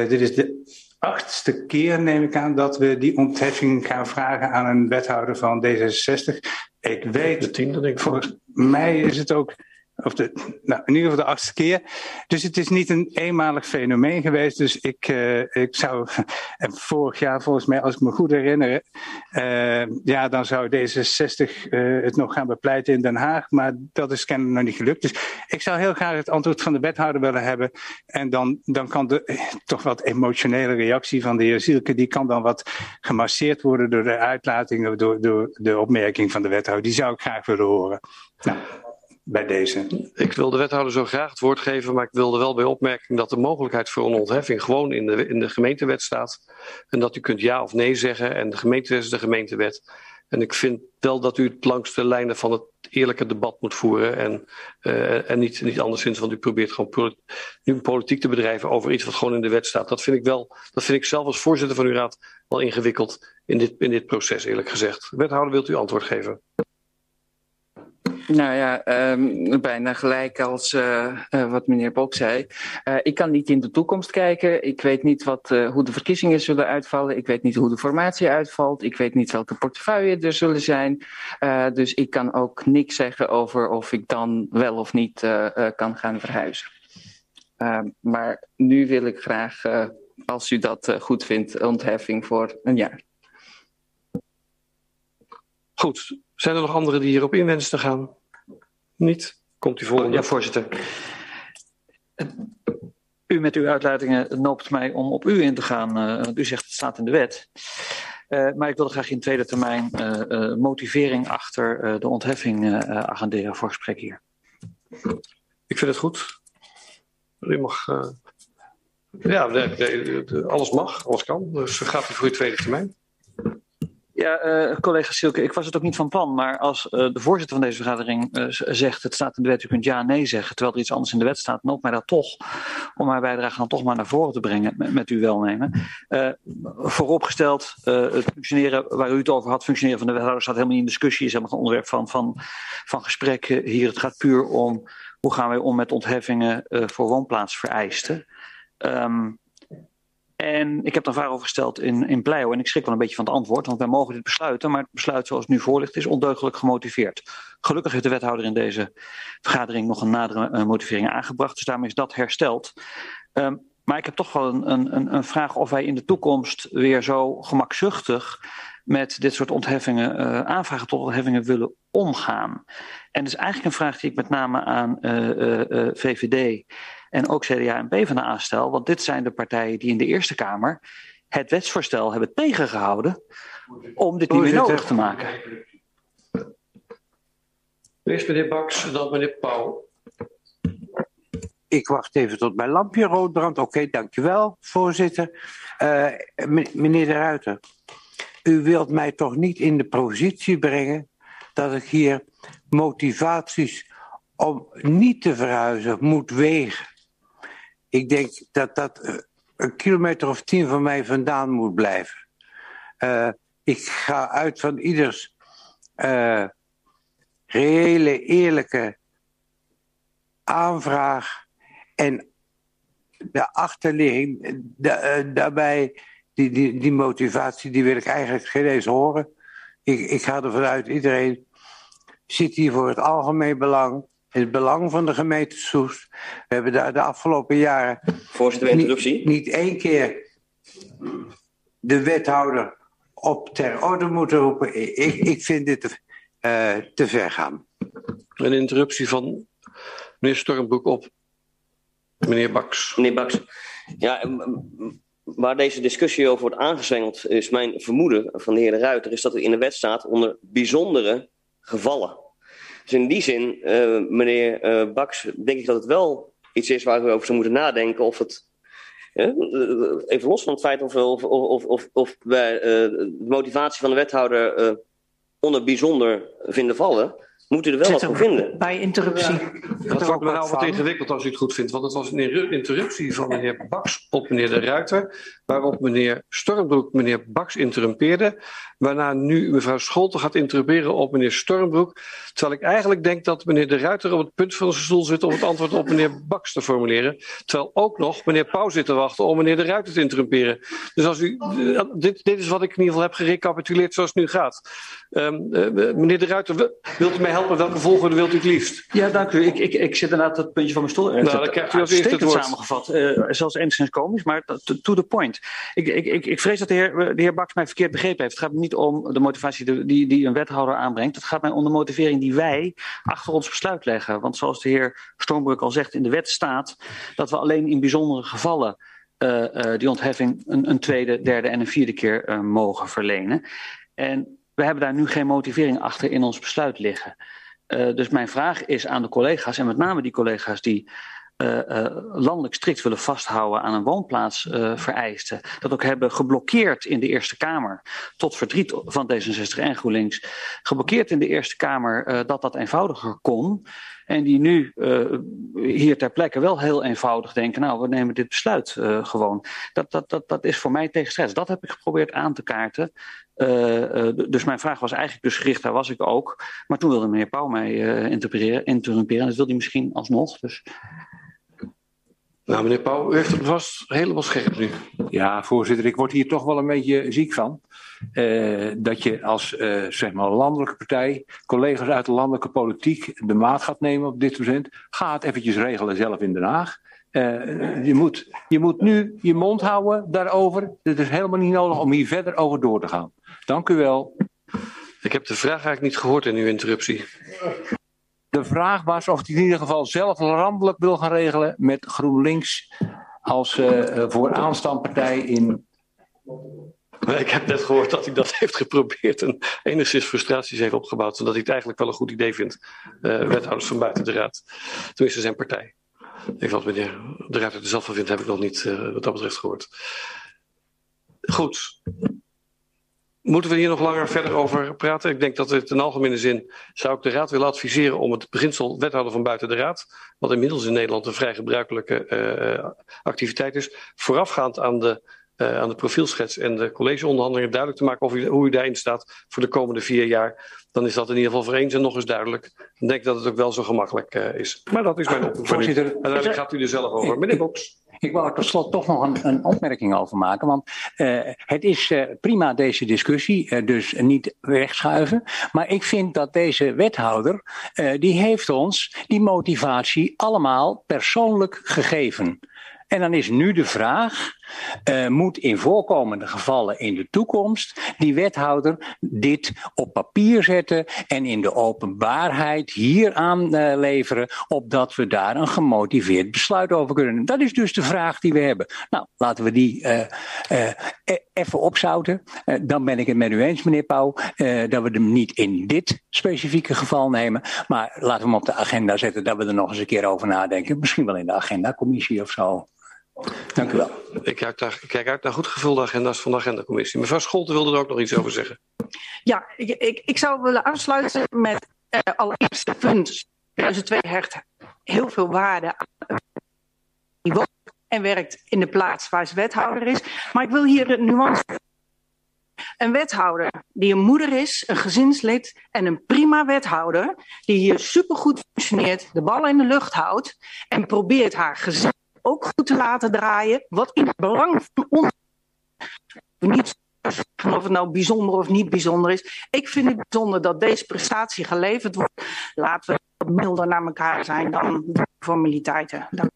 dit is de achtste keer, neem ik aan, dat we die ontheffing gaan vragen aan een wethouder van D66. Ik weet, de tiende, denk ik. volgens mij is het ook of de, nou, in ieder geval de achtste keer. Dus het is niet een eenmalig fenomeen geweest. Dus ik, uh, ik zou, en vorig jaar volgens mij, als ik me goed herinner, uh, ja, dan zou D66 uh, het nog gaan bepleiten in Den Haag. Maar dat is kennelijk nog niet gelukt. Dus ik zou heel graag het antwoord van de wethouder willen hebben. En dan, dan kan de toch wat emotionele reactie van de heer Zielke, die kan dan wat gemasseerd worden door de uitlating of door, door de opmerking van de wethouder. Die zou ik graag willen horen. Nou deze. Ik wil de wethouder zo graag het woord geven, maar ik wilde wel bij opmerking dat de mogelijkheid voor een ontheffing gewoon in de, in de gemeentewet staat. En dat u kunt ja of nee zeggen en de gemeentewet is de gemeentewet. En ik vind wel dat u het langs de lijnen van het eerlijke debat moet voeren. En, uh, en niet, niet anderszins, want u probeert gewoon nu politiek te bedrijven over iets wat gewoon in de wet staat. Dat vind ik wel, dat vind ik zelf als voorzitter van uw raad wel ingewikkeld in dit, in dit proces, eerlijk gezegd. Wethouder, wilt u antwoord geven? Nou ja, um, bijna gelijk als uh, uh, wat meneer Bok zei. Uh, ik kan niet in de toekomst kijken. Ik weet niet wat, hoe de verkiezingen zullen uitvallen. Ik weet niet hoe de formatie uitvalt. Ik weet niet welke portefeuille er zullen zijn. dus ik kan ook niks zeggen over of ik dan wel of niet kan gaan verhuizen. Ehm, maar nu wil ik graag, als u dat goed vindt, ontheffing voor een jaar. Goed. Zijn er nog anderen die hierop inwensen te gaan? Niet? Komt u voor? Ja, voorzitter. U met uw uitleidingen noopt mij om op u in te gaan. Want u zegt het staat in de wet. Uh, maar ik wilde graag in tweede termijn uh, motivering achter de ontheffing agenderen voor gesprek hier. Ik vind het goed. U mag. ja, de, de, de, alles mag, alles kan. Dus gaat u voor uw tweede termijn. Ja, uh, collega Silke, ik was het ook niet van plan, maar als uh, de voorzitter van deze vergadering uh, zegt het staat in de wet, u kunt ja nee zeggen, terwijl er iets anders in de wet staat, dan ook mij dat toch, om haar bijdrage dan toch maar naar voren te brengen met, met uw welnemen. vooropgesteld, het functioneren waar u het over had, functioneren van de wethouder staat helemaal niet in discussie, is helemaal een onderwerp van, van, van gesprekken hier. Het gaat puur om hoe gaan wij om met ontheffingen voor woonplaatsvereisten. Um, en ik heb daar vraag over gesteld in, in Pleio en ik schrik wel een beetje van het antwoord, want wij mogen dit besluiten, maar het besluit zoals nu voor ligt is ondeugelijk gemotiveerd. Gelukkig heeft de wethouder in deze vergadering nog een nadere uh, motivering aangebracht, dus daarmee is dat hersteld. Um, maar ik heb toch wel een, een, een vraag of wij in de toekomst weer zo gemakzuchtig met dit soort ontheffingen, uh, aanvragen tot ontheffingen willen omgaan. En dat is eigenlijk een vraag die ik met name aan uh, uh, VVD en ook CDA en PvdA stel, want dit zijn de partijen die in de Eerste Kamer het wetsvoorstel hebben tegengehouden om dit niet meer nodig te maken. Eerst meneer Baks, dan meneer Pauw. Ik wacht even tot mijn lampje rood brandt. Oké, okay, dankjewel, voorzitter. Uh, meneer de Ruiter, u wilt mij toch niet in de positie brengen dat ik hier motivaties om niet te verhuizen moet wegen. Ik denk dat dat eh, een kilometer of tien van mij vandaan moet blijven. Uh, ik ga uit van ieders uh, reële, eerlijke aanvraag en de achterligging, da, daarbij, die, die, die motivatie, die wil ik eigenlijk geen eens horen. Ik, ik ga ervan uit, iedereen zit hier voor het algemeen belang het belang van de gemeente Soest. We hebben daar de afgelopen jaren. Voorzitter, interruptie. Niet, niet één keer de wethouder op ter orde moeten roepen. Ik, ik vind dit uh, te ver gaan. Een interruptie van meneer Stormbroek op meneer Baks. Meneer Baks. Ja, waar deze discussie over wordt aangezwengeld, is mijn vermoeden van de heer De Ruiter, is dat er in de wet staat onder bijzondere gevallen. Dus in die zin, uh, meneer uh, Baks, denk ik dat het wel iets is waar we over zou moeten nadenken of het. even los van het feit of, of, of, of, of wij de motivatie van de wethouder onder bijzonder vinden vallen moet u er wel wat voor vinden. Bij interruptie. Ja, dat wordt me nou wat ingewikkeld als u het goed vindt. Want het was een interruptie van meneer Baks op meneer De Ruiter. Waarop meneer Stormbroek meneer Baks interrumpeerde. Waarna nu mevrouw Scholten gaat interrumperen op meneer Stormbroek. Terwijl ik eigenlijk denk dat meneer De Ruiter op het punt van zijn stoel zit om het antwoord op meneer Baks te formuleren. Terwijl ook nog meneer Pauw zit te wachten om meneer De Ruiter te interrumperen. Dus als u, dit, dit is wat ik in ieder geval heb gerecapituleerd zoals het nu gaat. Um, uh, meneer De Ruiter, wilt u mij helpen? Welke volgorde wilt u het liefst? Ja, dank u. Ik, ik, ik zit inderdaad het puntje van mijn stoel. Nou, dan krijgt u als eerste het woord. samengevat. Uh, zelfs enigszins komisch, maar to the point. Ik, ik, ik, ik vrees dat de heer, de heer Baks mij verkeerd begrepen heeft. Het gaat niet om de motivatie die, die een wethouder aanbrengt. Het gaat mij om de motivering die wij achter ons besluit leggen. Want zoals de heer Stormbroek al zegt, in de wet staat dat we alleen in bijzondere gevallen uh, uh, die ontheffing een, een, tweede, derde en een vierde keer mogen verlenen. En we hebben daar nu geen motivering achter in ons besluit liggen. Uh, dus mijn vraag is aan de collega's, en met name die collega's die uh, uh, landelijk strikt willen vasthouden aan een woonplaatsvereiste, dat ook hebben geblokkeerd in de Eerste Kamer, tot verdriet van D66 en GroenLinks, geblokkeerd in de Eerste Kamer dat dat eenvoudiger kon. En die nu uh, hier ter plekke wel heel eenvoudig denken, nou, we nemen dit besluit uh, gewoon. Dat, dat, dat, dat is voor mij tegenstrijdig. Dat heb ik geprobeerd aan te kaarten. Uh, dus mijn vraag was eigenlijk dus gericht, daar was ik ook. Maar toen wilde meneer Pauw mij interrumperen, interrumperen. Dat wil hij misschien alsnog. Dus... Nou, meneer Pauw, u heeft het vast helemaal scherp nu. Ja, voorzitter, ik word hier toch wel een beetje ziek van. Uh, dat je als uh, zeg maar landelijke partij, collega's uit de landelijke politiek, de maat gaat nemen op dit moment. Ga het eventjes regelen zelf in Den Haag. Uh, je, moet, je moet nu je mond houden daarover. Het is helemaal niet nodig om hier verder over door te gaan. Dank u wel. Ik heb de vraag eigenlijk niet gehoord in uw interruptie. De vraag was of hij in ieder geval zelf landelijk wil gaan regelen met GroenLinks als uh, vooraanstandpartij in. Ik heb net gehoord dat hij dat heeft geprobeerd en enigszins frustraties heeft opgebouwd. En dat hij het eigenlijk wel een goed idee vindt. Uh, wethouders van buiten de raad. Tenminste zijn partij. Even wat meneer de raad er zelf van vindt, heb ik nog niet wat dat betreft gehoord. Goed. Moeten we hier nog langer verder over praten? Ik denk dat het in algemene zin zou ik de Raad willen adviseren om het beginsel wethouder van buiten de Raad, wat inmiddels in Nederland een vrij gebruikelijke uh, activiteit is, voorafgaand aan de, uh, aan de profielschets en de collegeonderhandelingen duidelijk te maken of u, hoe u daarin staat voor de komende vier jaar. Dan is dat in ieder geval voor eens en nog eens duidelijk. Ik denk dat het ook wel zo gemakkelijk is. Maar dat is mijn oproep. Voorzitter, daar gaat u er zelf over. Meneer Boks. Ik wil er tot slot toch nog een, een opmerking over maken. Want uh, het is uh, prima deze discussie, uh, dus niet wegschuiven. Maar ik vind dat deze wethouder, die heeft ons die motivatie allemaal persoonlijk gegeven. En dan is nu de vraag, uh, moet in voorkomende gevallen in de toekomst die wethouder dit op papier zetten en in de openbaarheid hier aanleveren, uh, opdat we daar een gemotiveerd besluit over kunnen. Dat is dus de vraag die we hebben. Nou, laten we die uh, even opzouten. dan ben ik het met u eens, meneer Pauw, dat we hem niet in dit specifieke geval nemen, maar laten we hem op de agenda zetten, dat we er nog eens een keer over nadenken. Misschien wel in de agendacommissie of zo. Dank u wel. Ik kijk, daar, ik kijk uit naar goed gevulde agenda's van de agendacommissie. Mevrouw Scholten wilde er ook nog iets over zeggen. Ja, ik, ik, ik zou willen aansluiten met uh, allereerste punt. 2002 hecht heel veel waarde aan die woont en werkt in de plaats waar ze wethouder is. Maar ik wil hier een nuance. Een wethouder die een moeder is, een gezinslid en een prima wethouder, die hier supergoed functioneert, de bal in de lucht houdt en probeert haar gezin ook goed te laten draaien. Wat in het belang van ons. Niet of het nou bijzonder of niet bijzonder is. Ik vind het bijzonder dat deze prestatie geleverd wordt. Laten we wat milder naar elkaar zijn dan de formaliteiten. Dank.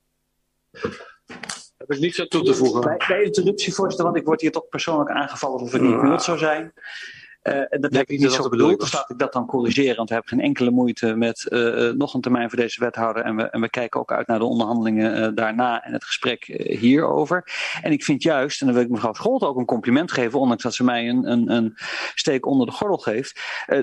Heb ik niets aan toe te voegen. Bij, bij interruptie, voorzitter, want ik word hier toch persoonlijk aangevallen of ik niet mild zou zijn. Uh, dat Denk heb ik niet dat zo dat bedoeld, dus laat ik dat dan corrigeren. Want we hebben geen enkele moeite met uh, nog een termijn voor deze wethouder. En we, en we kijken ook uit naar de onderhandelingen daarna en het gesprek hierover. En ik vind juist, en dan wil ik mevrouw Scholt ook een compliment geven, ondanks dat ze mij een, een, een steek onder de gordel geeft.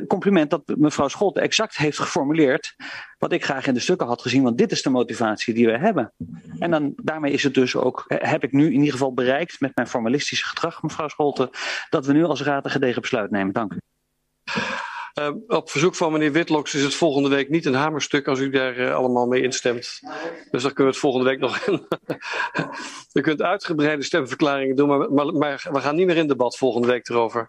Compliment dat mevrouw Scholt exact heeft geformuleerd wat ik graag in de stukken had gezien. Want dit is de motivatie die we hebben. En dan, daarmee is het dus ook, heb ik nu in ieder geval bereikt met mijn formalistische gedrag, mevrouw Scholte, dat we nu als raad een gedegen besluit nemen. Dank. Uh, op verzoek van meneer Witloks is het volgende week niet een hamerstuk als u daar uh, allemaal mee instemt. Dus dan kunnen we het volgende week nog. u kunt uitgebreide stemverklaringen doen, maar, maar, we gaan niet meer in debat volgende week erover.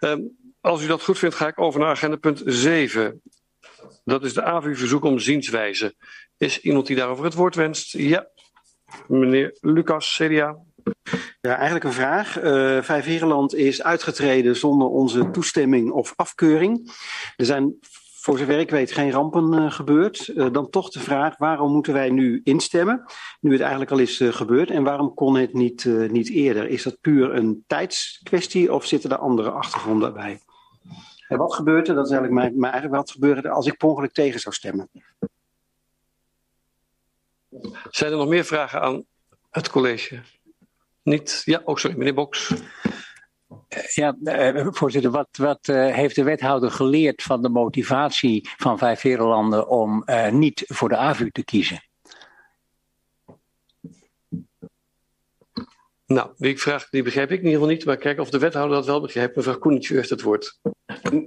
Uh, als u dat goed vindt, ga ik over naar agenda punt 7. Dat is de AVU-verzoek om zienswijze. Is iemand die daarover het woord wenst? Ja. Meneer Lucas, CDA. Ja, eigenlijk een vraag. Uh, Vijf Herenland is uitgetreden zonder onze toestemming of afkeuring. Er zijn voor zover ik weet geen rampen uh, gebeurd. Uh, dan toch de vraag, waarom moeten wij nu instemmen? Nu het eigenlijk al is gebeurd. En waarom kon het niet, niet eerder? Is dat puur een tijdskwestie of zitten er andere achtergronden bij? En wat gebeurt er? Dat is eigenlijk mijn, maar eigenlijk wat gebeurt er als ik per ongeluk tegen zou stemmen? Zijn er nog meer vragen aan het college? Niet? Ja, ook oh, sorry, meneer Boks. Ja, uh, voorzitter, wat, wat uh, heeft de wethouder geleerd van de motivatie van Vijf Herenlanden om uh, niet voor de AVU te kiezen? Nou, die vraag die begrijp ik in ieder geval niet, maar kijk of de wethouder dat wel begrijpt. Mevrouw Koenitsch, u heeft het woord.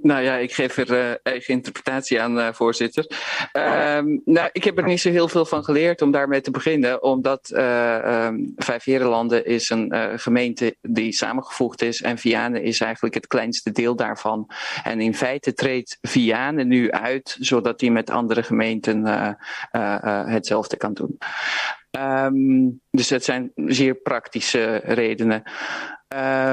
Nou ja, ik geef er uh, eigen interpretatie aan, uh, voorzitter. Uh, nou, ik heb er niet zo heel veel van geleerd om daarmee te beginnen, omdat um, Vijf Herenlanden is een gemeente die samengevoegd is en Vianen is eigenlijk het kleinste deel daarvan. En in feite treedt Vianen nu uit, zodat hij met andere gemeenten hetzelfde kan doen. Um, dus dat zijn zeer praktische redenen.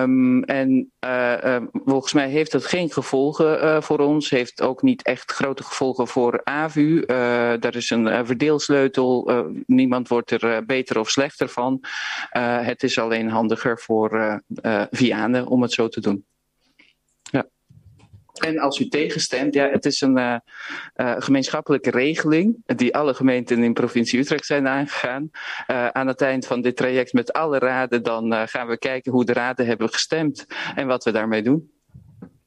Um, en uh, volgens mij heeft dat geen gevolgen uh, voor ons. Heeft ook niet echt grote gevolgen voor AVU. er is een verdeelsleutel. niemand wordt er beter of slechter van. het is alleen handiger voor Vianen om het zo te doen. En als u tegenstemt, ja, het is een uh, uh, gemeenschappelijke regeling die alle gemeenten in provincie Utrecht zijn aangegaan. Uh, aan het eind van dit traject met alle raden, dan gaan we kijken hoe de raden hebben gestemd en wat we daarmee doen.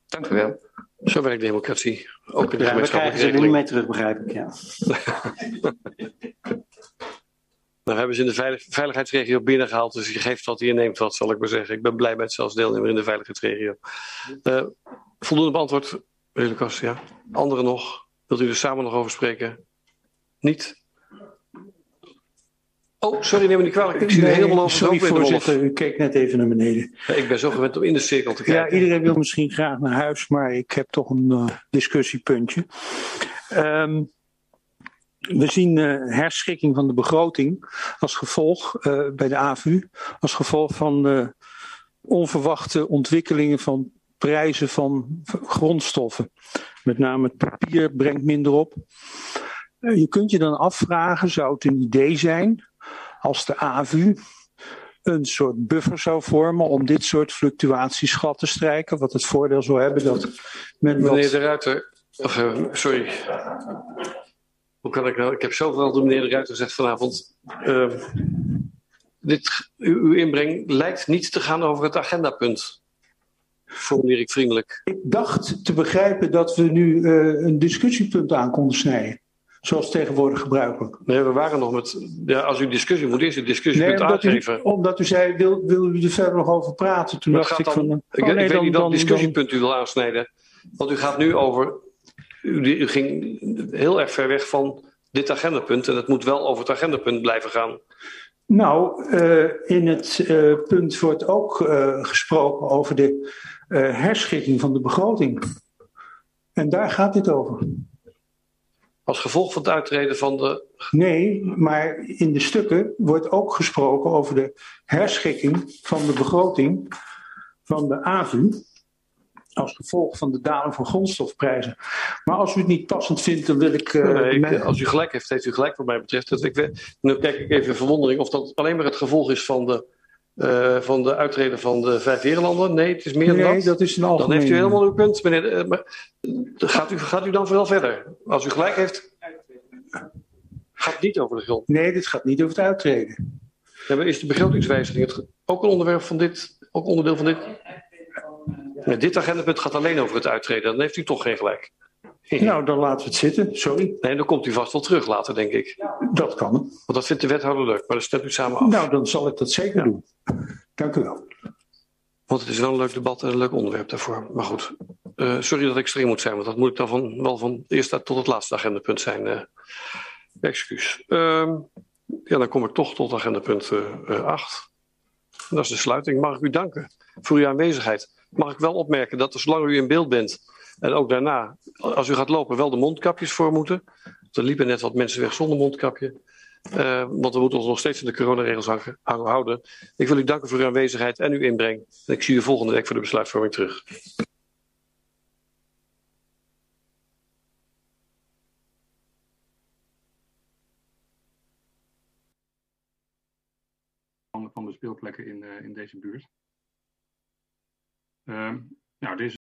Dank u wel. Zo werkt democratie. Ook in de ja, we krijgen ze er niet mee terug, begrijp ik. Ja. Nou hebben ze in de veilig, veiligheidsregio binnengehaald, dus je geeft wat, je neemt wat, zal ik maar zeggen. Ik ben blij met zelfs deelnemer in de veiligheidsregio. Voldoende beantwoord, meneer Lucas, ja. Anderen nog? Wilt u er samen nog over spreken? Niet? Oh, sorry, neem me niet kwalijk. Ik zie nee, u helemaal over Sorry, voorzitter, u keek net even naar beneden. Ja, ik ben zo gewend om in de cirkel te kijken. Ja, iedereen wil misschien graag naar huis, maar ik heb toch een uh, discussiepuntje. Um, we zien uh, herschikking van de begroting als gevolg uh, bij de AVU, als gevolg van onverwachte ontwikkelingen van prijzen van grondstoffen. Met name het papier brengt minder op. Uh, je kunt je dan afvragen, zou het een idee zijn als de AVU een soort buffer zou vormen om dit soort fluctuaties glad te strijken, wat het voordeel zou hebben dat men Meneer de Ruiter, of, sorry. Hoe kan ik nou? Ik heb zoveel door meneer de Ruiter gezegd vanavond. Uh, dit, uw inbreng lijkt niet te gaan over het agendapunt. Formuleer ik vriendelijk. Ik dacht te begrijpen dat we nu uh, een discussiepunt aan konden snijden. Zoals tegenwoordig gebruikelijk. Nee, we waren nog met. Ja, als u discussie moet, eerst een discussiepunt nee, aangeven. U, omdat u zei, wil, wil u er verder nog over praten? Toen dacht ik dan, van. ik, oh, nee, ik weet dan, niet dat dan, discussiepunt u wil aansnijden. Want u gaat nu over. U, u ging heel erg ver weg van dit agendapunt. En het moet wel over het agendapunt blijven gaan. Nou, uh, in het uh, punt wordt ook uh, gesproken over de herschikking van de begroting. En daar gaat dit over. Als gevolg van het uittreden van de. Nee, maar in de stukken wordt ook gesproken over de herschikking van de begroting van de AVU. Als gevolg van de daling van grondstofprijzen. Maar als u het niet passend vindt, dan wil ik. Uh, nee, ik als u gelijk heeft, heeft u gelijk wat mij betreft. Dat ik, nu kijk ik even in verwondering of dat alleen maar het gevolg is van de uh, van de uitreden van de vijf herenlanden? Nee, het is meer dan nee, dat. dat is een algemeen... Dan heeft u helemaal uw punt, meneer. Uh, maar, gaat, u, gaat u dan vooral verder? Als u gelijk heeft, gaat het niet over de grond. Nee, dit gaat niet over het uittreden. Ja, is de begrotingswijziging ook een onderwerp van dit, ook onderdeel van dit? Ja, dit agendapunt gaat alleen over het uittreden. Dan heeft u toch geen gelijk. Nou, dan laten we het zitten. Sorry. Nee, dan komt u vast wel terug later, denk ik. Dat kan. Want dat vindt de wethouder leuk, maar dan stemt u samen af. Nou, dan zal ik dat zeker ja. doen. Dank u wel. Want het is wel een leuk debat en een leuk onderwerp daarvoor. Maar goed, uh, sorry dat ik streng moet zijn, want dat moet ik dan van, wel van het eerste tot het laatste agendapunt zijn. Uh, excuus. Uh, ja, dan kom ik toch tot agendapunt 8. Uh, dat is de sluiting. Mag ik u danken voor uw aanwezigheid. Mag ik wel opmerken dat er, zolang u in beeld bent en ook daarna, als u gaat lopen, wel de mondkapjes voor moeten. Er liepen net wat mensen weg zonder mondkapje. Uh, want we moeten ons nog steeds in de coronaregels houden. Ik wil u danken voor uw aanwezigheid en uw inbreng. En ik zie u volgende week voor de besluitvorming terug. Van de speelplekken in, uh, in deze buurt. Uh, nou, deze